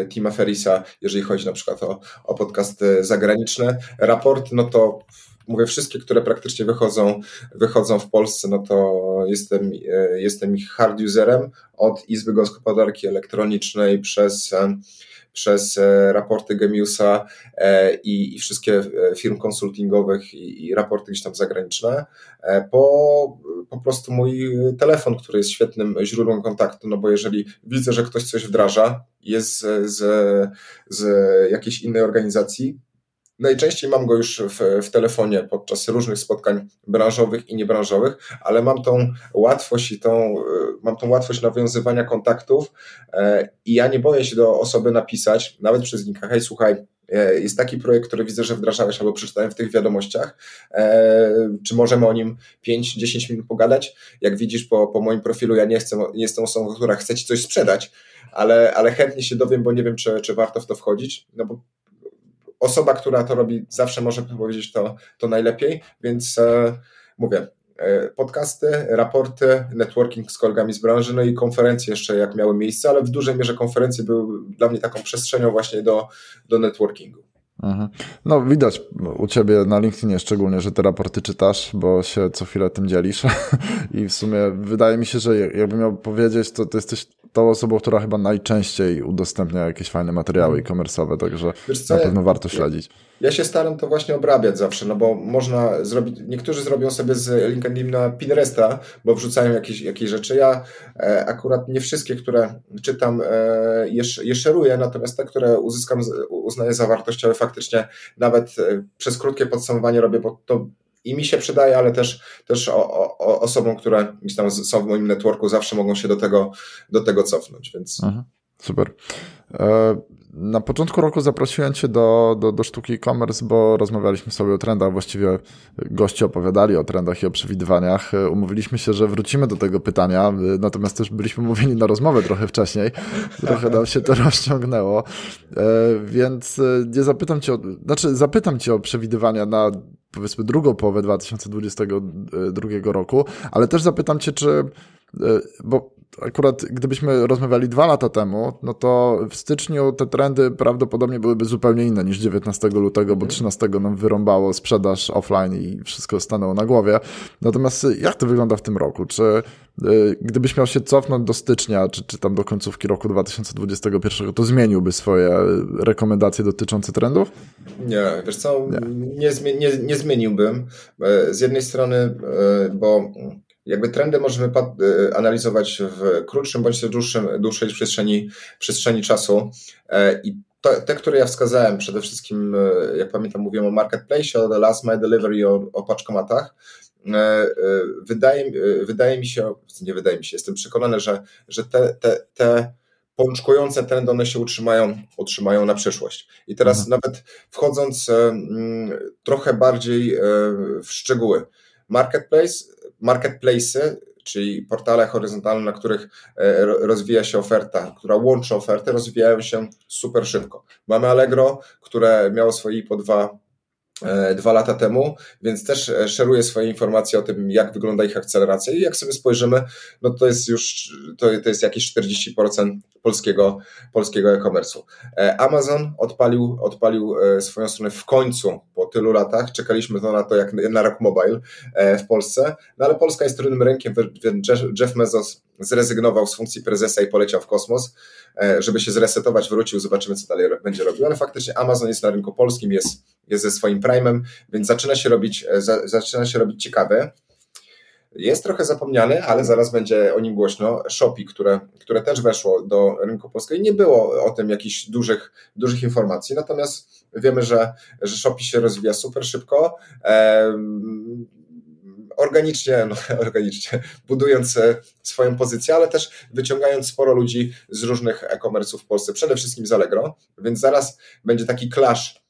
Tima Ferisa, jeżeli chodzi na przykład o, o podcasty zagraniczne. Raporty, no to mówię wszystkie, które praktycznie wychodzą, wychodzą w Polsce, no to jestem, jestem ich hard userem od Izby Gospodarki Elektronicznej przez przez e, raporty Gemiusa e, i, i wszystkie e, firm konsultingowych i, i, raporty gdzieś tam zagraniczne, po po prostu mój telefon, który jest świetnym źródłem kontaktu, no bo jeżeli widzę, że ktoś coś wdraża, jest z, z, z jakiejś innej organizacji, Najczęściej mam go już w, w, telefonie podczas różnych spotkań branżowych i niebranżowych, ale mam tą łatwość i tą, e, mam tą łatwość nawiązywania kontaktów e, i ja nie boję się do osoby napisać, nawet przez linka, hej słuchaj, e, jest taki projekt, który widzę, że wdrażałeś albo przeczytałem w tych wiadomościach. Czy możemy o nim 5-10 minut pogadać? Jak widzisz po, po moim profilu, ja nie, chcę, nie jestem osobą, która chce ci coś sprzedać, ale, ale chętnie się dowiem, bo nie wiem, czy, czy warto w to wchodzić. No bo osoba, która to robi, zawsze może powiedzieć to, to najlepiej, więc e, mówię, e, podcasty, raporty, networking z kolegami z branży, no i konferencje jeszcze jak miały miejsce, ale w dużej mierze konferencje były dla mnie taką przestrzenią właśnie do, do networkingu. Mhm. No widać u Ciebie na LinkedInie szczególnie, że te raporty czytasz, bo się co chwilę tym dzielisz i w sumie wydaje mi się, że jakbym miał powiedzieć, to, to jesteś tą osobą, która chyba najczęściej udostępnia jakieś fajne materiały mm. e-commerce'owe, także na pewno warto śledzić. Ja się staram to właśnie obrabiać zawsze, no bo można zrobić, niektórzy zrobią sobie z LinkedIna Pinteresta, bo wrzucają jakieś, jakieś rzeczy. Ja e, akurat nie wszystkie, które czytam, e, je, szeruję, natomiast te, które uzyskam, uznaję za wartościowe, faktycznie nawet e, przez krótkie podsumowanie robię, bo to i mi się przydaje, ale też, też o, o, osobom, które gdzieś tam są w moim networku, zawsze mogą się do tego, do tego cofnąć. Więc. Mhm. Super. E, na początku roku zaprosiłem Cię do, do, do sztuki e-commerce, bo rozmawialiśmy sobie o trendach. Właściwie goście opowiadali o trendach i o przewidywaniach. E, umówiliśmy się, że wrócimy do tego pytania, e, natomiast też byliśmy mówieni na rozmowę trochę wcześniej. Trochę nam się to rozciągnęło. Więc nie zapytam Cię o, znaczy zapytam Cię o przewidywania na powiedzmy drugą połowę 2022 roku, ale też zapytam Cię, czy bo akurat gdybyśmy rozmawiali dwa lata temu, no to w styczniu te trendy prawdopodobnie byłyby zupełnie inne niż 19 lutego, bo 13 nam wyrąbało sprzedaż offline i wszystko stanęło na głowie. Natomiast jak to wygląda w tym roku? Czy y, gdybyś miał się cofnąć do stycznia, czy, czy tam do końcówki roku 2021, to zmieniłby swoje rekomendacje dotyczące trendów? Nie, wiesz co, nie, nie, nie, nie zmieniłbym. E, z jednej strony, e, bo jakby trendy możemy e, analizować w krótszym bądź dłuższym, dłuższej przestrzeni, przestrzeni czasu e, i to, te, które ja wskazałem, przede wszystkim, e, jak pamiętam, mówiłem o marketplace, o the last mile delivery, o, o paczkomatach. wydaje, wydaje mi się, nie wydaje mi się, jestem przekonany, że, że te, te, te pączkujące trendy, one się utrzymają, utrzymają na przyszłość. I teraz mhm. nawet wchodząc trochę bardziej w szczegóły, marketplace, marketplace czyli portale horyzontalne, na których e, rozwija się oferta, która łączy oferty, rozwijają się super szybko. Mamy Allegro, które miało swoje 2 E, dwa lata temu, więc też e, szeruję swoje informacje o tym, jak wygląda ich akceleracja. I jak sobie spojrzymy, no to jest już, to, to jest jakieś 40% polskiego, polskiego e-commerce'u. E, Amazon odpalił, odpalił swoją stronę w końcu po tylu latach, czekaliśmy to na to jak na rok mobile w Polsce, no ale Polska jest trudnym rynkiem, Jeff Bezos zrezygnował z funkcji prezesa i poleciał w kosmos, żeby się zresetować, wrócił, zobaczymy co dalej będzie robił, ale faktycznie Amazon jest na rynku polskim, jest, jest ze swoim Prime'em, więc zaczyna się robić, e, za, zaczyna się robić ciekawe. Jest trochę zapomniany, ale zaraz będzie o nim głośno. Shopee, które, które też weszło do rynku polskiego. Nie było o tym jakichś dużych, dużych informacji, natomiast wiemy, że, że Shopee się rozwija super szybko. organicznie, no, organicznie, budując e, swoją pozycję, ale też wyciągając sporo ludzi z różnych e-commerce'ów w Polsce, przede wszystkim z Allegro, więc zaraz będzie taki clash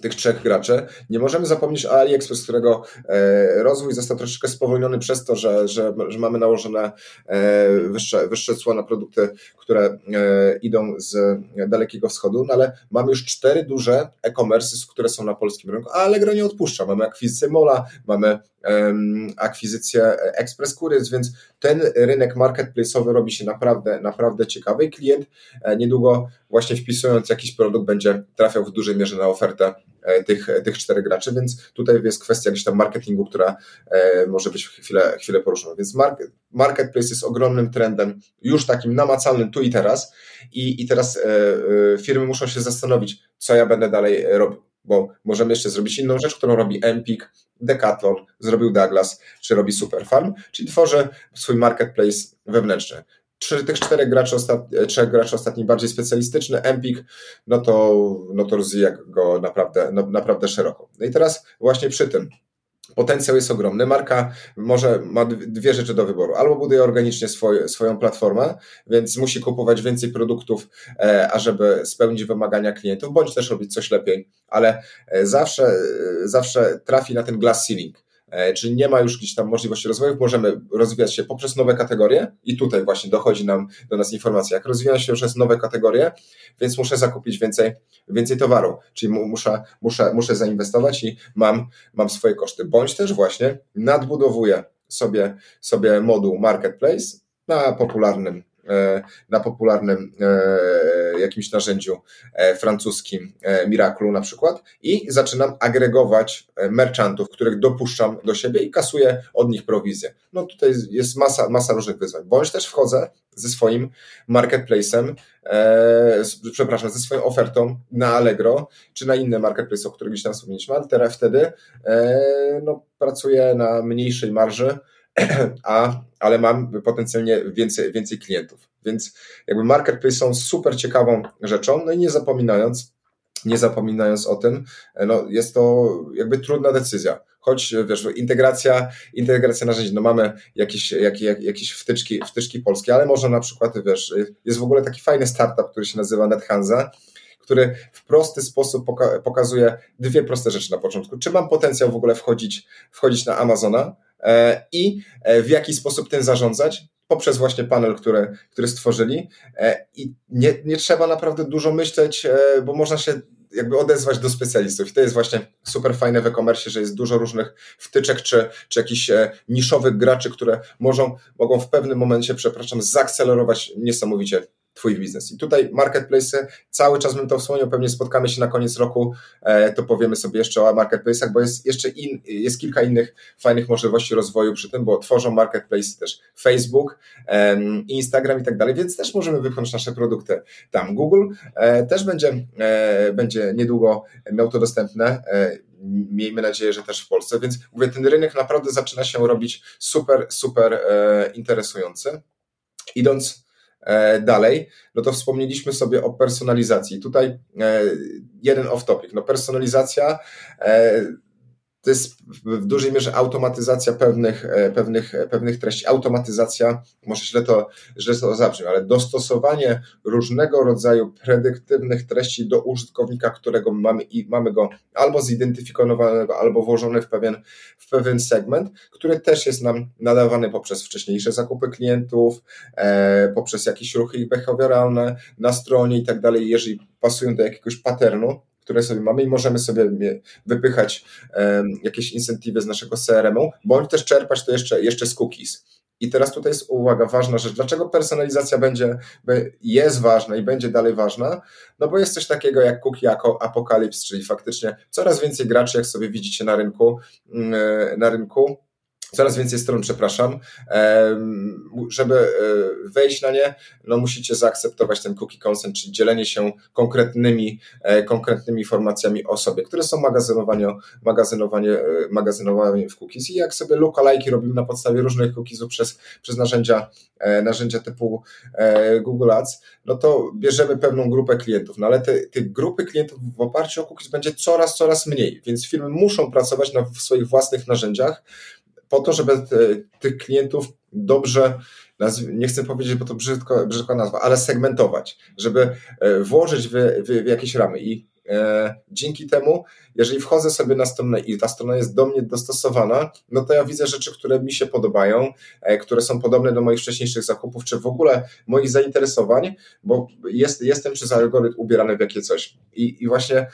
tych trzech graczy. Nie możemy zapomnieć o AliExpress, którego e, rozwój został troszeczkę spowolniony przez to, że, że, że mamy nałożone e, wyższe, wyższe cła na produkty, które e, idą z Dalekiego Wschodu, no ale mamy już cztery duże e-commerce, które są na polskim rynku, a Allegro nie odpuszcza. Mamy akwizycję Mola, mamy akwizycję Express Couriers, więc ten rynek marketplace'owy robi się naprawdę, naprawdę ciekawy i klient niedługo właśnie wpisując jakiś produkt będzie trafiał w dużej mierze na ofertę e, tych, tych czterech graczy, więc tutaj jest kwestia gdzieś tam marketingu, która e, może być chwilę, chwilę poruszona. Więc marketplace jest ogromnym trendem, już takim namacalnym tu i teraz i, i teraz e, firmy muszą się zastanowić, co ja będę dalej robił, bo możemy jeszcze zrobić inną rzecz, którą robi Empik, Decathlon, zrobił Douglas, czy robi Superfarm, czyli tworzy swój marketplace wewnętrzny trzy, tych czterech graczy, trzech graczy ostatnich bardziej specjalistyczny, Empik, no to, no to rozwija go naprawdę, no, naprawdę szeroko. No i teraz właśnie przy tym, Potencjał jest ogromny. Marka może ma dwie rzeczy do wyboru. Albo buduje organicznie swoje, swoją platformę, więc musi kupować więcej produktów, e, ażeby spełnić wymagania klientów, bądź też robić coś lepiej, ale e, zawsze, e, zawsze trafi na ten glass ceiling. E, czyli nie ma już gdzieś tam możliwości rozwoju, możemy rozwijać się poprzez nowe kategorie i tutaj właśnie dochodzi nam do nas informacja, jak rozwijam się przez nowe kategorie, więc muszę zakupić więcej, więcej towaru, czyli muszę, muszę, muszę zainwestować i mam, mam swoje koszty, bądź też właśnie nadbudowuję sobie, sobie moduł marketplace na popularnym E, na popularnym e, jakimś narzędziu e, francuskim Miraclu na przykład i zaczynam agregować merchantów, których dopuszczam do siebie i kasuję od nich prowizję. No tutaj jest masa, masa różnych wyzwań. Bądź też wchodzę ze swoim marketplace'em, e, przepraszam, ze swoją ofertą na Allegro, czy na inne marketplace, o których gdzieś tam wspomnieliśmy, ale teraz wtedy e, no, pracuję na mniejszej marży, a, ale mam potencjalnie więcej, więcej klientów. Więc jakby marketplace są super ciekawą rzeczą, no i nie zapominając, nie zapominając o tym, no jest to jakby trudna decyzja. Choć wiesz, integracja, integracja narzędzi, no mamy jakieś, jakieś, jakieś wtyczki, wtyczki polskie, ale można na przykład, wiesz, jest w ogóle taki fajny startup, który się nazywa NetHanza, który w prosty sposób poka pokazuje dwie proste rzeczy na początku. Czy mam potencjał w ogóle wchodzić, wchodzić na Amazona, E, i e, w jaki sposób tym zarządzać poprzez właśnie panel, który, który stworzyli. E, I nie, nie trzeba naprawdę dużo myśleć, bo można się jakby odezwać do specjalistów. I to jest właśnie super fajne w e-commerce, że jest dużo różnych wtyczek czy, czy jakichś niszowych graczy, które mogą, mogą w pewnym momencie, przepraszam, zaakcelerować niesamowicie Twój biznes. I tutaj marketplace, cały czas bym to wspomniał, pewnie spotkamy się na koniec roku, e, to powiemy sobie jeszcze o marketplace'ach, bo jest jeszcze in, jest kilka innych fajnych możliwości rozwoju przy tym, bo tworzą marketplace też Facebook, Instagram i tak dalej, więc też możemy wypchnąć nasze produkty tam. Google e, też będzie, e, będzie niedługo miał to dostępne miejmy nadzieję, że też w Polsce, więc mówię, ten rynek naprawdę zaczyna się robić super, super interesujący. Idąc dalej, no to wspomnieliśmy sobie o personalizacji. Tutaj e, jeden off-topic. No personalizacja e, to jest w dużej mierze automatyzacja pewnych, e, pewnych, e, pewnych treści. Automatyzacja, może źle to, źle to zabrzmi, ale dostosowanie różnego rodzaju predyktywnych treści do użytkownika, którego mamy i mamy go albo zidentyfikowanego, albo włożone w pewien, w pewien segment, który też jest nam nadawany poprzez wcześniejsze zakupy klientów, e, poprzez jakieś ruchy behawioralne na stronie i tak dalej, jeżeli pasują do jakiegoś paternu, które sobie mamy i możemy sobie wypychać jakieś incentywy z naszego CRM-u, bądź też czerpać to jeszcze, jeszcze z cookies. I teraz tutaj jest uwaga, ważna rzecz. Dlaczego personalizacja będzie, jest ważna i będzie dalej ważna? No bo jest coś takiego jak cookie apokalips, czyli faktycznie coraz więcej graczy, jak sobie widzicie na rynku, mm, na rynku coraz więcej stron, przepraszam. Żeby e, wejść na nie, no musicie zaakceptować ten cookie consent, czyli dzielenie się konkretnymi, e, konkretnymi informacjami o sobie, które są magazynowanie, magazynowanie, e, magazynowane w cookies. I jak sobie lookalike robimy na podstawie różnych cookiesów przez, przez narzędzia, narzędzia typu Google Ads, no to bierzemy pewną grupę klientów, no ale te, te grupy klientów w oparciu o cookies będzie coraz, coraz mniej, więc firmy muszą pracować na swoich własnych narzędziach, po to, żeby tych klientów dobrze, nie chcę powiedzieć, bo to brzydko, brzydko nazwa, ale segmentować, żeby e, włożyć w, w, w jakieś ramy i e, dzięki temu, jeżeli wchodzę sobie na stronę i ta strona jest do mnie dostosowana, no to ja widzę rzeczy, które mi się podobają, e, które są podobne do moich wcześniejszych zakupów, czy w ogóle moich zainteresowań, bo jest, jestem przez algorytm ubierany w jakie coś. I, i właśnie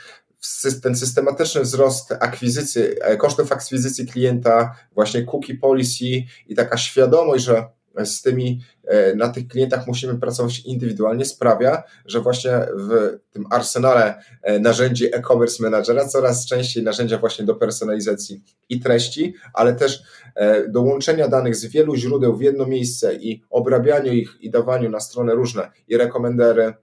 ten systematyczny wzrost akwizycji, e, kosztów akwizycji klienta, właśnie cookie policy i taka świadomość, że z tymi, e, na tych klientach musimy pracować indywidualnie, sprawia, że właśnie w tym arsenale e, narzędzi e-commerce managera coraz częściej narzędzia właśnie do personalizacji i treści, ale też do łączenia danych z wielu źródeł w jedno miejsce i obrabianiu ich i dawaniu na stronę różne i rekomendery,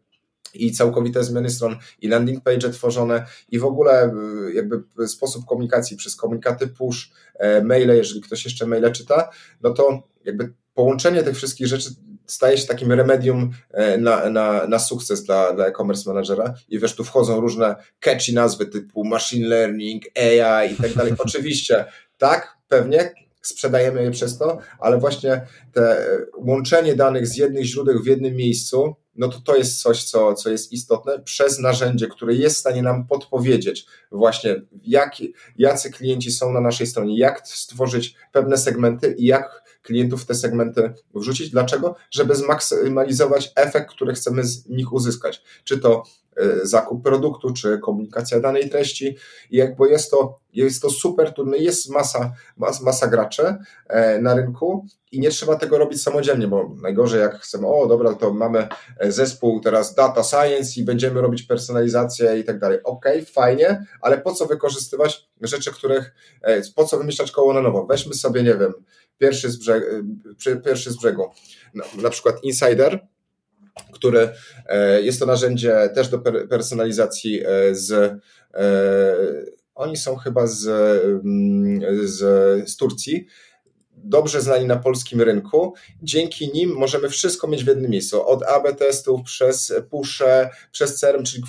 i całkowite zmiany stron, i landing page tworzone, i w ogóle y, jakby sposób komunikacji przez komunikaty push, e, maile, jeżeli ktoś jeszcze maile czyta, no to jakby połączenie tych wszystkich rzeczy staje się takim remedium e, na, na, na sukces dla, dla e-commerce managera i wiesz, tu wchodzą różne catchy nazwy typu machine learning, AI i tak dalej. Oczywiście, tak, pewnie, sprzedajemy je przez to, ale właśnie te łączenie danych z jednych źródeł w jednym miejscu no to to jest coś, co, co jest istotne, przez narzędzie, które jest w stanie nam podpowiedzieć właśnie, jak, jacy klienci są na naszej stronie, jak stworzyć pewne segmenty i jak klientów w te segmenty wrzucić. Dlaczego? Żeby zmaksymalizować efekt, który chcemy z nich uzyskać. Czy to e, zakup produktu, czy komunikacja danej treści. I jakby jest to, jest to super trudne, jest masa, masa, graczy e, na rynku i nie trzeba tego robić samodzielnie, bo najgorzej jak chcemy, o dobra, to mamy e, zespół teraz data science i będziemy robić personalizację i tak dalej. Ok, fajnie, ale po co wykorzystywać rzeczy, których, po co wymyślać koło na nowo? Weźmy sobie, nie wiem, pierwszy z, brzegu, pierwszy z brzegu. Na przykład Insider, który e, jest to narzędzie też do personalizacji e, z e, oni są chyba z, mm, z, z Turcji, dobrze znani na polskim rynku. Dzięki nim możemy wszystko mieć w jednym miejscu. Od AB testów przez pusze, przez CRM, czyli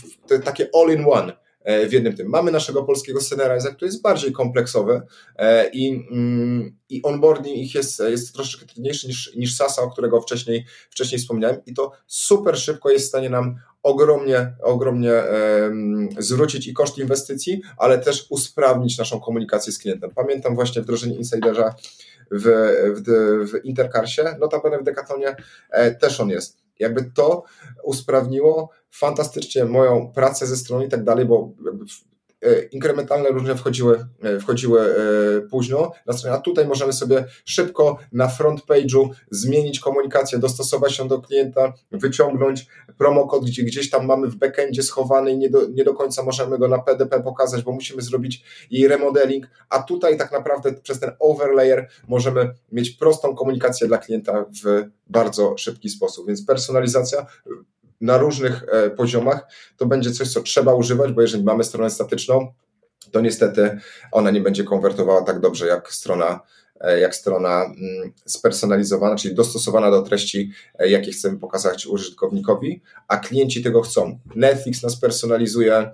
takie all-in-one E, w jednym tym. Mamy naszego polskiego scenariza, który jest bardziej kompleksowy e, i, mm, i onboarding ich jest, jest troszeczkę trudniejszy niż, niż SASA, o którego wcześniej, wcześniej wspomniałem i to super szybko jest w stanie nam ogromnie, ogromnie um, zwrócić i koszt inwestycji, ale też usprawnić naszą komunikację z klientem. Pamiętam właśnie wdrożenie Insidera w, w, w Intercarsie, notabene w Decathlonie e, też on jest jakby to usprawniło fantastycznie moją pracę ze strony i tak dalej, bo e, inkrementalne różne wchodziły, e, wchodziły e, późno na stronie, a tutaj możemy sobie szybko na front page'u zmienić komunikację, dostosować się do klienta, wyciągnąć promokod, gdzie gdzieś tam mamy w backendzie schowany i nie do, nie do końca możemy go na PDP pokazać, bo musimy zrobić jej remodeling, a tutaj tak naprawdę przez ten overlayer możemy mieć prostą komunikację dla klienta w bardzo szybki sposób, więc personalizacja na różnych e, poziomach, to będzie coś, co trzeba używać, bo jeżeli mamy stronę statyczną, to niestety ona nie będzie konwertowała tak dobrze jak strona, jak strona mm, spersonalizowana, czyli dostosowana do treści, jakie chcemy pokazać użytkownikowi, a klienci tego chcą. Netflix nas personalizuje,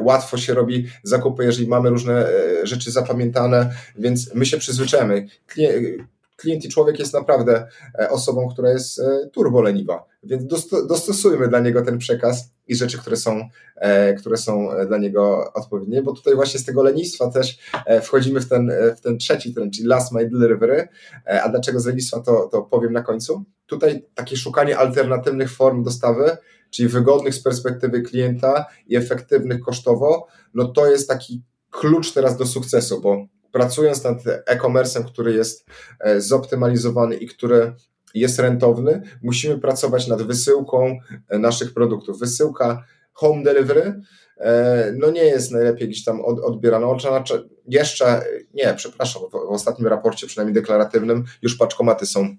łatwo się robi zakupy, jeżeli mamy różne rzeczy zapamiętane, więc my się przyzwyczajamy klient i człowiek jest naprawdę e, osobą, która jest e, turboleniwa, więc dostosujmy dla niego ten przekaz i rzeczy, które są, e, które są dla niego odpowiednie, bo tutaj właśnie z tego lenistwa też wchodzimy w ten, w ten trzeci trend, czyli last mile delivery, a dlaczego z lenistwa to, to powiem na końcu. Tutaj takie szukanie alternatywnych form dostawy, czyli wygodnych z perspektywy klienta i efektywnych kosztowo, no to jest taki klucz teraz do sukcesu, bo pracując nad e-commerce'em, który jest e, zoptymalizowany i który jest rentowny, musimy pracować nad wysyłką e, naszych produktów. Wysyłka home delivery e, no nie jest najlepiej gdzieś tam odbierana. Znaczy, jeszcze, nie, przepraszam, w ostatnim raporcie, przynajmniej deklaratywnym, już paczkomaty są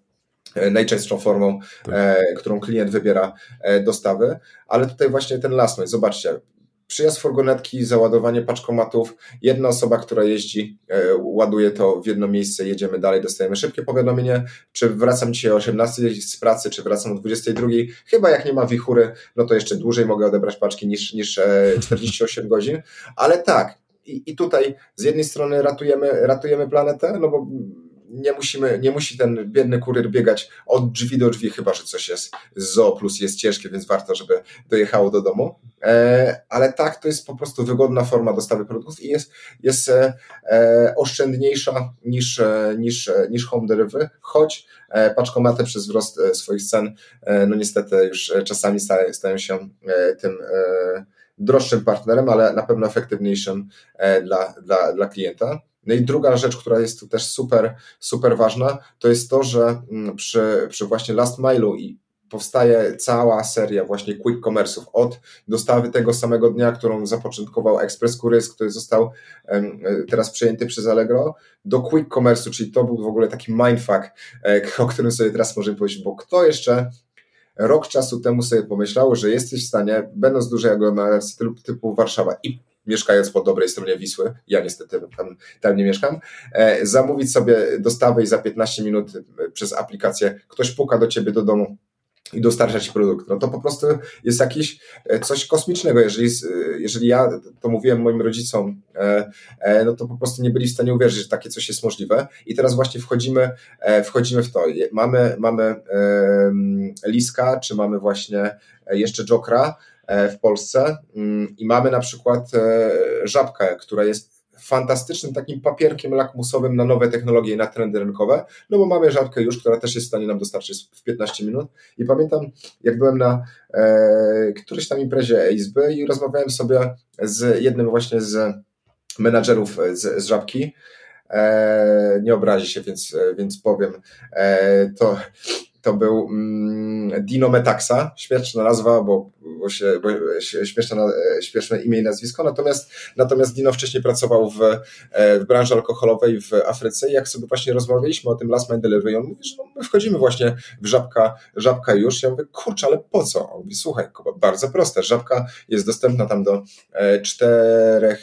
najczęstszą formą, tak. którą klient wybiera dostawy, ale tutaj właśnie ten last mile, zobaczcie, przyjazd furgonetki, załadowanie paczkomatów, jedna osoba, która jeździ, e, ładuje to w jedno miejsce, jedziemy dalej, dostajemy szybkie powiadomienie, czy wracam dzisiaj o 18 z pracy, czy wracam o 22. Chyba jak nie ma wichury, no to jeszcze dłużej mogę odebrać paczki niż, niż 48 e, godzin, ale tak, i, i tutaj z jednej strony ratujemy, ratujemy planetę, no bo nie, musimy, nie musi ten biedny kurier biegać od drzwi do drzwi, chyba że coś jest z zoo plus jest ciężkie, więc warto, żeby dojechało do domu. E, ale tak, to jest po prostu wygodna forma dostawy produktów i jest, jest e, e oszczędniejsza niż, niż, niż home delivery, choć paczkomaty przez wzrost swoich cen, no niestety już czasami stają się tym droższym partnerem, ale na pewno efektywniejszym dla, dla, dla klienta. No i druga rzecz, która jest tu też super, super ważna, to jest to, że mm, przy, przy właśnie last mile'u i powstaje cała seria właśnie quick commerce'ów. Od dostawy tego samego dnia, którą zapoczątkował Express Couriers, który został teraz przejęty przez Allegro, do quick commerce'u, czyli to był w ogóle taki mindfuck, e, o którym sobie teraz możemy powiedzieć, bo kto jeszcze rok czasu temu sobie pomyślał, że jesteś w stanie, będąc dużej aglomeracji typu Warszawa i mieszkając po dobrej stronie Wisły, ja niestety tam, tam nie mieszkam, e, zamówić sobie dostawę i za 15 minut e, przez aplikację ktoś puka do ciebie do domu i dostarcza ci produkt. No to po prostu jest jakieś e, coś kosmicznego. Jeżeli, jeżeli ja to mówiłem moim rodzicom, no to po prostu nie byli w stanie uwierzyć, że takie coś jest możliwe. I teraz właśnie wchodzimy, wchodzimy w to. Mamy, mamy Liska, czy mamy właśnie jeszcze Jokra, w Polsce. Mm, i mamy na przykład e, żabkę, która jest fantastycznym takim papierkiem lakmusowym na nowe technologie i na trendy rynkowe, no bo mamy żabkę już, która też jest w stanie nam dostarczyć w 15 minut. I pamiętam, jak byłem na e, którejś tam imprezie izby i rozmawiałem sobie z jednym właśnie z menadżerów z, z żabki, e, nie obrazi się, więc, więc powiem, e, to to był mm, Dino Metaxa, śmieszna nazwa, bo, bo, się, bo śmieszne, śmieszne imię i nazwisko, natomiast, natomiast Dino wcześniej pracował w, e, w branży alkoholowej w Afryce. I jak sobie właśnie rozmawialiśmy o tym Last Mile Delivery, on mówi, że no, my wchodzimy właśnie w żabka, żabka już, ja mówię, kurczę, ale po co? On mówi, słuchaj, bardzo proste, żabka jest dostępna tam do 4,5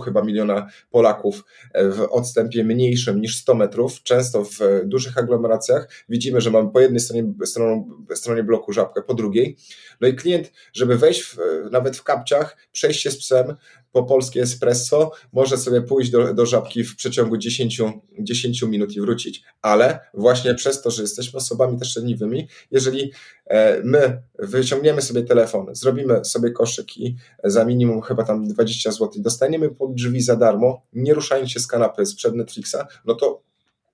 e, chyba miliona Polaków w odstępie mniejszym niż 100 metrów, często w dużych aglomeracjach, widzimy, że mamy po jednej stronie, stroną, stronie bloku żabkę, po drugiej. No i klient, żeby wejść w, nawet w kapciach, przejść się z psem po polskie espresso, może sobie pójść do, do żabki w przeciągu 10, 10 minut i wrócić. Ale właśnie przez to, że jesteśmy osobami też leniwymi, jeżeli e, my wyciągniemy sobie telefon, zrobimy sobie koszyk i za minimum chyba tam 20 zł dostaniemy pod drzwi za darmo, nie ruszając się z kanapy sprzed Netflixa, no to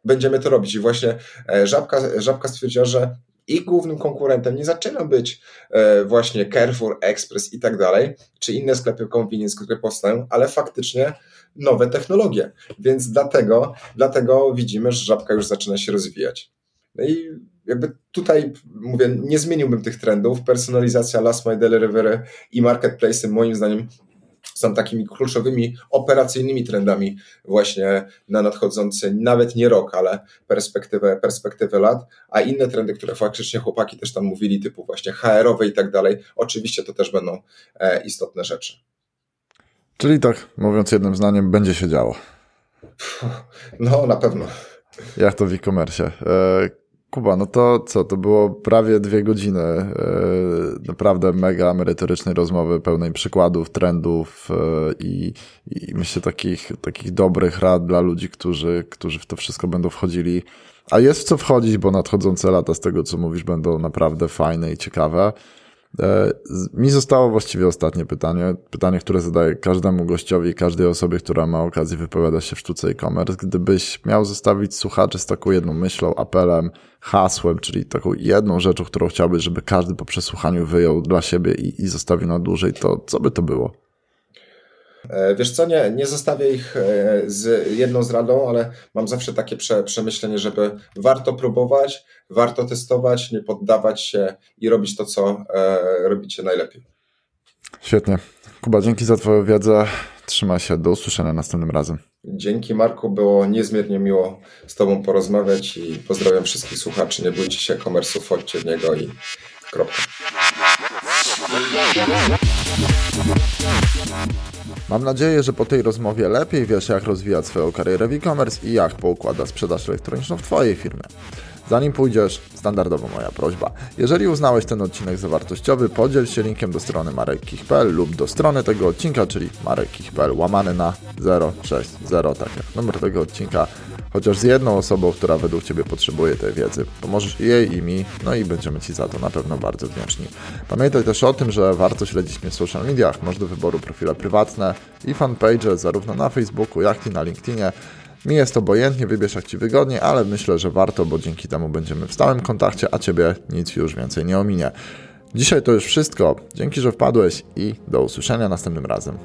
będziemy to robić. I właśnie e, Żabka, Żabka stwierdziła, że ich głównym konkurentem nie zaczyna być e, właśnie Carrefour, Express i tak dalej, czy inne sklepy convenience, które powstają, ale faktycznie nowe technologie. Więc dlatego, dlatego widzimy, że Żabka już zaczyna się rozwijać. No i jakby tutaj mówię, nie zmieniłbym tych trendów. Personalizacja, last mile delivery i marketplace moim zdaniem są takimi kluczowymi operacyjnymi trendami właśnie na nadchodzący nawet nie rok, ale perspektywę, perspektywę lat, a inne trendy, które faktycznie chłopaki też tam mówili, typu właśnie HR-owe i tak dalej, oczywiście to też będą e, istotne rzeczy. Czyli tak, mówiąc jednym zdaniem, będzie się działo. No, na pewno. Jak to w e-commerce? E, Kuba, no to co? To było prawie dwie godziny e, naprawdę mega merytorycznej rozmowy, pełnej przykładów, trendów i, i myślę takich, takich dobrych rad dla ludzi, którzy, którzy w to wszystko będą wchodzili. A jest w co wchodzić, bo nadchodzące lata z tego, co mówisz, będą naprawdę fajne i ciekawe. E, mi zostało właściwie ostatnie pytanie, pytanie, które zadaję każdemu gościowi, każdej osobie, która ma okazję wypowiadać się w sztuce e-commerce. Gdybyś miał zostawić słuchaczy z taką jedną myślą, apelem, hasłem, czyli taką jedną rzeczą, którą chciałbyś, żeby każdy po przesłuchaniu wyjął dla siebie i, i zostawił na dłużej, to co by to było? E, wiesz co, nie, nie zostawię ich e, z jedną z radą, ale mam zawsze takie prze, przemyślenie, żeby warto próbować, warto testować, nie poddawać się i robić to, co e, robicie najlepiej. Świetnie. Kuba, dzięki za Twoją wiedzę. Trzymaj się. Do usłyszenia następnym razem. Dzięki Marku, było niezmiernie miło z Tobą porozmawiać i pozdrawiam wszystkich słuchaczy. Nie bójcie się komersu, wchodźcie w niego i kropka. Mam nadzieję, że po tej rozmowie lepiej wiesz, jak rozwijać swoją karierę w e-commerce i jak poukłada sprzedaż elektroniczną w Twojej firmie. Zanim pójdziesz, standardowo moja prośba. Jeżeli uznałeś ten odcinek za wartościowy, podziel się linkiem do strony marekkich.pl lub do strony tego odcinka, czyli marekkich.pl łamany na 060, tak jak numer tego odcinka, chociaż z jedną osobą, która według Ciebie potrzebuje tej wiedzy. Pomożesz jej i mi, no i będziemy Ci za to na pewno bardzo wdzięczni. Pamiętaj też o tym, że warto śledzić mnie w social mediach. Masz do wyboru profile prywatne i fanpage zarówno na Facebooku, jak i na LinkedInie. Mi jest obojętnie, wybierz jak Ci wygodnie, ale myślę, że warto, bo dzięki temu będziemy w stałym kontakcie, a Ciebie nic już więcej nie ominie. Dzisiaj to już wszystko. Dzięki, że wpadłeś i do usłyszenia następnym razem.